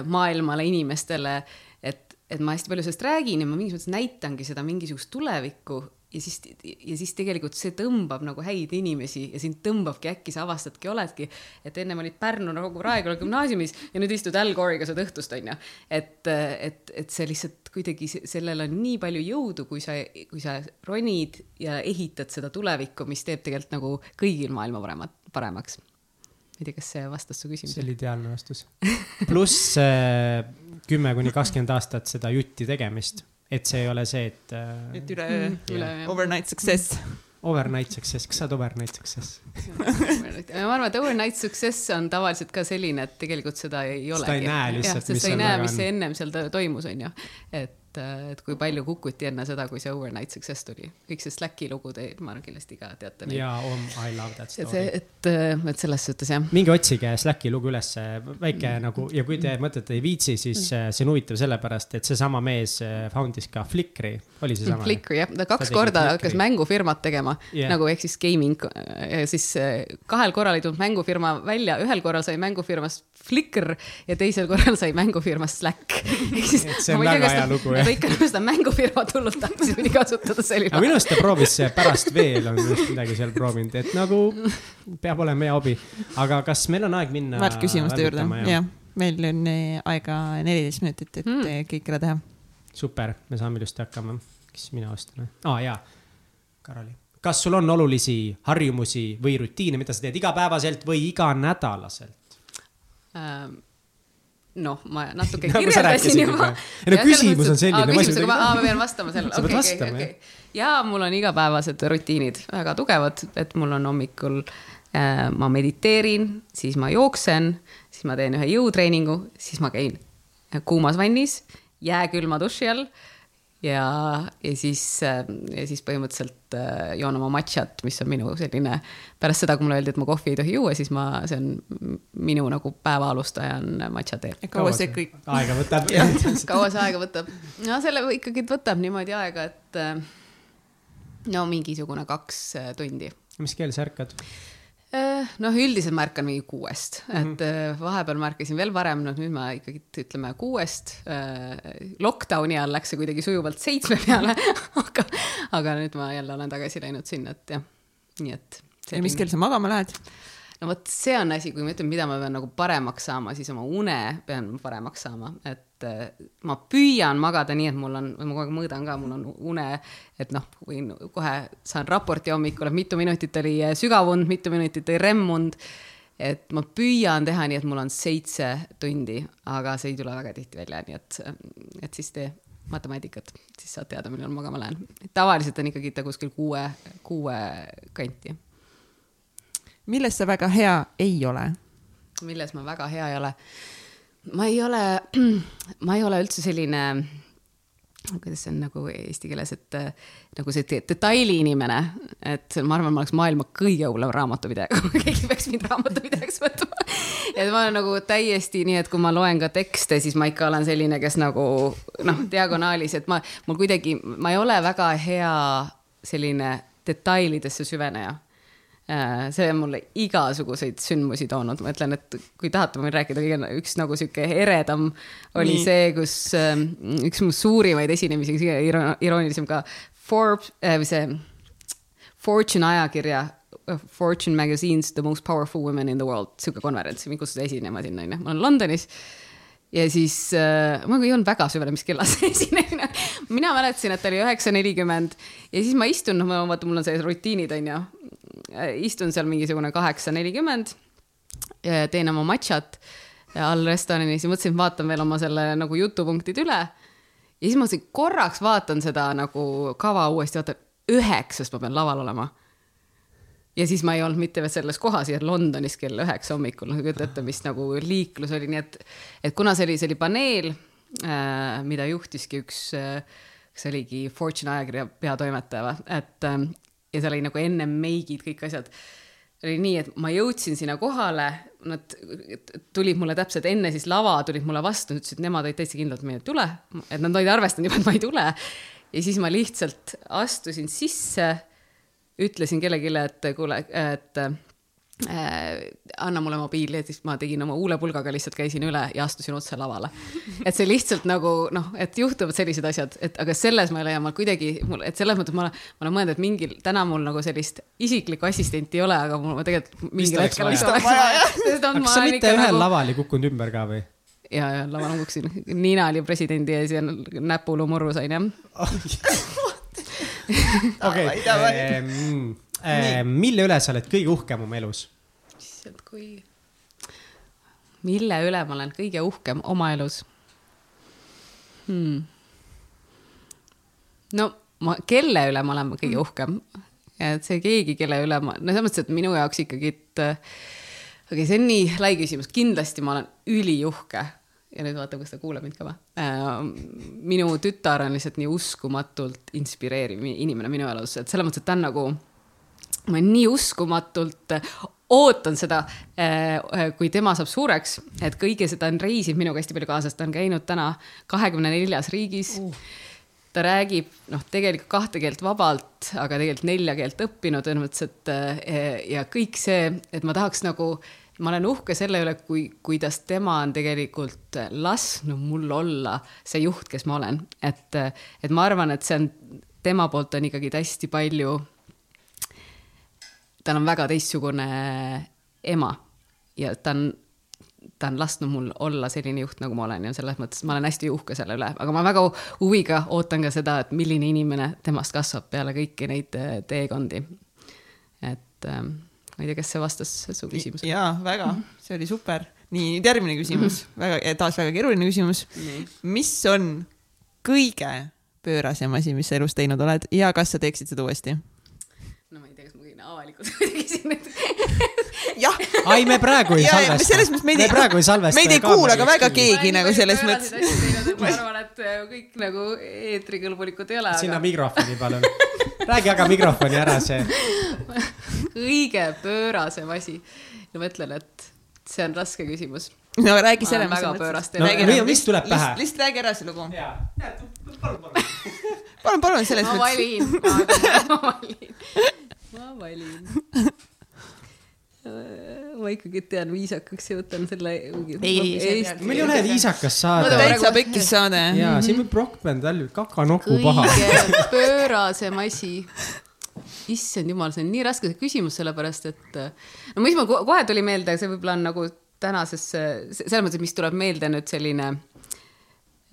maailmale, inimestele, et, et ma hästi palju sellest räägin ja ma mingis mõttes näitangi seda mingisugust tulevikku ja siis, ja siis tegelikult see tõmbab nagu häid inimesi ja sind tõmbabki äkki sa avastadki, oledki, et ennem olid Pärnu nagu Raekoja gümnaasiumis ja nüüd istud Al Gore'iga seda õhtust onju. et, et, et see lihtsalt kuidagi sellel on nii palju jõudu, kui sa, kui sa ronid ja ehitad seda tulevikku, mis teeb tegelikult nagu kõigil maailma paremat, paremaks. ma ei tea, kas see vastas su küsimusele? see oli ideaalne vastus. pluss kümme kuni kakskümmend aastat seda jutti tegemist et see ei ole see, et. Äh, et üleöö mm, üle, overnight success. Overnight success, kas sa oled overnight success ma arvan, et overnight success on tavaliselt ka selline, et tegelikult seda ei ole. seda ei näe lihtsalt. sest sa ei näe, mis ennem seal toimus, onju. et et, et kui palju kukuti enne seda, kui see Overnight Success tuli. kõik see Slacki lugu te, ma arvan kindlasti ka teate. jaa, oh, I love that story. et, et, et selles suhtes jah. minge otsige Slacki lugu ülesse, väike mm. nagu ja kui te mõtlete ei viitsi, siis mm. see on huvitav sellepärast, et seesama mees äh, found'is ka Flickri, oli seesama? Flickri jah, ta kaks ta korda hakkas mängufirmat tegema yeah. nagu ehk siis gaming, siis äh, kahel korral ei tulnud mängufirma välja, ühel korral sai mängufirmast Flickr ja teisel korral sai mängufirmast Slack. see on väga hea lugu jah ta ikka nagu seda mängufirmat hullult tahtis muidugi kasutada, see oli. aga minu arust ta proovis pärast veel on just midagi seal proovinud, et nagu peab olema hea hobi. aga kas meil on aeg minna? väärt küsimuste juurde, jah. meil on eh, aega neliteist minutit, et mm. kõik ära teha. super, me saame ilusti hakkama. kes mina ostan? aa ah, jaa, Karoli kas sul on olulisi harjumusi või rutiine, mida sa teed igapäevaselt või iganädalaselt ähm,? Noh, ma natuke nagu kirjeldasin juba. ei no küsimus on selline. küsimusega ma, ma pean vastama sellele. okei, okei, okei. ja mul on igapäevased rutiinid väga tugevad, et mul on hommikul äh,, ma mediteerin, siis ma jooksen, siis ma teen ühe jõutreeningu, siis ma käin kuumas vannis, jääkülma duši all ja, ja siis, ja siis põhimõtteliselt äh, joon oma matšat, mis on minu selline, pärast seda, kui mulle öeldi, et ma kohvi ei tohi juua, siis ma, see on minu nagu päeva alustaja on matša tee. kaua see kõik aega võtab kaua see aega võtab? no selle ikkagi võtab niimoodi aega, et äh, no mingisugune kaks äh, tundi. mis kell sa ärkad? Äh, noh, üldiselt ma ärkan mingi kuuest mm, -hmm. et äh, vahepeal ma ärkasin veel varem, noh nüüd ma ikkagi ütleme kuuest. Äh, lockdown'i ajal läks see kuidagi sujuvalt seitsme peale aga, aga nüüd ma jälle olen tagasi läinud sinna, et jah, nii et. ja mis kell sa magama lähed? No vot, see on asi, kui ma ütlen, mida ma pean nagu paremaks saama, siis oma une pean paremaks saama, et äh, ma püüan magada nii, et mul on, ma kogu aeg mõõdan ka, mul on une, et noh, võin kohe, saan raporti hommikul, et mitu minutit oli äh, sügavund, mitu minutit oli REM-und. et ma püüan teha nii, et mul on seitse tundi, aga see ei tule väga tihti välja, nii et, et siis tee matemaatikat, siis saad teada, millal magama lähen. tavaliselt on ikkagi ta kuskil kuue, kuue kanti milles sa väga hea ei ole? milles ma väga hea ei ole? ma ei ole, ma ei ole üldse selline, kuidas see on nagu eesti keeles, et nagu see detaili inimene, et ma arvan, ma oleks maailma kõige hullem raamatupidaja, kui keegi peaks mind raamatupidajaks võtma. et ma olen nagu täiesti nii, et kui ma loen ka tekste, siis ma ikka olen selline, kes nagu noh, diagonaalis, et ma, mul kuidagi, ma ei ole väga hea selline detailidesse süveneja see on mulle igasuguseid sündmusi toonud, ma ütlen, et kui tahate, ma võin rääkida, kõige üks nagu sihuke eredam oli Nii. see, kus ähm, üks mu suurimaid esinemisi, kõige iroonilisem ka, Forbes äh,, see Fortune ajakirja äh, Fortune Magazine's The Most Powerful Women in the World, sihuke konverents, mind kutsuti esinema sinna, onju, ma olen Londonis ja siis äh, ma ei olnud väga süvene, mis kellas see esinemine. mina mäletasin, et oli üheksa nelikümmend ja siis ma istun, noh, vaata, mul on sellised rutiinid, onju, Äh, istun seal mingisugune kaheksa, nelikümmend, teen oma matšat all restoranis ja mõtlesin, et vaatan veel oma selle nagu jutupunktid üle. ja siis mõtlesin, korraks vaatan seda nagu kava uuesti, vaatan üheksast ma pean laval olema. ja siis ma ei olnud mitte selles kohas ja Londonis kell üheksa hommikul, noh kujuta ette, mis nagu liiklus oli, nii et, et kuna see oli, see oli paneel äh,, mida juhtiski üks äh, kas oligi Fortune ajakirja peatoimetaja või, et ja seal oli nagu ennem meigid, kõik asjad. oli nii, et ma jõudsin sinna kohale, nad tulid mulle täpselt enne siis lava, tulid mulle vastu, ütlesid, nemad olid täitsa kindlad, et ma ei tule, et nad olid arvestanud juba, et ma ei tule. ja siis ma lihtsalt astusin sisse, ütlesin kellelegi, et kuule, et äh, anna mulle mobiili ja siis ma tegin oma huulepulgaga lihtsalt käisin üle ja astusin otse lavale. et see lihtsalt nagu noh, et juhtuvad sellised asjad, et aga selles ma ei leia, ma kuidagi, mul, et selles mõttes ma olen, ma olen mõelnud, et mingil, täna mul nagu sellist isiklikku assistenti ei ole, aga mul tegelikult mingil hetkel vist oleks vaja. kas sa mitte ühel nagu... laval ei kukkunud ümber ka või? ja, ja laval ma kukkusin, Niina oli presidendi ees ja näpulu murru sain jah. okei, ehm, mille üle sa oled kõige uhkem oma elus? issand, kui, mille üle ma olen kõige uhkem oma elus hmm.? no ma, kelle üle ma olen kõige uhkem? et see keegi, kelle üle ma, no selles mõttes, et minu jaoks ikkagi, et okei okay,, see on nii lai küsimus, kindlasti ma olen üliuhke ja nüüd vaata, kas ta kuuleb mind ka või äh,. minu tütar on lihtsalt nii uskumatult inspireeriv inimene minu elus, et selles mõttes, et ta on nagu, ma nii uskumatult ootan seda, äh, kui tema saab suureks, et kõige seda on reisinud minuga hästi palju kaasas, ta on käinud täna kahekümne neljas riigis. Uh. Ta räägib noh, tegelikult kahte keelt vabalt, aga tegelikult nelja keelt õppinud, selles mõttes, et äh, ja kõik see, et ma tahaks nagu, ma olen uhke selle üle, kui, kuidas tema on tegelikult lasknud mul olla see juht, kes ma olen, et, et ma arvan, et see on, tema poolt on ikkagi hästi palju tal on väga teistsugune ema ja ta on, ta on lasknud mul olla selline juht, nagu ma olen ja selles mõttes ma olen hästi uhke selle üle, aga ma väga huviga ootan ka seda, et milline inimene temast kasvab peale kõiki neid äh, teekondi. et ähm, ma ei tea, kas see vastas su küsimusele? jaa, väga, see oli super. nii, nüüd järgmine küsimus mm, -hmm. väga, taas väga keeruline küsimus. mis on kõige pöörasem asi, mis sa elus teinud oled ja kas sa teeksid seda uuesti? Avalikult siin nüüd. jah. ai, me praegu ei salvesta. selles mõttes meid ei, praegu ei salvesta. meid ei kuula ka väga keegi nagu selles mõttes. ma arvan, et äh, kõik nagu eetrikõlbulikud ei ole. sinna aga... mikrofoni palun. räägi aga mikrofoni ära see. kõige pöörasem asi. ja ma ütlen, et see on raske küsimus. no räägi selle, mis sa mõtlesid. no mis tuleb pähe? lihtsalt räägi ära see lugu. palun, palun. palun, palun, selles mõttes. ma valin, ma valin ma valin ma ikkagi tean viisakaks ja võtan selle. ei, ei, meil ei ole viisakas saade. täitsa pekkis saade. ja siin võib rokkbänd välja, kakanoku paha. kõige pöörasem asi. issand jumal, see on nii raske küsimus, sellepärast et no mis mul kohe tuli meelde, see võib-olla on nagu tänasesse, selles mõttes, et mis tuleb meelde nüüd selline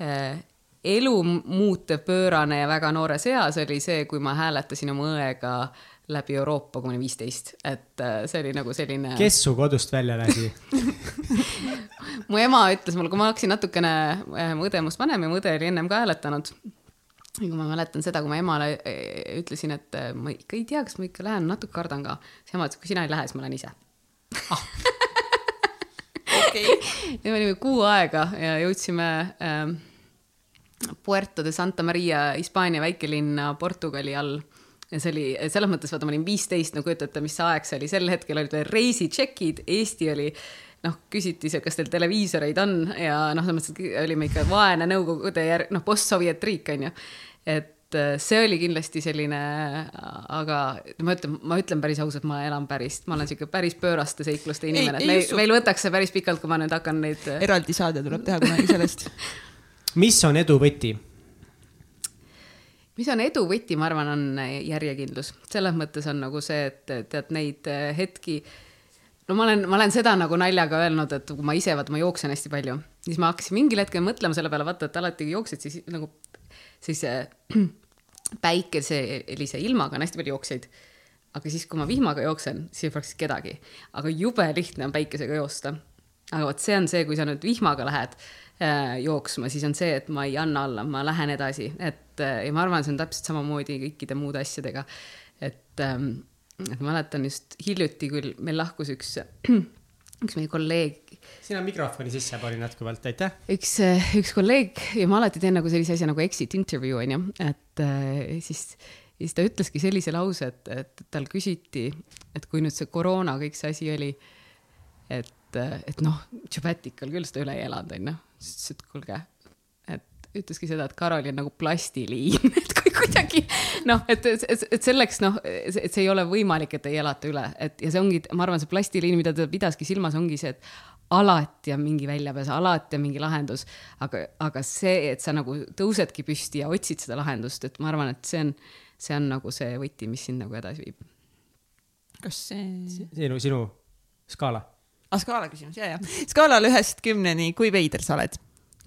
äh, elu muutev pöörane ja väga noores eas oli see, kui ma hääletasin oma õega äh, läbi Euroopa, kui ma olin viisteist, et äh, see oli nagu selline. kes su kodust välja lasi mu ema ütles mulle, kui ma hakkasin natukene, äh, mu õde must vanem ja mu õde oli ennem ka hääletanud. ja kui ma mäletan seda, kui ma emale äh, ütlesin, et ma ikka ei tea, kas ma ikka lähen, natuke kardan ka, siis ema ütles, kui sina ei lähe, siis ma lähen ise ah. okei okay.. ja me olime kuu aega ja jõudsime äh, Puerto de Santa Maria, Hispaania väikelinna Portugali all ja see oli selles mõttes, vaata, ma olin viisteist, no kujutate, mis see aeg see oli, sel hetkel olid veel reisitšekid, Eesti oli noh, küsiti seal, kas teil televiisoreid on ja noh, selles mõttes, olime ikka vaene Nõukogude järg, noh, post-Sovjet riik on ju. et äh, see oli kindlasti selline, aga ma ütlen, ma ütlen päris ausalt, ma elan päris, ma olen sihuke päris pööraste seikluste inimene, et meil, meil võtaks see päris pikalt, kui ma nüüd hakkan neid. Äh, eraldi saade tuleb teha kunagi sellest mis on edu võti? Mis on edu võti, ma arvan, on järjekindlus, selles mõttes on nagu see, et tead neid äh, hetki no ma olen, ma olen seda nagu naljaga öelnud, et kui ma ise, vaata, ma jooksen hästi palju, siis ma hakkasin mingil hetkel mõtlema selle peale, vaata, et alati jooksed, siis nagu siis äh, päikeselise ilmaga on hästi palju jooksjaid. aga siis, kui ma vihmaga jooksen, siis ei praktiliselt kedagi. aga jube lihtne on päikesega joosta. aga vot see on see, kui sa nüüd vihmaga lähed äh, jooksma, siis on see, et ma ei anna alla, ma lähen edasi, et äh, ja ma arvan, see on täpselt samamoodi kõikide muude asjadega. et ähm, et ma mäletan just hiljuti küll, meil lahkus üks, üks meie kolleeg. sina mikrofoni sisse panin jätkuvalt, aitäh. üks, üks kolleeg ja ma alati teen nagu sellise asja nagu exit interview onju, et äh, siis, siis ta ütleski sellise lause, et, et tal küsiti, et kui nüüd see koroona kõik see asi oli, et, et noh, Tšabatikal küll seda üle ei elanud onju, siis ütles, et kuulge, et ütleski seda, et Karoli on nagu plastiliin et kui kuidagi noh, et, et, et selleks noh, et see ei ole võimalik, et ei elata üle, et ja see ongi, ma arvan, see plastiliin, mida ta pidaski silmas, ongi see, et alati on mingi väljapääs, alati on mingi lahendus, aga, aga see, et sa nagu tõusedki püsti ja otsid seda lahendust, et ma arvan, et see on, see on nagu see võti, mis sind nagu edasi viib. kas see? sinu, sinu skaala? Ah, skaala küsimus, ja, ja. skaalal ühest kümneni, kui veider sa oled?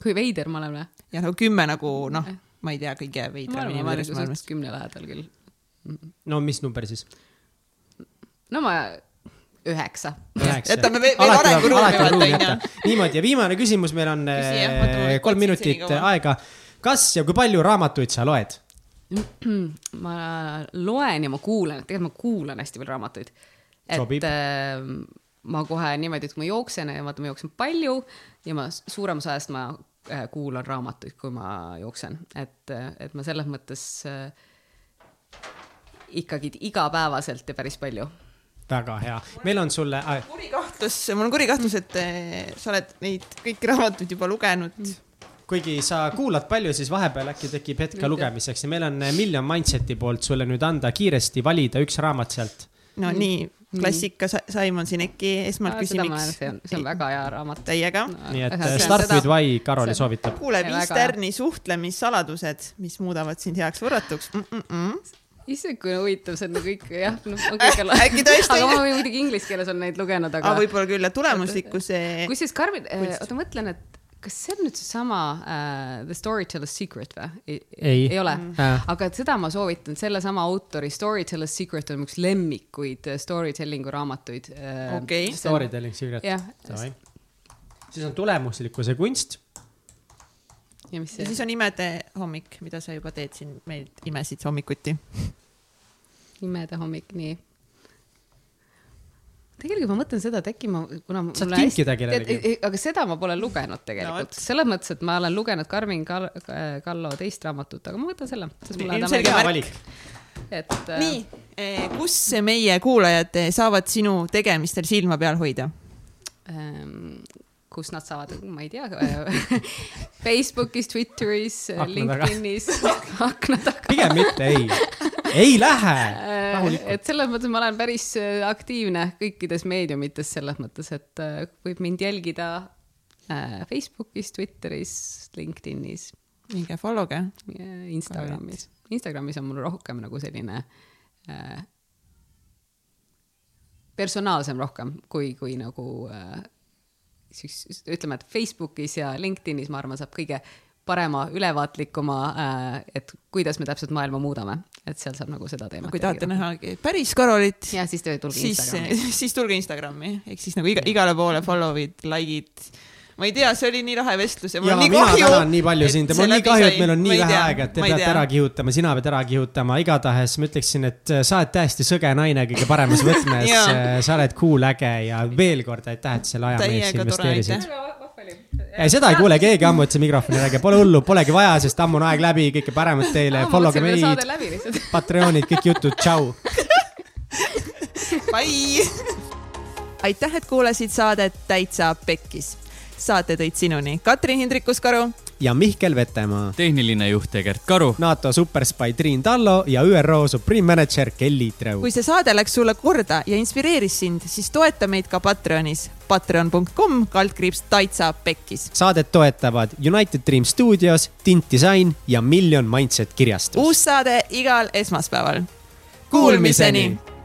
kui veider ma olen või? jah, no kümme nagu noh ma ei tea, kõige veidram inimene selles maailmas. kümne lähedal küll. no mis number siis? no ma üheksa. jätame veel, arenguruumi vaata onju. niimoodi ja viimane küsimus, meil on Küsi, äh, kolm minutit aega. kas ja kui palju raamatuid sa loed? ma loen ja ma kuulan, tegelikult ma kuulan hästi palju raamatuid. et äh, ma kohe niimoodi, et kui ma jooksen ja vaata, ma jooksen palju ja ma suurem osa ajast ma Äh, kuulan raamatuid, kui ma jooksen, et, et ma selles mõttes äh, ikkagi igapäevaselt ja päris palju. väga hea, meil on sulle äh.... kuri kahtlus, mul on kuri kahtlus, et äh, sa oled neid kõiki raamatuid juba lugenud. Kuigi sa kuulad palju, siis vahepeal äkki tekib hetk ka lugemiseks ja meil on Million Mindseti poolt sulle nüüd anda kiiresti valida üks raamat sealt. no nii klassika Simon Sineki esmalt küsimiks. see on, see on väga hea raamat. Täiega no,. nii et Start with Why Karoli soovitab. kuule, viis tärni suhtlemissaladused, mis muudavad sind heaks võrratuks mm. -mm -mm issand, kui huvitav, see on nagu ikka jah, noh, ma kõik ole. äkki tõesti. aga ma muidugi inglise keeles olen neid lugenud, aga. võib-olla küll, tulemuslikkuse. kusjuures Karmen, oota, mõtlen, et kas see on nüüd seesama uh, The Storyteller's Secret või? ei, ei ole mm., aga et seda ma soovitan, sellesama autori Storyteller's Secret on üks lemmikuid äh, storytelling'u raamatuid uh,. okei okay.. Storytelling Secret. siis on tulemuslikkuse kunst. ja mis see? ja siis on imede hommik, mida sa juba teed siin, meil imesid hommikuti imede hommik, nii tegelikult ma mõtlen seda, et äkki ma, kuna saad kinkida kellelegi. aga seda ma pole lugenud tegelikult no,, selles mõttes, et ma olen lugenud Karmin Kall Kallo teist raamatut, aga ma võtan selle. ilmselge valik. et. nii, eh, kus meie kuulajad saavad sinu tegemistel silma peal hoida ähm,? Kus nad saavad, ma ei tea Facebookis, Twitteris, LinkedInis, akna taga. pigem mitte, ei, ei lähe. Äh, et selles mõttes ma olen päris äh, aktiivne kõikides meediumites selles mõttes, et äh, võib mind jälgida Facebookis, Twitteris, LinkedInis. minge follow ge. Instagramis, Instagramis on mul rohkem nagu selline äh, personaalsem rohkem kui, kui nagu äh, siis ütleme, et Facebookis ja LinkedInis, ma arvan, saab kõige parema, ülevaatlikuma, äh, et kuidas me täpselt maailma muudame, et seal saab nagu seda teemat. kui tahate näha päris Karolit. ja siis tulge Instagrami. siis tulge Instagrami, ehk siis nagu iga, igale poole follow'id, like'id ma ei tea, see oli nii lahe vestlus ja mul on nii kahju. mina tänan nii palju sind ja mul on nii kahju, et meil on nii vähe aega, et te peate ära kihutama, sina pead ära kihutama, igatahes ma ütleksin, et äh, sa oled täiesti sõge naine kõige paremas võtmes äh, sa oled cool, äge ja veel kord aitäh, et selle aja meisse investeerisid. ei, seda ei kuule keegi ammu, et see mikrofoni räägib, pole hullu, polegi vaja, sest ammu on aeg läbi, kõike paremat teile, follow ge meid, Patreonid, kõik jutud, tšau. Bye. aitäh, et kuulasid saadet Täitsa Pekkis saate tõid sinuni Katrin Hindrikus-Karu ja Mihkel Vetemaa. tehniline juht Egert Karu. NATO superspai Triin Tallo ja ÜRO Supreme Manager Kelly Treu. kui see saade läks sulle korda ja inspireeris sind, siis toeta meid ka Patreonis. Patreon.com kaldkriips Taitsa Pekkis. saadet toetavad United Dream Studios, Tint Disain ja Million Mindset kirjastus. uus saade igal esmaspäeval. Kuulmiseni, Kuulmiseni.!